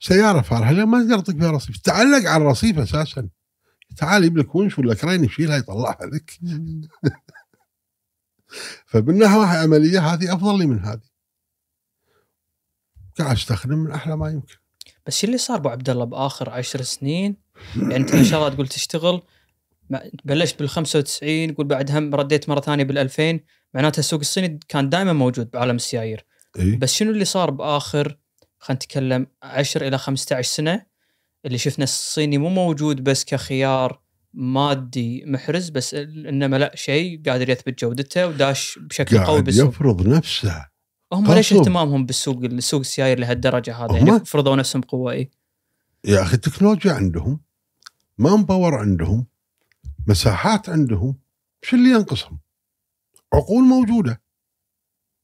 سيارة فارهة اليوم ما تقدر تطق فيها رصيف. تعلق على الرصيف أساسا. تعال يجيب لك ونش ولا كرين يشيلها يطلعها لك. فبالناحيه عملية هذه أفضل لي من هذه. قاعد أستخدم من أحلى ما يمكن. بس شو اللي صار أبو عبد الله بآخر عشر سنين؟ يعني انت ما شاء الله تقول تشتغل بلشت بال 95 تقول بعد هم رديت مرة ثانية بال 2000 معناتها السوق الصيني كان دائما موجود بعالم السيايير. اي بس شنو اللي صار بآخر؟ خلينا نتكلم 10 إلى 15 سنة اللي شفنا الصيني مو موجود بس كخيار مادي محرز بس انما لا شيء قادر يثبت جودته وداش بشكل قوي بالسوق. يفرض نفسه. هم ليش. اهتمامهم بالسوق السوق السيايير لهالدرجة هذا؟ يعني فرضوا نفسهم بقوة اي يا أخي التكنولوجيا عندهم man power عندهم مساحات عندهم شو اللي ينقصهم؟ عقول موجودة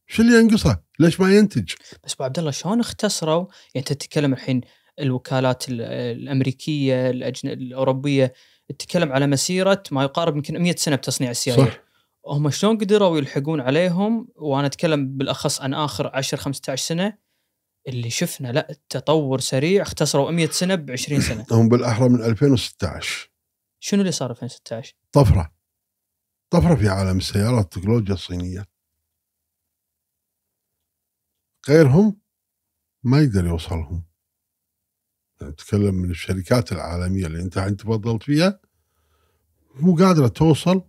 شو اللي ينقصه؟ ليش ما ينتج؟ بس ابو عبد الله شلون اختصروا يعني انت تتكلم الحين الوكالات ال- الأمريكية الأجن... الأوروبية تتكلم على مسيرة ما يقارب يمكن 100 سنة بتصنيع السيايير صح هم شلون قدروا يلحقون عليهم وأنا أتكلم بالأخص عن آخر 10 15 سنة اللي شفنا لا التطور سريع اختصروا 100 سنة ب 20 سنة. هم بالأحرى من 2016 شنو اللي صار 2016 طفرة. طفرة في عالم السيارات التكنولوجيا الصينية. غيرهم ما يقدر يوصلهم. نتكلم من الشركات العالمية اللي أنت الحين تفضلت فيها مو قادرة توصل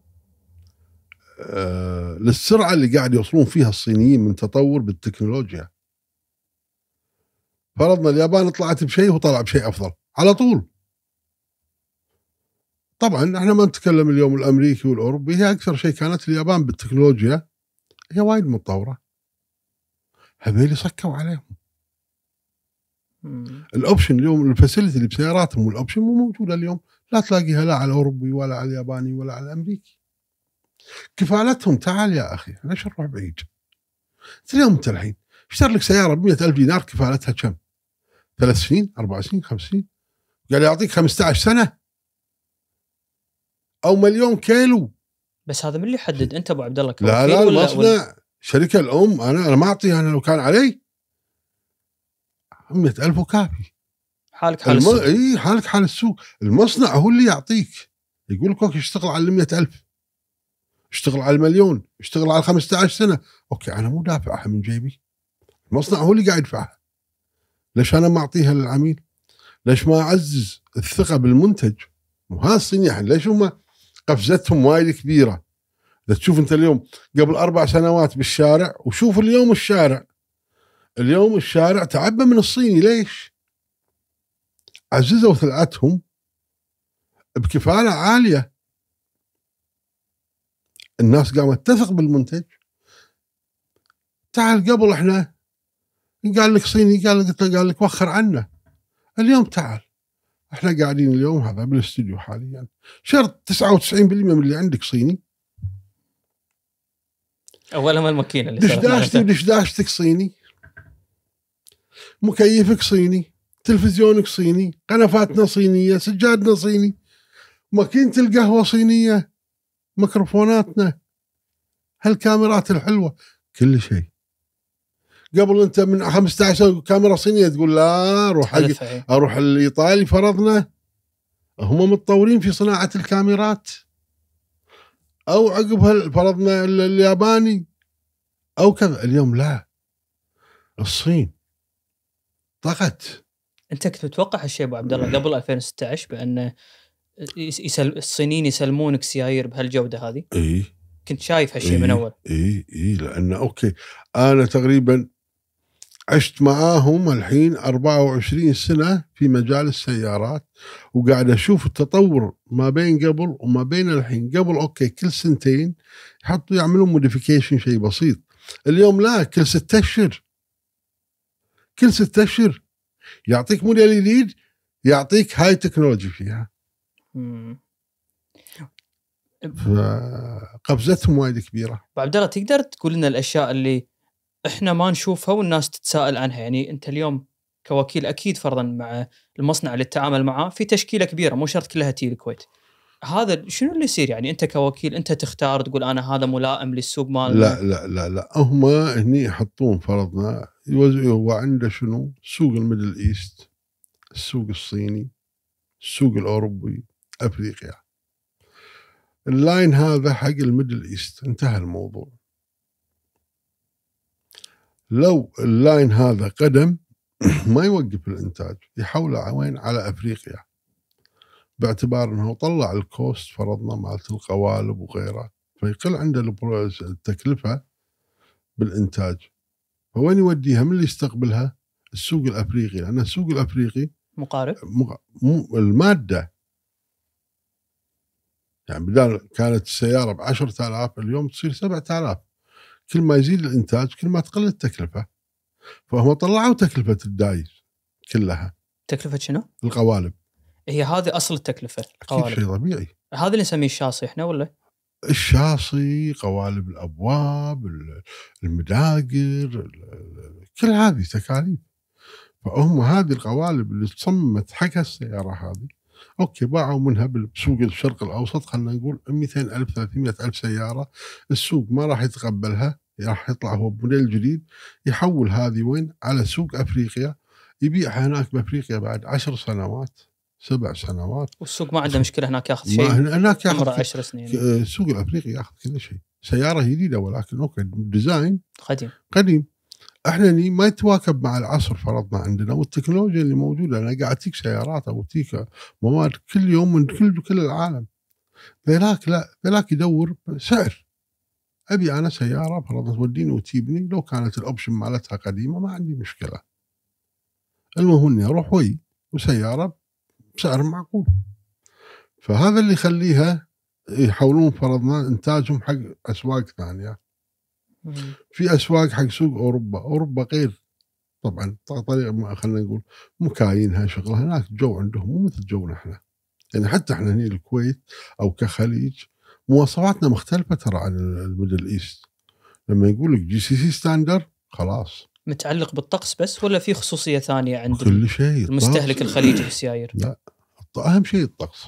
آه للسرعة اللي قاعد يوصلون فيها الصينيين من تطور بالتكنولوجيا. فرضنا اليابان طلعت بشيء وطلع بشيء أفضل. على طول. طبعا إحنا ما نتكلم اليوم الأمريكي والأوروبي هي أكثر شيء كانت اليابان بالتكنولوجيا هي وايد متطورة. هذول صكوا عليهم. ال option اليوم ال facility اللي بسياراتهم وال option مو موجودة اليوم. لا تلاقيها لا على الأوروبي ولا على الياباني ولا على الأمريكي. كفالتهم تعال يا أخي ليش نروح بعيد؟ اليوم أنت الحين اشتري لك سيارة ب ألف دينار كفالتها كم؟ ثلاث سنين أربع سنين خمس سنين. قال يعطيك 15 سنة؟ أو مليون كيلو. بس هذا من اللي يحدد؟ أنت أبو عبد الله لا لا المصنع الشركة الأم أنا أنا ما أعطيها أنا لو كان علي. 100000 وكافي. حالك حال الم... السوق. اي حالك حال السوق. المصنع هو اللي يعطيك. يقول لك okay اشتغل على ال ألف. اشتغل على المليون. اشتغل على 15 سنة. okay أنا مو دافعها من جيبي. المصنع هو اللي قاعد يدفعها. ليش أنا ما أعطيها للعميل؟ ليش ما أعزز الثقة بالمنتج؟ وهذا الصينيين ليش هم قفزتهم وايد كبيرة؟ إذا تشوف أنت اليوم قبل أربع سنوات بالشارع وشوف اليوم الشارع. اليوم الشارع تعبى من الصيني. ليش؟ عززوا ثلعتهم بكفالة عالية. الناس قامت تثق بالمنتج. تعال قبل إحنا قال لك صيني قال لك قال لك وخر عنا اليوم تعال. إحنا قاعدين اليوم هذا بالاستوديو حاليا. شرط 99% من اللي عندك صيني. اولهم الماكينة اللي دشداشتي. ودشداشتك صيني؟ مكيفك صيني تلفزيونك صيني قنفاتنا صينية سجادنا صيني ماكينة القهوة صينية ميكروفوناتنا هالكاميرات الحلوة كل شيء. قبل أنت من 15 كاميرا صينية تقول لا أروح. أروح الإيطالي فرضنا. هم متطورين في صناعة الكاميرات. أو عقبها فرضنا ال- الياباني. أو كذا. اليوم لا. الصين. طغت أنت كنت تتوقع هالشيء أبو عبد الله قبل 2016 بأن يس- يسل... الصينيين يسلمونك سيايير بهالجودة هذه؟ إي. كنت شايف هالشيء من إيه. أول. إي. إي. لأن okay. أنا تقريبا عشت معاهم الحين 24 سنة في مجال السيارات وقاعد أشوف التطور ما بين قبل وما بين الحين. قبل okay كل سنتين يحطوا يعملون modification شيء بسيط. اليوم لا كل ست أشهر. كل ست أشهر. يعطيك موديل جديد يعطيك high technology فيها. مم. فقفزتهم وايد كبيرة. ابو عبد الله تقدر تقول لنا الأشياء اللي إحنا ما نشوفها والناس تتساءل عنها. يعني أنت اليوم كوكيل أكيد فرضا مع المصنع اللي تتعامل معاه في تشكيلة كبيرة مو شرط كلها تيي الكويت. هذا شنو اللي يصير يعني؟ أنت كوكيل أنت تختار تقول أنا هذا ملائم للسوق مالنا لا لا لا لا. هم هني يحطون فرضنا هو عنده شنو؟ سوق ال Middle East السوق الصيني السوق الأوروبي أفريقيا. ال line هذا حق ال Middle East. انتهى الموضوع. لو ال line هذا قدم ما يوقف الإنتاج يحوله على وين على أفريقيا. باعتبار إنه طلع ال cost فرضنا مالت القوالب وغيره فيقل عنده التكلفة بالإنتاج. فوين يوديها؟ من اللي يستقبلها؟ السوق الأفريقي لأن السوق الأفريقي مقارب. المادة. يعني بدال كانت السيارة ب 10000 اليوم تصير 7000 كل ما يزيد الإنتاج كل ما تقل التكلفة. فهم طلعوا تكلفة الدايز كلها. تكلفة شنو؟ القوالب. هي هذه أصل التكلفة أكيد قوالب. شيء طبيعي. هذا اللي نسميه الشاصي إحنا ولا؟ الشاصي قوالب الأبواب ال- المداقر ال- ال- كل هذه تكاليف. فهم هذه القوالب اللي تصممت حق السيارة هذه. أوكي باعوا منها بسوق الشرق الأوسط خلينا نقول 200 ألف 300 ألف سيارة. السوق ما راح يتقبلها راح يطلع هو بموديل جديد يحول هذه وين؟ على سوق أفريقيا. يبيعها هناك بأفريقيا بعد عشر سنوات سبع سنوات. والسوق ما عنده مشكلة هناك ياخذ شيء هنا- هناك عمره ياخذ 10 سنين. السوق الأفريقي ياخذ كل شيء. سيارة جديدة ولكن okay design قديم. قديم. إحنا ما يتواكب مع العصر فرضنا عندنا والتكنولوجيا اللي موجودة. أنا قاعد تييك سيارات أو تييك مواد كل يوم من كل كل العالم. ذاك لا ذاك يدور سعر. أبي أنا سيارة فرضا توديني وتجيبني. لو كانت ال option مالتها قديمة ما عندي مشكلة. المهم إني أروح وأيي وسيارة بسعر معقول. فهذا اللي يخليها يحولون فرضنا إنتاجهم حق أسواق ثانية. في أسواق حق سوق أوروبا، أوروبا غير طبعا طريقة ما- خلينا نقول مكاينها شغلها هناك جو عندهم مو مثل جونا إحنا. يعني حتى إحنا هنا الكويت أو كخليج مواصفاتنا مختلفة ترى عن ال Middle East. لما يقول لك GCC standard خلاص متعلق بالطقس بس ولا في خصوصية ثانية عند كل شيء المستهلك. الخليجي في السيايير؟ أهم شيء الطقس.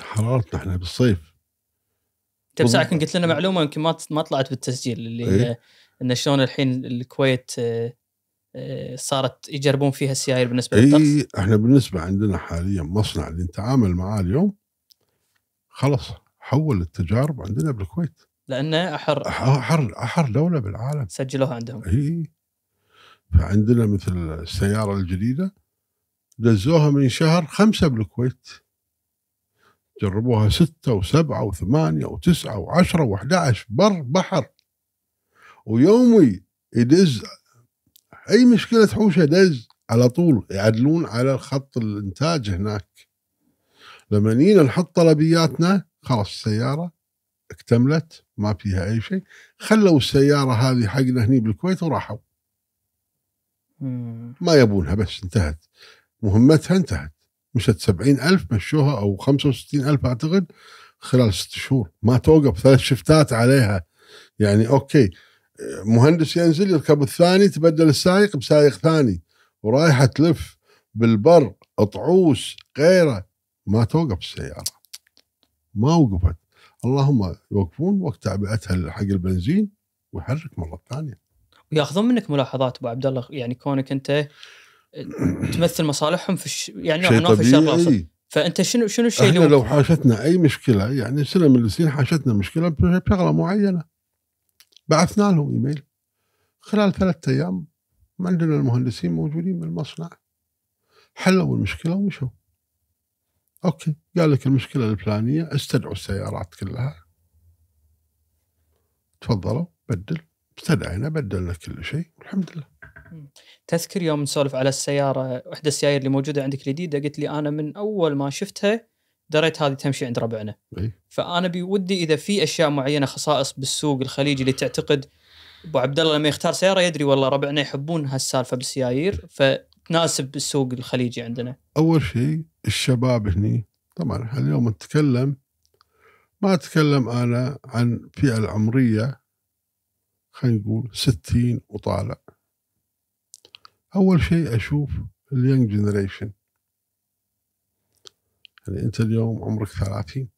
حرارتنا إحنا بالصيف انت بساعة كنت قلت لنا معلومة يمكن ما ما طلعت بالتسجيل اللي هي إيه؟ إن شلون الحين الكويت آه، آه، صارت يجربون فيها السيايير بالنسبة للطقس؟ اي إحنا بالنسبة عندنا حاليا مصنع اللي نتعامل معاه اليوم خلص حول التجارب عندنا بالكويت. لأنه احر احر احر دولة بالعالم. سجلوها عندهم. اي فعندنا مثل السيارة الجديدة دزوها من شهر خمسة بالكويت. جربوها ستة وسبعة وثمانية وتسعة وعشرة وأحد بر بحر. ويومي يدز أي مشكلة تحوشها دز على طول يعدلون على خط الإنتاج هناك. لما نينا نحط طلبياتنا خلاص السيارة اكتملت ما فيها أي شيء خلوا السيارة هذه حقنا هني بالكويت وراحوا. ما يبونها بس انتهت. مهمتها انتهت. مشت سبعين ألف مشوها أو خمسة وستين ألف أعتقد خلال ست شهور. ما توقف ثلاث شفتات عليها. يعني أوكي مهندس ينزل يركب الثاني تبدل السايق بسايق ثاني ورايحة تلف بالبر طعوس غيره. ما توقف السيارة. ما وقفت. اللهم يوقفون وقت تعبئتها حق البنزين ويحرك مرة ثانية. وياخذون منك ملاحظات أبو عبد الله يعني كونك أنت تمثل مصالحهم في الش... يعني شيء ما في الشرق الاوسط طبيعي فأنت شنو شنو الشيء إحنا اللي لو حاشتنا أي مشكلة يعني سنه من السنين حاشتنا مشكلة بشغلة معينة. بعثنا لهم إيميل. خلال ثلاثة أيام عندنا المهندسين موجودين بالمصنع. حلوا المشكلة ومشوا. okay قال لك المشكلة الفلانية استدعوا السيارات كلها. تفضلوا بدل. استدعينا بدلنا كل شيء والحمد لله. تذكر يوم نسولف على السيارة واحدة السيايير اللي موجودة عندك الجديده قلت لي أنا من أول ما شفتها دريت هذه تمشي عند ربعنا. إي. فأنا بودي إذا في أشياء معينة خصائص بالسوق الخليجي اللي تعتقد أبو عبد الله لما يختار سيارة يدري والله ربعنا يحبون هالسالفة بالسيايير فتناسب السوق الخليجي عندنا. أول شيء الشباب هني طبعا اليوم نتكلم ما أتكلم أنا عن الفئه العمرية خلينا نقول 60 وطالع. أول شيء أشوف اليونج جنريشن يعني أنت اليوم عمرك 30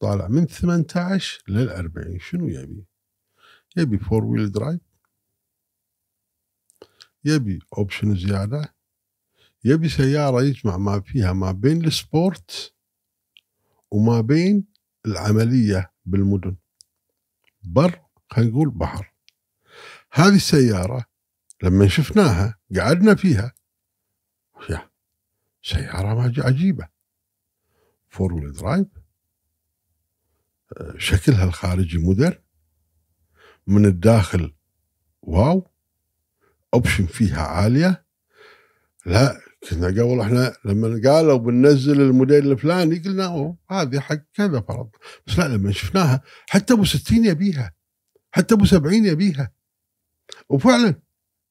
طالع من 18 لل 40 شنو يبي؟ يبي four wheel drive يبي option زيادة. يبي سيارة يجمع ما فيها ما بين ال sport وما بين العملية بالمدن. بر خلينا نقول بحر. هذه السيارة لما شفناها قعدنا فيها. يا سيارة عجيبة. four wheel drive. شكلها الخارجي modern. من الداخل wow. option فيها عالية. لا كنا قبل إحنا لما قالوا بننزل الموديل الفلاني قلنا أوه هذه حق كذا فرض. بس لا لما شفناها حتى أبو 60 يبيها حتى أبو 70 يبيها. وفعلا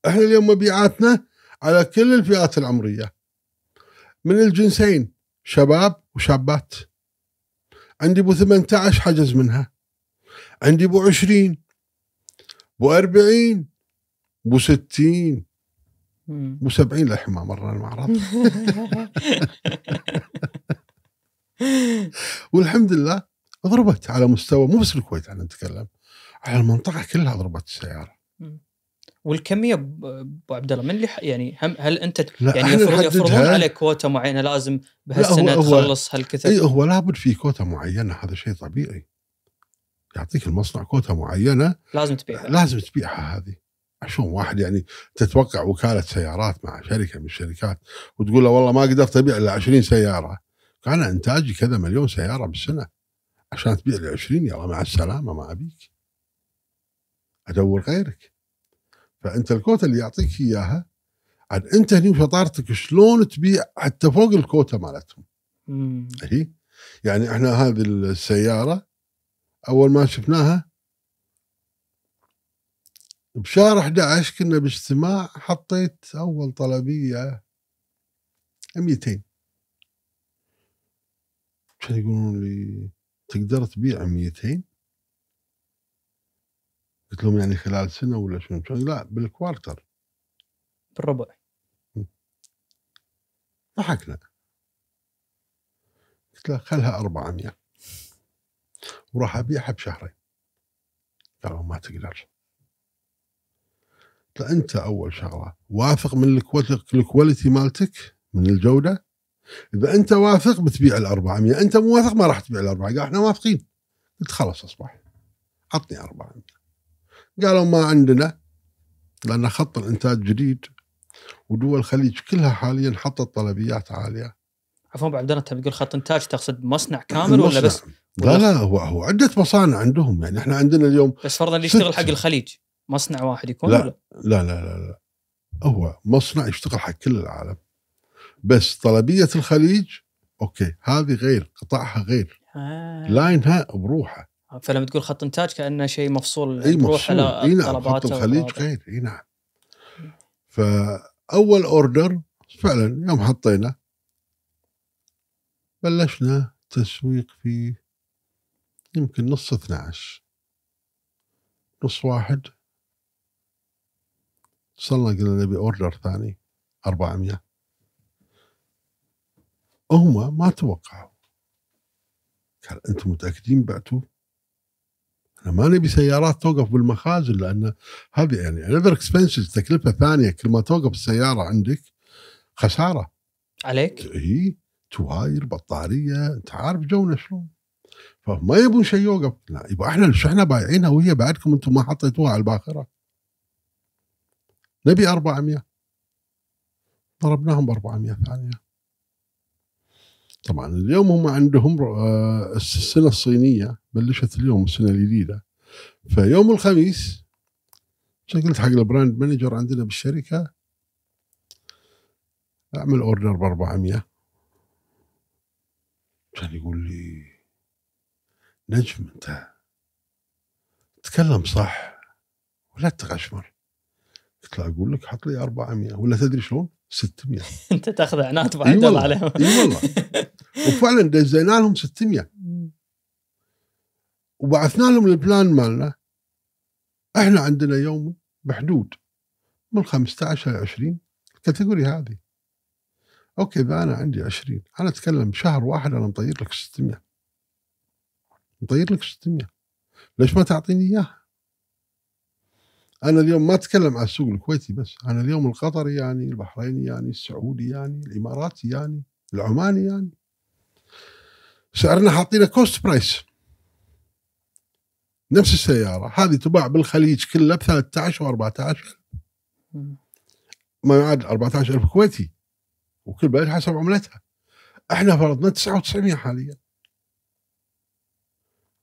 إحنا اليوم مبيعاتنا على كل الفئات العمرية. من الجنسين شباب وشابات. عندي أبو 18 حجز منها. عندي أبو 20 أبو 40 أبو 60 مم. أبو 70 للحين ما مرنا المعرض. والحمد لله ضربت على مستوى مو بس الكويت أنا نتكلم على المنطقة كلها ضربت السيارة. والكمية ابو عبد الله من اللي يعني هم هل أنت يعني يفرضون عليك كوتا معينة لازم لا، بهالسنة تخلص هالكثر؟ اي هو لابد في كوتا معينة هذا شيء طبيعي. يعطيك المصنع كوتا معينة لازم تبيعها. لازم تبيعها هذه. عشان واحد يعني تتوقع وكالة سيارات مع شركة من الشركات وتقول له والله ما قدرت أبيع إلا 20 سيارة. كان إنتاجي كذا مليون سيارة بالسنة. عشان تبيع لي 20 يلا مع السلامة ما أبيك. أدور غيرك. فأنت الكوتا اللي يعطيك إياها عاد أنت هني وشطارتك شلون تبيع حتى فوق الكوتا مالتهم. هي يعني إحنا هذه السيارة أول ما شفناها بشهر 11 كنا باجتماع حطيت أول طلبية 200 كانوا يقولون لي؟ تقدر تبيع 200 قلت لهم يعني خلال سنة ولا شنو؟ لا بالكوارتر. بالربع. ضحكنا. قلت له خلها 400 وراح أبيعها بشهرين. قالوا ما تقدر. قلت له أنت أول شغلة واثق من ال quality ال quality مالتك؟ من الجودة؟ إذا أنت واثق بتبيع ال 400 أنت مو واثق ما راح تبيع ال 400 قال إحنا واثقين. قلت خلاص أصبح. عطني 400 قالوا ما عندنا لأن خط الإنتاج جديد ودول الخليج كلها حاليا حطت طلبيات عالية عفوا ابو عبد الله انت بتقول خط إنتاج تقصد مصنع كامل ولا بس المصنع. لا لا هو هو عدة مصانع عندهم يعني إحنا عندنا اليوم بس فرضا اللي يشتغل. حق الخليج مصنع واحد يكون لا. ولا؟ لا لا لا لا هو مصنع يشتغل حق كل العالم بس طلبية الخليج okay هذه غير قطاعها غير آه. line ها بروحه فلما تقول خط إنتاج كأنه شيء مفصول أي بروح مفصول. إي نعم خط الخليج غير. إي نعم. فأول order فعلا يوم حطينا بلشنا تسويق في يمكن نص 12 نص واحد. وصلنا قلنا نبي order ثاني 400 هم ما توقعوا. قال أنتم متأكدين بعتوا؟ إحنا ما نبي سيارات توقف بالمخازن لأن هذه يعني another expenses تكلفة ثانية كل ما توقف السيارة عندك خسارة. عليك؟ هي تواير بطارية أنت عارف جونا شلون. فما يبون شيء يوقف. لا يبقى إحنا شو إحنا بايعينها وهي بعدكم أنتم ما حطيتوها على الباخرة. نبي 400 ضربناهم ب 400 ثانية. طبعا. اليوم هم عندهم آه، السنة الصينية بلشت اليوم السنة الجديدة. فيوم الخميس قلت حق ال brand manager عندنا بالشركة أعمل أوردر ب 400 كان يقول لي نجم أنت تكلم صح ولا تغشمر. قلت له أقول لك حط لي 400 ولا تدري شلون؟ 600 أنت تاخذ بعد الله عليهم. إي والله. وفعلا دزينا لهم 600 وبعثنا لهم البلان مالنا. إحنا عندنا يوم بحدود من 15 ل 20 ال category هذه. okay إذا أنا عندي 20 أنا أتكلم شهر واحد أنا مطير لك 600 مطير لك 600 ليش ما تعطيني إياها؟ أنا اليوم ما أتكلم عن السوق الكويتي بس أنا اليوم القطري يعني البحريني يعني السعودي يعني الإماراتي يعني العماني يعني. سعرنا حاطينه cost price نفس السيارة هذه تباع بالخليج كله ب 13 و 14 ما يعادل 14000 كويتي وكل بلد حسب عملتها. إحنا فرضنا 9900 حاليا.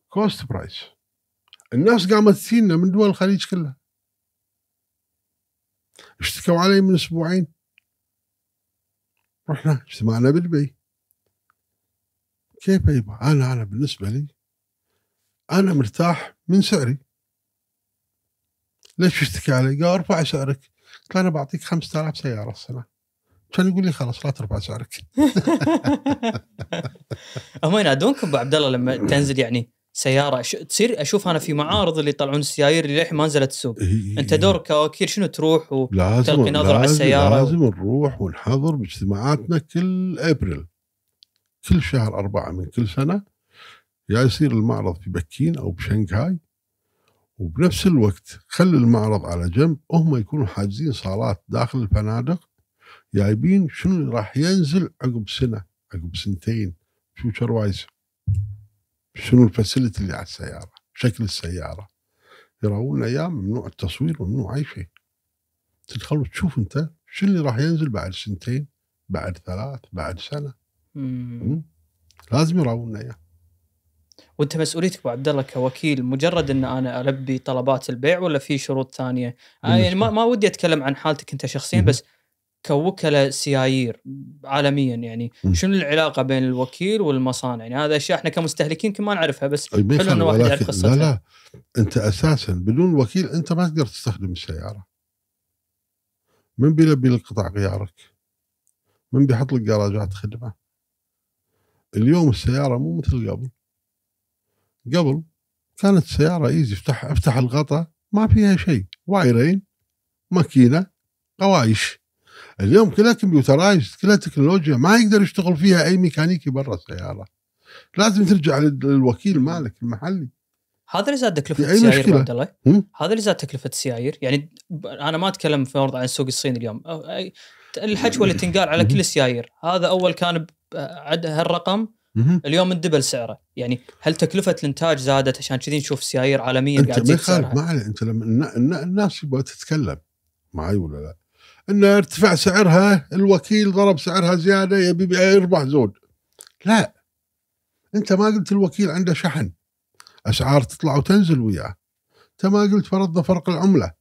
cost price الناس قامت تجينا من دول الخليج كلها. اشتكوا علي من أسبوعين. رحنا اجتمعنا بدبي كيف يبا أنا أنا بالنسبة لي أنا مرتاح من سعري. ليش تشتكي علي؟ قال أرفع سعرك. قلت أنا بعطيك 5000 سيارة السنة. كان يقول لي خلاص لا ترفع سعرك. هم ينادونكم أبو عبد الله لما تنزل يعني سيارة. ش... تصير؟ أشوف أنا في معارض اللي يطلعون السيايير اللي للحين ما نزلت السوق. أنت دورك كوكيل شنو تروح و... لازم تلقي نظرة على لازم- السيارة و- لازم نروح ونحضر باجتماعاتنا كل أبريل. كل شهر أربعة من كل سنة يا يصير المعرض في بكين أو بشنغهاي. وبنفس الوقت خلي المعرض على جنب. هم يكونوا حاجزين صالات داخل الفنادق. جايبين شنو راح ينزل عقب سنة عقب سنتين. future wise شنو ال facility اللي على السيارة شكل السيارة يراونا اياه ممنوع التصوير ممنوع أي شيء تدخل تشوف أنت شو اللي راح ينزل بعد سنتين بعد ثلاث بعد سنة مم. لازم يراونا اياه وأنت مسؤوليتك ابو عبد الله كوكيل مجرد إن أنا ألبي طلبات البيع ولا في شروط ثانية؟ آه يعني ما, ما ودي أتكلم عن حالتك أنت شخصيا. بس كوكلاء سيايير عالميا يعني. شنو العلاقة بين الوكيل والمصانع؟ يعني هذا أشياء إحنا كمستهلكين يمكن ما نعرفها بس حلو إنه واحد يعرف قصتها. لا لا. أنت أساسا بدون وكيل أنت ما تقدر تستخدم السيارة. من بيلبي لك قطع غيارك؟ من بيحط لك جراجات خدمة؟ اليوم السيارة مو مثل قبل. قبل كانت السياره easy افتح افتح الغطاء ما فيها شيء. وايرين ماكينة قوايش. اليوم كلها computerize كلها تكنولوجيا ما يقدر يشتغل فيها أي ميكانيكي برا السيارة. لازم ترجع لل- للوكيل مالك المحلي. هذا اللي زاد تكلفة السيايير عبد الله؟ هذا اللي زاد تكلفة السيايير. يعني أنا ما أتكلم في فرض عن السوق الصيني اليوم. الحجوه اللي تنقال على كل السيايير. هذا أول كان عد هالرقم. اليوم اندبل سعره يعني هل تكلفة الإنتاج زادت عشان كذي نشوف سيايير عالميا أنت قاعد ما تزيد يخالف ما عليه أنت لما النا- النا- الناس يبغى تتكلم. معي ولا لا؟ إن ارتفع سعرها الوكيل ضرب سعرها زيادة يبي يربح زود. لا. أنت ما قلت الوكيل عنده شحن. أسعار تطلع وتنزل وياه. أنت ما قلت فرضنا فرق العملة.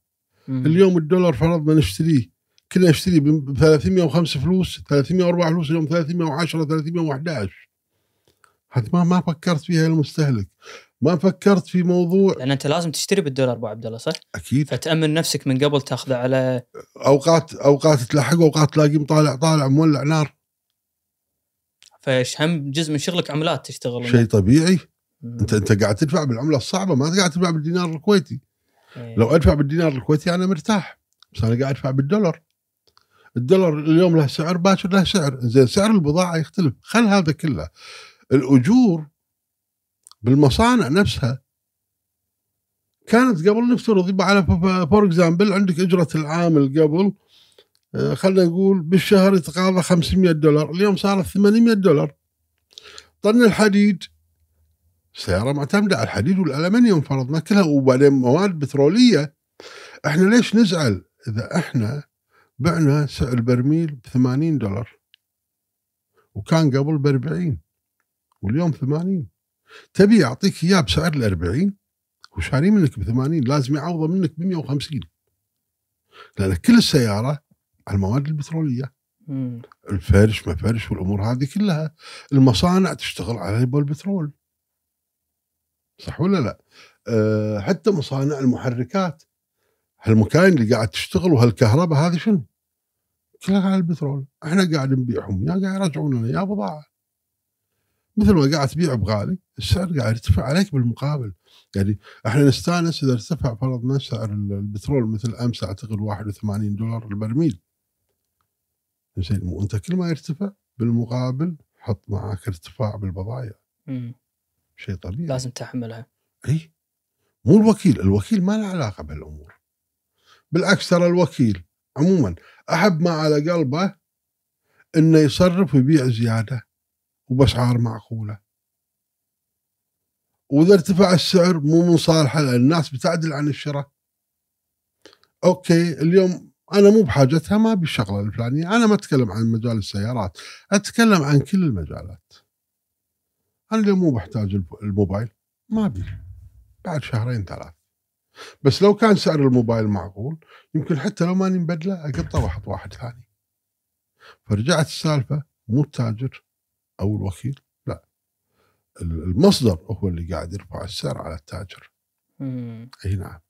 مم. اليوم الدولار فرضنا نشتريه. كنا نشتريه ب 305 فلوس 304 فلوس اليوم 310 311 هذه ما ما فكرت فيها المستهلك. ما فكرت في موضوع. لأن أنت لازم تشتري بالدولار أبو عبد الله صح؟ أكيد. فتأمن نفسك من قبل تاخذه على أوقات أوقات تلحق أوقات تلاقيه مطالع طالع مولع نار. فإيش هم جزء من شغلك عملات تشتغل شيء طبيعي. مم. أنت أنت قاعد تدفع بالعملة الصعبة ما قاعد تدفع بالدينار الكويتي. إيه. لو أدفع بالدينار الكويتي أنا مرتاح بس أنا قاعد أدفع بالدولار. الدولار اليوم له سعر باكر له سعر. زين سعر البضاعة يختلف. خل هذا كله. الأجور بالمصانع نفسها. كانت قبل نفترض يبقى على for example عندك إجرة العامل قبل آه، خلينا نقول بالشهر يتقاضى 500 دولار اليوم صارت 800 دولار. طن الحديد. سيارة معتمدة على الحديد والألمنيوم فرضنا كلها وبعدين مواد بترولية. إحنا ليش نزعل؟ إذا إحنا بعنا سعر البرميل ب 80 دولار وكان قبل ب 40 واليوم 80 تبي أعطيك إياه بسعر ال 40 وشاري منك ب 80 لازم يعوضه منك ب 150 لأن كل السيارة على المواد البترولية. مم. الفرش ما فرش والأمور هذه كلها. المصانع تشتغل على البترول. صح ولا لا؟ أه حتى مصانع المحركات. هالمكاين اللي قاعد تشتغل وهالكهرباء هذه شنو؟ كلها على البترول. إحنا قاعد نبيعهم يا قاعد يرجعون لنا يا بضاعه مثل ما قاعد تبيع بغالي السعر قاعد يرتفع عليك بالمقابل. يعني إحنا نستأنس إذا ارتفع فرضنا سعر البترول مثل أمس أعتقد 81 دولار البرميل. زين وانت كل ما يرتفع بالمقابل حط معك ارتفاع بالبضائع. شيء طبيعي. لازم تحملها. إي. مو الوكيل الوكيل ما له علاقة بهالامور بالعكس ترى الوكيل عموما أحب ما على قلبه إنه يصرف ويبيع زيادة. وباسعار معقولة. وإذا ارتفع السعر مو من صالحه الناس بتعدل عن الشراء. okay اليوم أنا مو بحاجتها ما بالشغله الفلانية. أنا ما أتكلم عن مجال السيارات أتكلم عن كل المجالات. أنا اليوم مو بحتاج الموبايل ما بي بعد شهرين ثلاث. بس لو كان سعر الموبايل معقول يمكن حتى لو ماني مبدله اقطه واحط واحد ثاني. فرجعت السالفة مو التاجر أو الوكيل لا. ال- المصدر هو اللي قاعد يرفع السعر على التاجر. مم. إي نعم.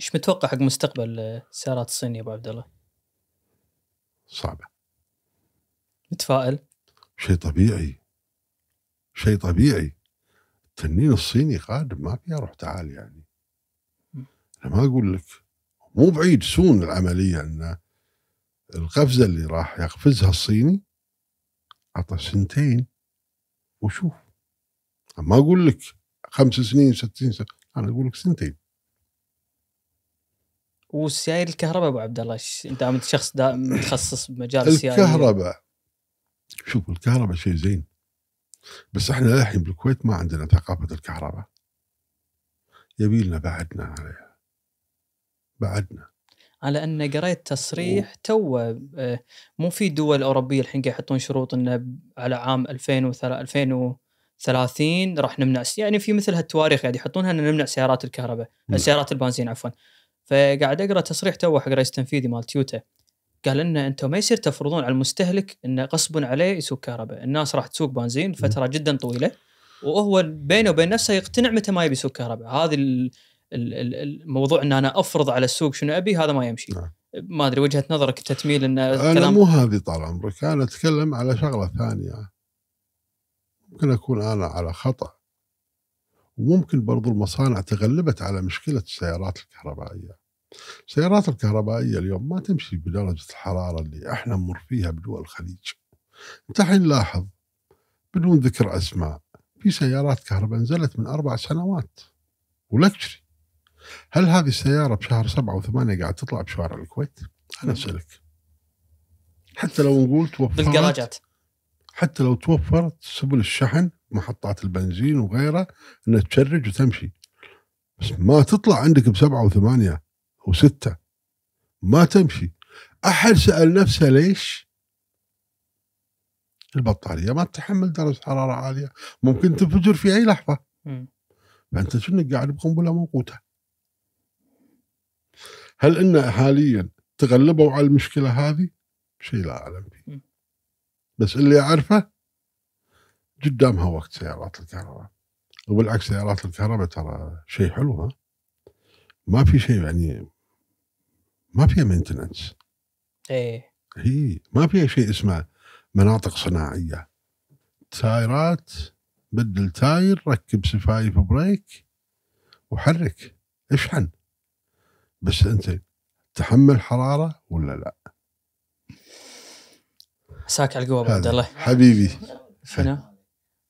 إيش متوقع حق مستقبل السيارات الصينية أبو عبد الله؟ صعبة. متفائل؟ شيء طبيعي. شيء طبيعي. التنين الصيني قادم ما فيها روح تعال يعني. أنا ما أقول لك مو بعيد سون العملية إن القفزة اللي راح يقفزها الصيني عطى سنتين وشوف. ما أقول لك خمس سنين ستين سنه أنا أقول لك سنتين. والسيايير الكهرباء أبو عبد الله أنت انت شخص متخصص بمجال السيايير. الكهرباء. شوف الكهرباء شيء زين. بس إحنا للحين بالكويت ما عندنا ثقافة الكهرباء. يبي لنا بعدنا عليها. بعدنا. على أن قريت تصريح تو آه، مو في دول أوروبية الحين قاعد يحطون شروط إنه على عام 2003 2030 راح نمنع يعني في مثل هالتواريخ قاعد يحطونها ان نمنع سيارات الكهرباء. سيارات البنزين عفوا. فقاعد أقرأ تصريح تو حق رئيس التنفيذي مال تويوتا. قال ان أنتم ما يصير تفرضون على المستهلك انه غصبا عليه يسوق كهرباء، الناس راح تسوق بنزين فترة جدا طويلة وهو بينه وبين نفسه يقتنع متى ما يبي يسوق كهرباء، هذه الموضوع إن أنا أفرض على السوق شنو أبي هذا ما يمشي. نعم. ما أدري وجهة نظرك انت تميل إن أنا مو هذه طال عمرك. أنا أتكلم على شغلة ثانية. ممكن أكون أنا على خطأ. وممكن برضو المصانع تغلبت على مشكلة السيارات الكهربائية. السيارات الكهربائية اليوم ما تمشي بدرجة الحرارة اللي إحنا نمر فيها بدول الخليج. أنت الحين لاحظ بدون ذكر أسماء في سيارات كهرباء نزلت من أربع سنوات. ولكشري هل هذه السيارة بشهر سبعة وثمانية قاعد تطلع بشوارع الكويت؟ أنا أسألك. حتى لو نقول توفرت بالجراجات. حتى لو توفرت سبل الشحن محطات البنزين وغيرها إنها تشرج وتمشي. بس ما تطلع عندك بسبعة وثمانية وستة. ما تمشي. أحد سأل نفسه ليش؟ البطارية ما تتحمل درجة حرارة عالية. ممكن تنفجر في أي لحظة. مم. فأنت شنك قاعد بقنبلة موقوتة؟ هل إن حاليا تغلبوا على المشكلة هذه؟ شيء لا أعلم فيه. بس اللي أعرفه قدامها وقت سيارات الكهرباء. وبالعكس سيارات الكهرباء ترى شيء حلو ها؟ ما في شيء يعني ما فيها maintenance إيه. هي ما فيها شيء اسمه مناطق صناعية. تايرات بدل تاير ركب سفايف بريك وحرك. اشحن بس أنت تحمل حرارة ولا لا؟ عساك على القوة أبو عبد الله حبيبي. شنو؟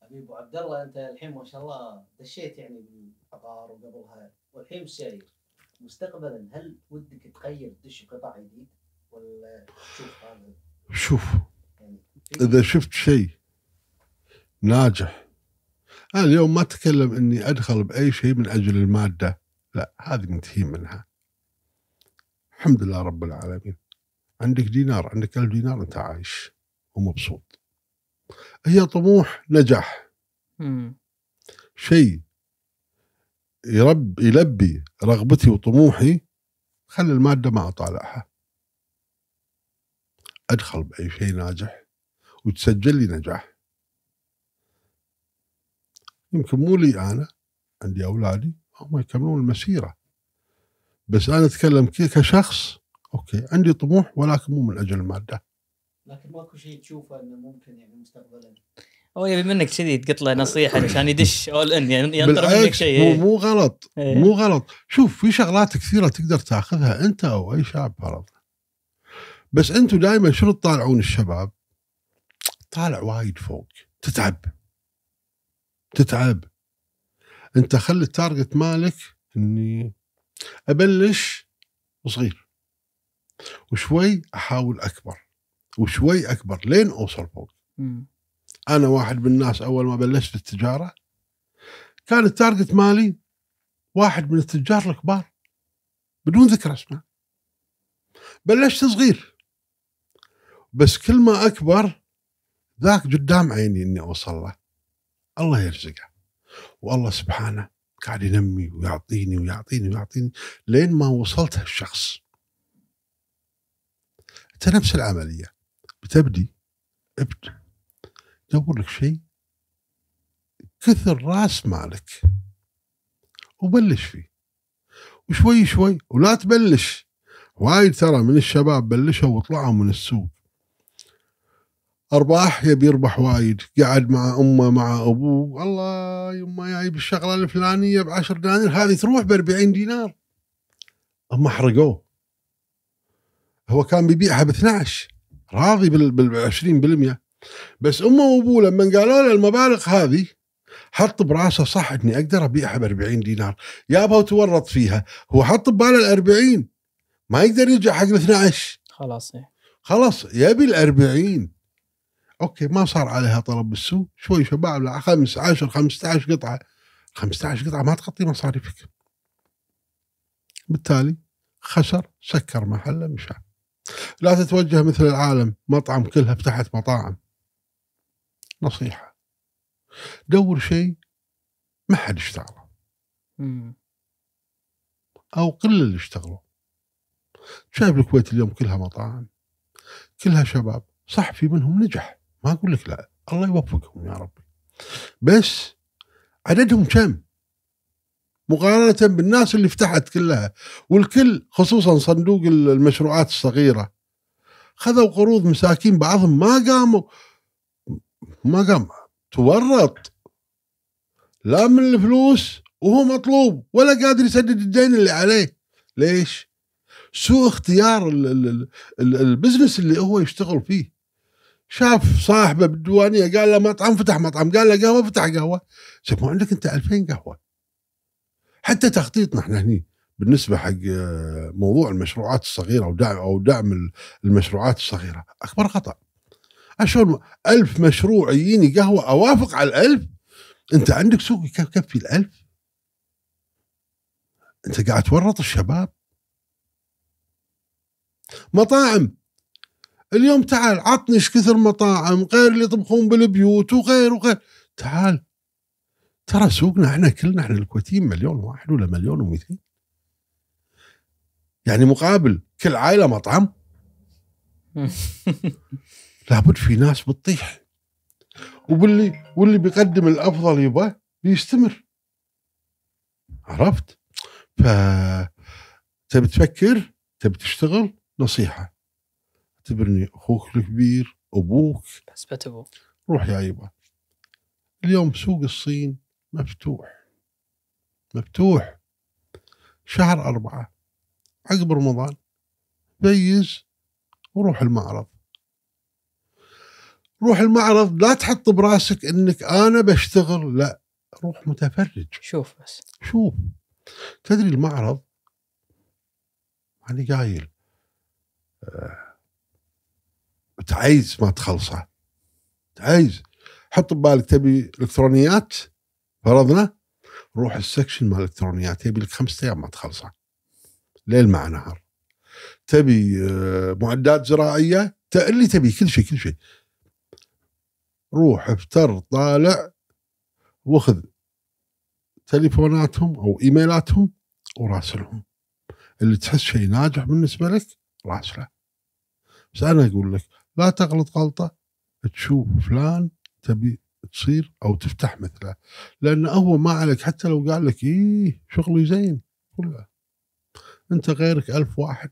حبيب أبو عبد الله أنت الحين ما شاء الله دشيت يعني بالعقار وقبلها. والحين ساير مستقبلا هل ودك تغير تدش قطاع جديد ولا تشوف هذا؟ شوف يعني إذا شفت شيء ناجح أنا اليوم ما أتكلم إني أدخل بأي شيء من أجل المادة لا هذه منتهي منها. الحمد لله رب العالمين. عندك دينار عندك ألف دينار أنت عايش ومبسوط. هي طموح نجاح. شيء يرب يلبي رغبتي وطموحي خلي المادة ما أطالعها. أدخل بأي شيء ناجح وتسجل لي نجاح. يمكن مو لي أنا عندي أولادي هم يكملون المسيرة. بس أنا أتكلم كشخص okay عندي طموح ولكن مو من أجل المادة. لكن ماكو شيء تشوفه إنه ممكن يعني مستقبلا. هو يبي منك كذي تقط له نصيحة عشان يدش اول ان يعني ينطر منك شيء. مو. مو غلط إيه. مو غلط. شوف في شغلات كثيرة تقدر تاخذها أنت أو أي شاب فرض بس أنتم دائما شنو تطالعون الشباب؟ طالع وايد فوق. تتعب. تتعب. أنت خلي ال target مالك إني أبلش صغير وشوي أحاول أكبر وشوي أكبر لين أوصل فوق. أنا واحد من الناس أول ما بلشت التجارة كان التارجت مالي واحد من التجار الكبار بدون ذكر أسماء. بلشت صغير بس كل ما أكبر ذاك قدام عيني إني أوصل له. الله يرزقه والله سبحانه قاعد ينمي ويعطيني ويعطيني ويعطيني لين ما وصلت هالشخص. أنت نفس العملية. بتبدي ابد دور لك شيء. كثر رأس مالك. وبلش فيه. وشوي شوي ولا تبلش. وايد ترى من الشباب بلشوا وطلعوا من السوق. أرباح يبي يربح وايد قاعد مع أمه مع أبوه الله يما جايب الشغله الفلانية ب 10 دنانير هذه تروح ب 40 دينار. هم حرقوه. هو كان بيبيعها ب 12 راضي بال 20% بس أمه وأبوه لما قالوا له المبالغ هذه حط براسه صح إني أقدر أبيعها ب 40 دينار يابا وتورط فيها هو حط بباله ال 40 ما يقدر يرجع حق ال 12 خلاص إيه. خلاص يبي ال 40 أوكي ما صار عليها طلب بالسوق. شوي شباب لا خمس 10 15 قطعة. 15 قطعة ما تغطي مصاريفك. بالتالي خسر سكر محله مشى. لا تتوجه مثل العالم مطعم كلها فتحت مطاعم. نصيحة. دور شيء ما حد اشتغله. أو قل اللي اشتغلوا شايف الكويت اليوم كلها مطاعم كلها شباب صح في منهم نجح. ما أقول لك لا الله يوفقهم يا ربي. بس عددهم كم؟ مقارنة بالناس اللي فتحت كلها والكل خصوصا صندوق المشروعات الصغيرة. خذوا قروض مساكين بعضهم ما قاموا ما قام تورط. لا من الفلوس وهو مطلوب ولا قادر يسدد الدين اللي عليه. ليش؟ سوء اختيار ال- ال- ال- البزنس اللي هو يشتغل فيه. شاف صاحبه بالديوانية قال له مطعم فتح مطعم. قال له قهوة فتح قهوة. زين ما عندك انت 2000 قهوة؟ حتى تخطيطنا إحنا هني بالنسبة حق آه، موضوع المشروعات الصغيرة أو دعم أو دعم ال- المشروعات الصغيرة. أكبر خطأ. عشان ألف مشروع يجيني قهوة أوافق على الألف. أنت عندك سوق يك- يكفي الألف. أنت قاعد تورط الشباب. مطاعم اليوم تعال عطني إيش كثر مطاعم غير اللي يطبخون بالبيوت وغير وغير. تعال. ترى سوقنا إحنا كلنا إحنا الكويتيين مليون واحد ولا مليون ومئتين. يعني مقابل كل عائلة مطعم. لابد في ناس بتطيح. واللي واللي بيقدم الأفضل يبغى بيستمر. عرفت؟ ف تبي تفكر تبي تشتغل نصيحة. اعتبرني أخوك الكبير أبوك. بس بتبو روح يا يبا اليوم سوق الصين مفتوح. مفتوح. شهر أربعة. عقب رمضان. بيز. وروح المعرض. روح المعرض. لا تحط براسك إنك أنا بشتغل. لا. روح متفرج. شوف بس. شوف. تدري المعرض؟ ماني قايل. آه، تعيز ما تخلصه. تعيز. حط ببالك تبي إلكترونيات فرضنا روح ال section مال الالكترونيات يبي لك خمسة أيام ما تخلصه. ليل مع نهار. تبي آه، معدات زراعية اللي تبي كل شيء كل شيء. روح افتر طالع واخذ تليفوناتهم أو إيميلاتهم وراسلهم. اللي تحس شيء ناجح بالنسبة لك راسله. بس أنا أقول لك لا تغلط غلطة. تشوف فلان تبي تصير أو تفتح مثله. لأن هو ما عليك حتى لو قال لك إيه شغلي زين كله. أنت غيرك ألف واحد.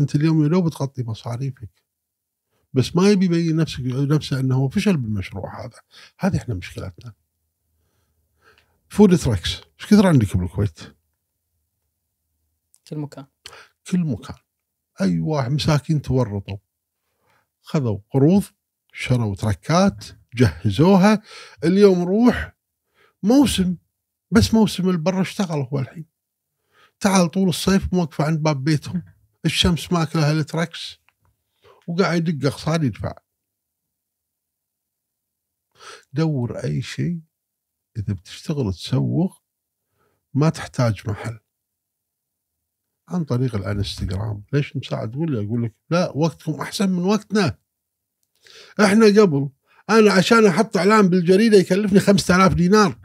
أنت اليوم يا دوب تغطي مصاريفك. بس ما يبي يبين نفسك نفسه إنه هو فشل بالمشروع هذا. هذه إحنا مشكلتنا. food trucks إيش كثر عندك بالكويت؟ كل مكان. كل مكان. أي واحد مساكين تورطوا. خذوا قروض شروا تركات جهزوها. اليوم روح موسم بس موسم البر اشتغل هو الحين. تعال طول الصيف موقفه عند باب بيتهم. الشمس ماكلها التراكس وقاعد يدق اقساط يدفع. دور أي شيء إذا بتشتغل تسوق ما تحتاج محل. عن طريق الانستغرام. ليش مساعد؟ ولا أقول لك لا وقتكم أحسن من وقتنا. إحنا قبل أنا عشان أحط إعلان بالجريدة يكلفني 5000 دينار.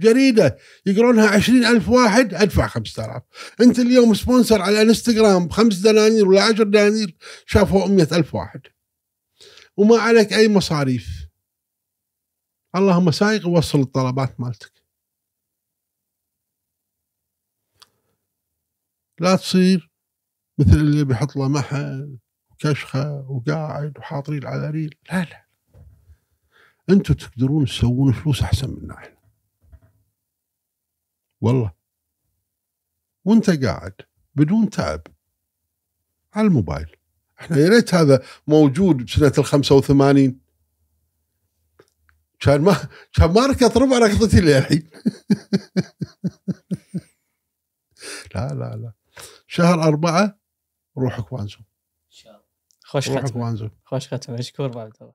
جريدة يقرونها 20000 واحد أدفع 5000 أنت اليوم سبونسر على الانستغرام بخمس دنانير ولا 10 دنانير شافوا 100000 واحد. وما عليك أي مصاريف. اللهم سايق وصل الطلبات مالتك. لا تصير مثل اللي بيحط له محل وكشخة وقاعد وحاطين على ريل. لا لا. أنتم تقدرون تسوون فلوس أحسن منا إحنا. والله. وانت قاعد بدون تعب على الموبايل. إحنا يا ريت هذا موجود بسنة ال 85 كان ما كان ما ركض ربع ركضتي لي الحين لا لا لا. شهر أربعة روح كوانزو إن شاء الله. خوش روح ختمة. كوانزو خوش ختمة. مشكور ابو عبد الله